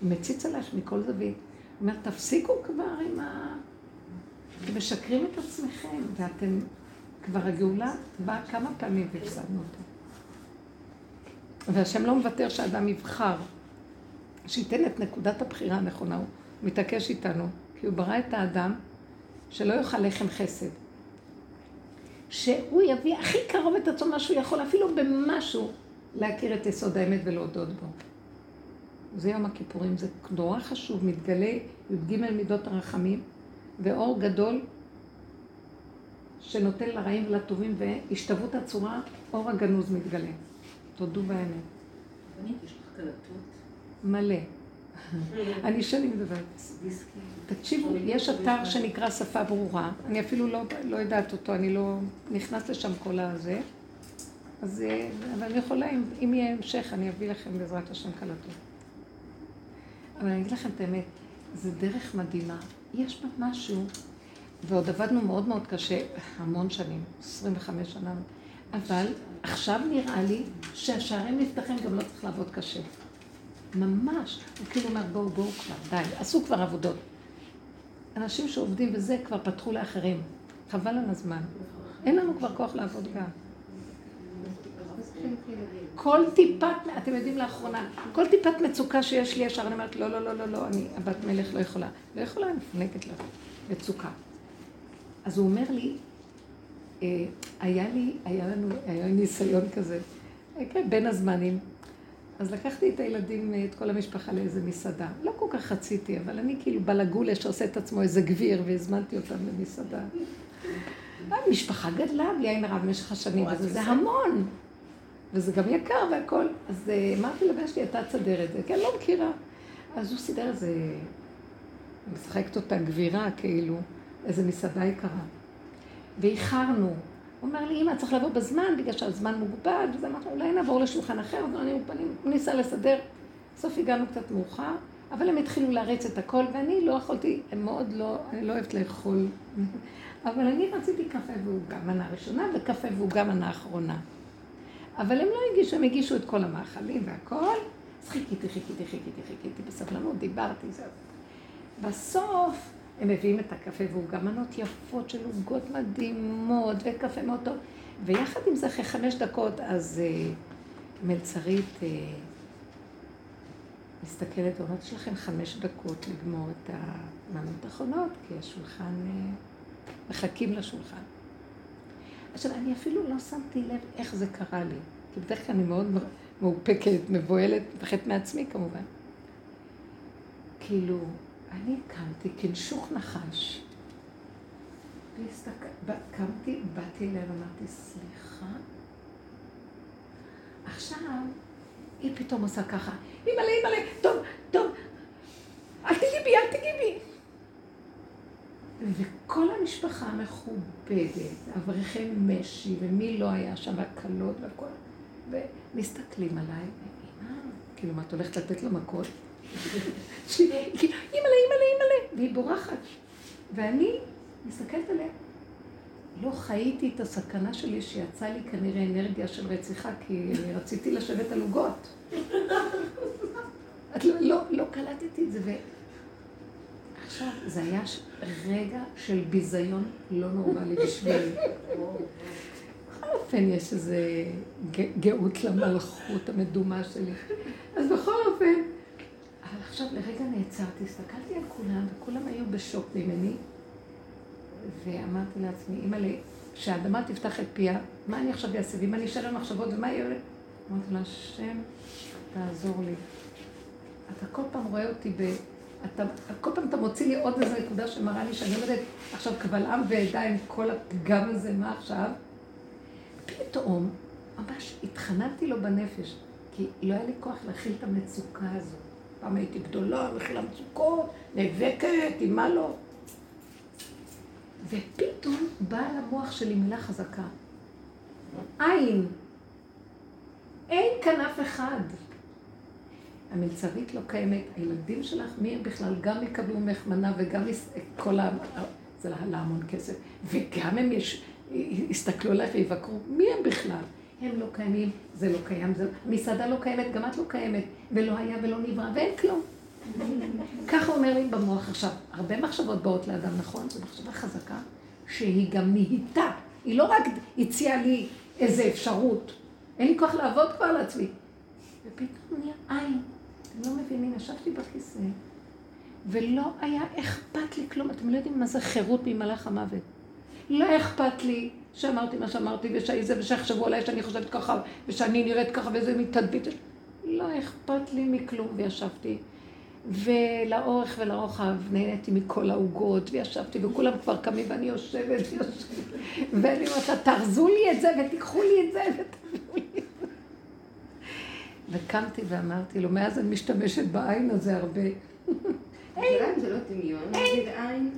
הוא מציץ עלייך מכל זווית. הוא אומר, תפסיקו כבר עם ה... אתם משקרים את עצמכם, ואתם... כבר הגאולה באה כמה פעמים והפסדנו אותה. והשם לא מוותר שאדם יבחר, שייתן את נקודת הבחירה הנכונה, הוא מתעקש איתנו, כי הוא ברא את האדם שלא יאכל לחם חסד. שהוא יביא הכי קרוב את עצמו מה שהוא יכול, אפילו במשהו, להכיר את יסוד האמת ולהודות בו. זה יום הכיפורים, זה נורא חשוב, מתגלה י"ג מידות הרחמים, ואור גדול שנותן לרעים ולטובים, והשתוות הצורה, אור הגנוז מתגלה. תודו באמת. רבנית, יש לך קלטות? מלא. [LAUGHS] אני שנים מדברת. תקשיבו, יש אתר שנקרא שפה ברורה, אני אפילו לא, לא יודעת אותו, אני לא נכנס לשם כל הזה, אז, אה, אבל אני יכולה, אם, אם יהיה המשך, אני אביא לכם בעזרת השם קלטות. אבל אני אגיד לכם את האמת, זו דרך מדהימה. יש בה משהו, ועוד עבדנו מאוד מאוד קשה, המון שנים, 25 שנה, אבל עכשיו נראה לי שהשערים נפתחים, גם לא צריך לעבוד קשה. ממש. הוא כאילו אומר, בואו, בואו כבר, די, עשו כבר עבודות. אנשים שעובדים בזה כבר פתחו לאחרים. חבל על הזמן. אין לנו כבר כוח לעבוד גם. כל טיפת, אתם יודעים לאחרונה, כל טיפת מצוקה שיש לי ישר, אני אומרת, לא, לא, לא, לא, לא, אני הבת מלך לא יכולה. לא יכולה, אני מפנקת לה מצוקה. אז הוא אומר לי, היה לי, היה לנו, היה לי ניסיון כזה, אה, כן, בין הזמנים. אז לקחתי את הילדים, אה, את כל המשפחה לאיזה מסעדה. לא כל כך רציתי, אבל אני כאילו בלגולה שעושה את עצמו איזה גביר, והזמנתי אותם למסעדה. המשפחה גדלה בלי עין הרע במשך השנים, וזה זה המון. וזה גם יקר והכל. אז אמרתי לבן שלי, אתה תסדר את זה, כי אני לא מכירה. אז הוא סידר איזה... משחקת אותה גבירה, כאילו, איזה מסעדה יקרה. ואיחרנו. הוא אומר לי, אמא, צריך לבוא בזמן, בגלל שהזמן מוגבל, וזה אמרתי, אולי נעבור לשולחן אחר, אז אני מוכנים, הוא ניסה לסדר. בסוף הגענו קצת מאוחר, אבל הם התחילו להריץ את הכל, ואני לא יכולתי, הם מאוד לא, אני לא אוהבת לאכול. אבל אני רציתי קפה ועוגה מנה ראשונה, וקפה ועוגה מנה אחרונה. אבל הם לא הגישו, הם הגישו את כל המאכלים והכל, אז חיכיתי, חיכיתי, חיכיתי, חיכיתי בסבלנות, דיברתי, זה... בסוף הם מביאים את הקפה ועוגה מנות יפות של עוגות מדהימות וקפה מאוד טוב. ויחד עם זה, אחרי חמש דקות, אז uh, מלצרית uh, מסתכלת ואומרת, יש לכם חמש דקות לגמור את המנות האחרונות, כי השולחן, uh, מחכים לשולחן. עכשיו, אני אפילו לא שמתי לב איך זה קרה לי, כי בדרך כלל אני מאוד מאופקת, מבוהלת, מפחדת מעצמי כמובן. כאילו, אני קמתי כנשוך נחש. קמתי, באתי אליהם, אמרתי, סליחה? עכשיו, היא פתאום עושה ככה, אימא'לה, אימא'לה, טוב, טוב, אל תגיבי בי, אל תגיבי בי. וכל המשפחה המכובדת, אברכי משי, ומי לא היה שם, הכלות והכל, ומסתכלים עליי, אמא, כאילו, מה, את הולכת לתת לו מכות? אימא'לה, אימא'לה, אימא'לה, והיא בורחת. ואני מסתכלת עליה. לא חייתי את הסכנה שלי שיצא לי כנראה אנרגיה של רציחה, כי רציתי לשבת על עוגות. לא, לא, לא קלטתי את זה. ו... עכשיו, זה היה רגע של ביזיון לא נורמלי בשבילי. בכל אופן, יש איזו גאות למלכות המדומה שלי. אז בכל אופן, אבל עכשיו לרגע נעצרתי, הסתכלתי על כולם, וכולם היו בשוק ממני, ואמרתי לעצמי, אימא'לה, כשהאדמה תפתח את פיה, מה אני עכשיו אעשה? ואם אני אשאר על מחשבות, ומה יהיה? אמרתי לה, השם, תעזור לי. אתה כל פעם רואה אותי ב... אתה, כל פעם אתה מוציא לי עוד איזו נקודה שמראה לי שאני עומדת עכשיו קבל עם ועדה עם כל הפגם הזה, מה עכשיו? פתאום, ממש התחננתי לו בנפש, כי לא היה לי כוח להכיל את המצוקה הזאת. פעם הייתי גדולה, מכילה מצוקות, נאבקת, עם מה לא. ופתאום באה למוח שלי מילה חזקה. אין. אין כאן אף אחד. המלצרית לא קיימת, הילדים שלך, מי הם בכלל? גם יקבלו ממך מנה וגם כל ה... זה לה המון כסף. וגם הם יש... יסתכלו עליך ויבקרו, מי הם בכלל? הם לא קיימים, זה לא קיים, זה... מסעדה לא קיימת, גם את לא קיימת, ולא היה ולא נברא, ואין כלום. [LAUGHS] ככה אומר לי במוח עכשיו, הרבה מחשבות באות לאדם, נכון? זו מחשבה חזקה, שהיא גם נהייתה. היא לא רק הציעה לי איזו אפשרות, אין לי כוח לעבוד כבר על עצמי. ופתאום נהיה עין. אתם לא מבינים, ישבתי בכיסא, ולא היה אכפת לי כלום. אתם לא יודעים מה זה חירות ממלאך המוות. לא אכפת לי שאמרתי מה שאמרתי, ושהי זה, ושיחשבו עליי שאני חושבת ככה, ושאני נראית ככה, וזה מתדבית. לא אכפת לי מכלום, וישבתי. ולאורך ולרוחב נהניתי מכל העוגות, וישבתי, וכולם כבר קמים, ואני יושבת, ויושבת, ואני אומרת לה, תארזו לי את זה, ותיקחו לי את זה, ותביאו לי את זה. וקמתי ואמרתי לו, מאז אני משתמשת בעין הזה הרבה. אין. זה לא דמיון, נגיד עין?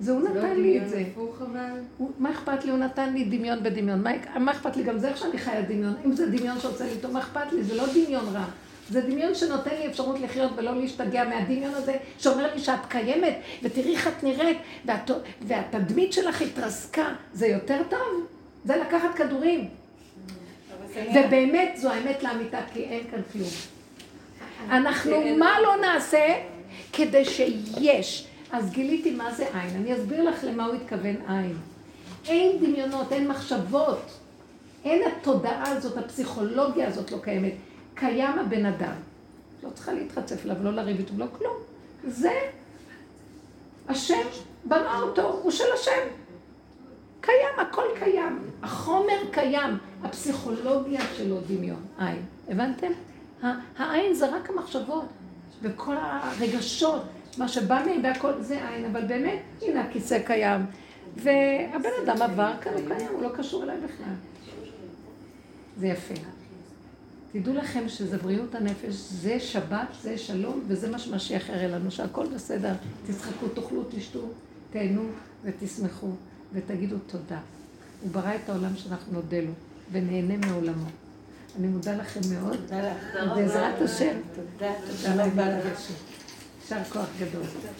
זה הוא נתן לי את זה. לא? מה אכפת לי? הוא נתן לי דמיון בדמיון. מה אכפת לי? גם זה איך שאני חיה דמיון. אם זה דמיון שעושה לי מה אכפת לי? זה לא דמיון רע. זה דמיון שנותן לי אפשרות לחיות ולא להשתגע מהדמיון הזה, שאומר לי שאת קיימת, ותראי איך את נראית, ואת, והתדמית שלך התרסקה. זה יותר טוב? זה לקחת כדורים. ובאמת זו האמת לאמיתה, כי אין כאן כלום. אנחנו מה לא נעשה כדי שיש. אז גיליתי מה זה עין. אני אסביר לך למה הוא התכוון עין. אין דמיונות, אין מחשבות. אין התודעה הזאת, הפסיכולוגיה הזאת לא קיימת. קיים הבן אדם. לא צריכה להתחצף אליו, לא לריב איתו, לא כלום. זה השם בנה אותו, הוא של השם. קיים, הכל קיים. החומר קיים. הפסיכולוגיה שלו דמיון, עין. הבנתם? העין זה רק המחשבות, וכל הרגשות, מה שבא מהם והכל זה עין, אבל באמת, הנה הכיסא קיים. והבן אדם עבר כאן, הוא קיים, הוא לא קשור אליי בכלל. זה יפה. תדעו לכם שזה בריאות הנפש, זה שבת, זה שלום, וזה מה שמשיח יראה לנו, שהכל בסדר. תצחקו, תאכלו, תשתו, תהנו ותשמחו, ותגידו תודה. הוא ברא את העולם שאנחנו נודה לו, ונהנה מעולמו. אני מודה לכם מאוד. תודה לך. בעזרת השם. תודה, תודה רבה לך. יישר כוח גדול.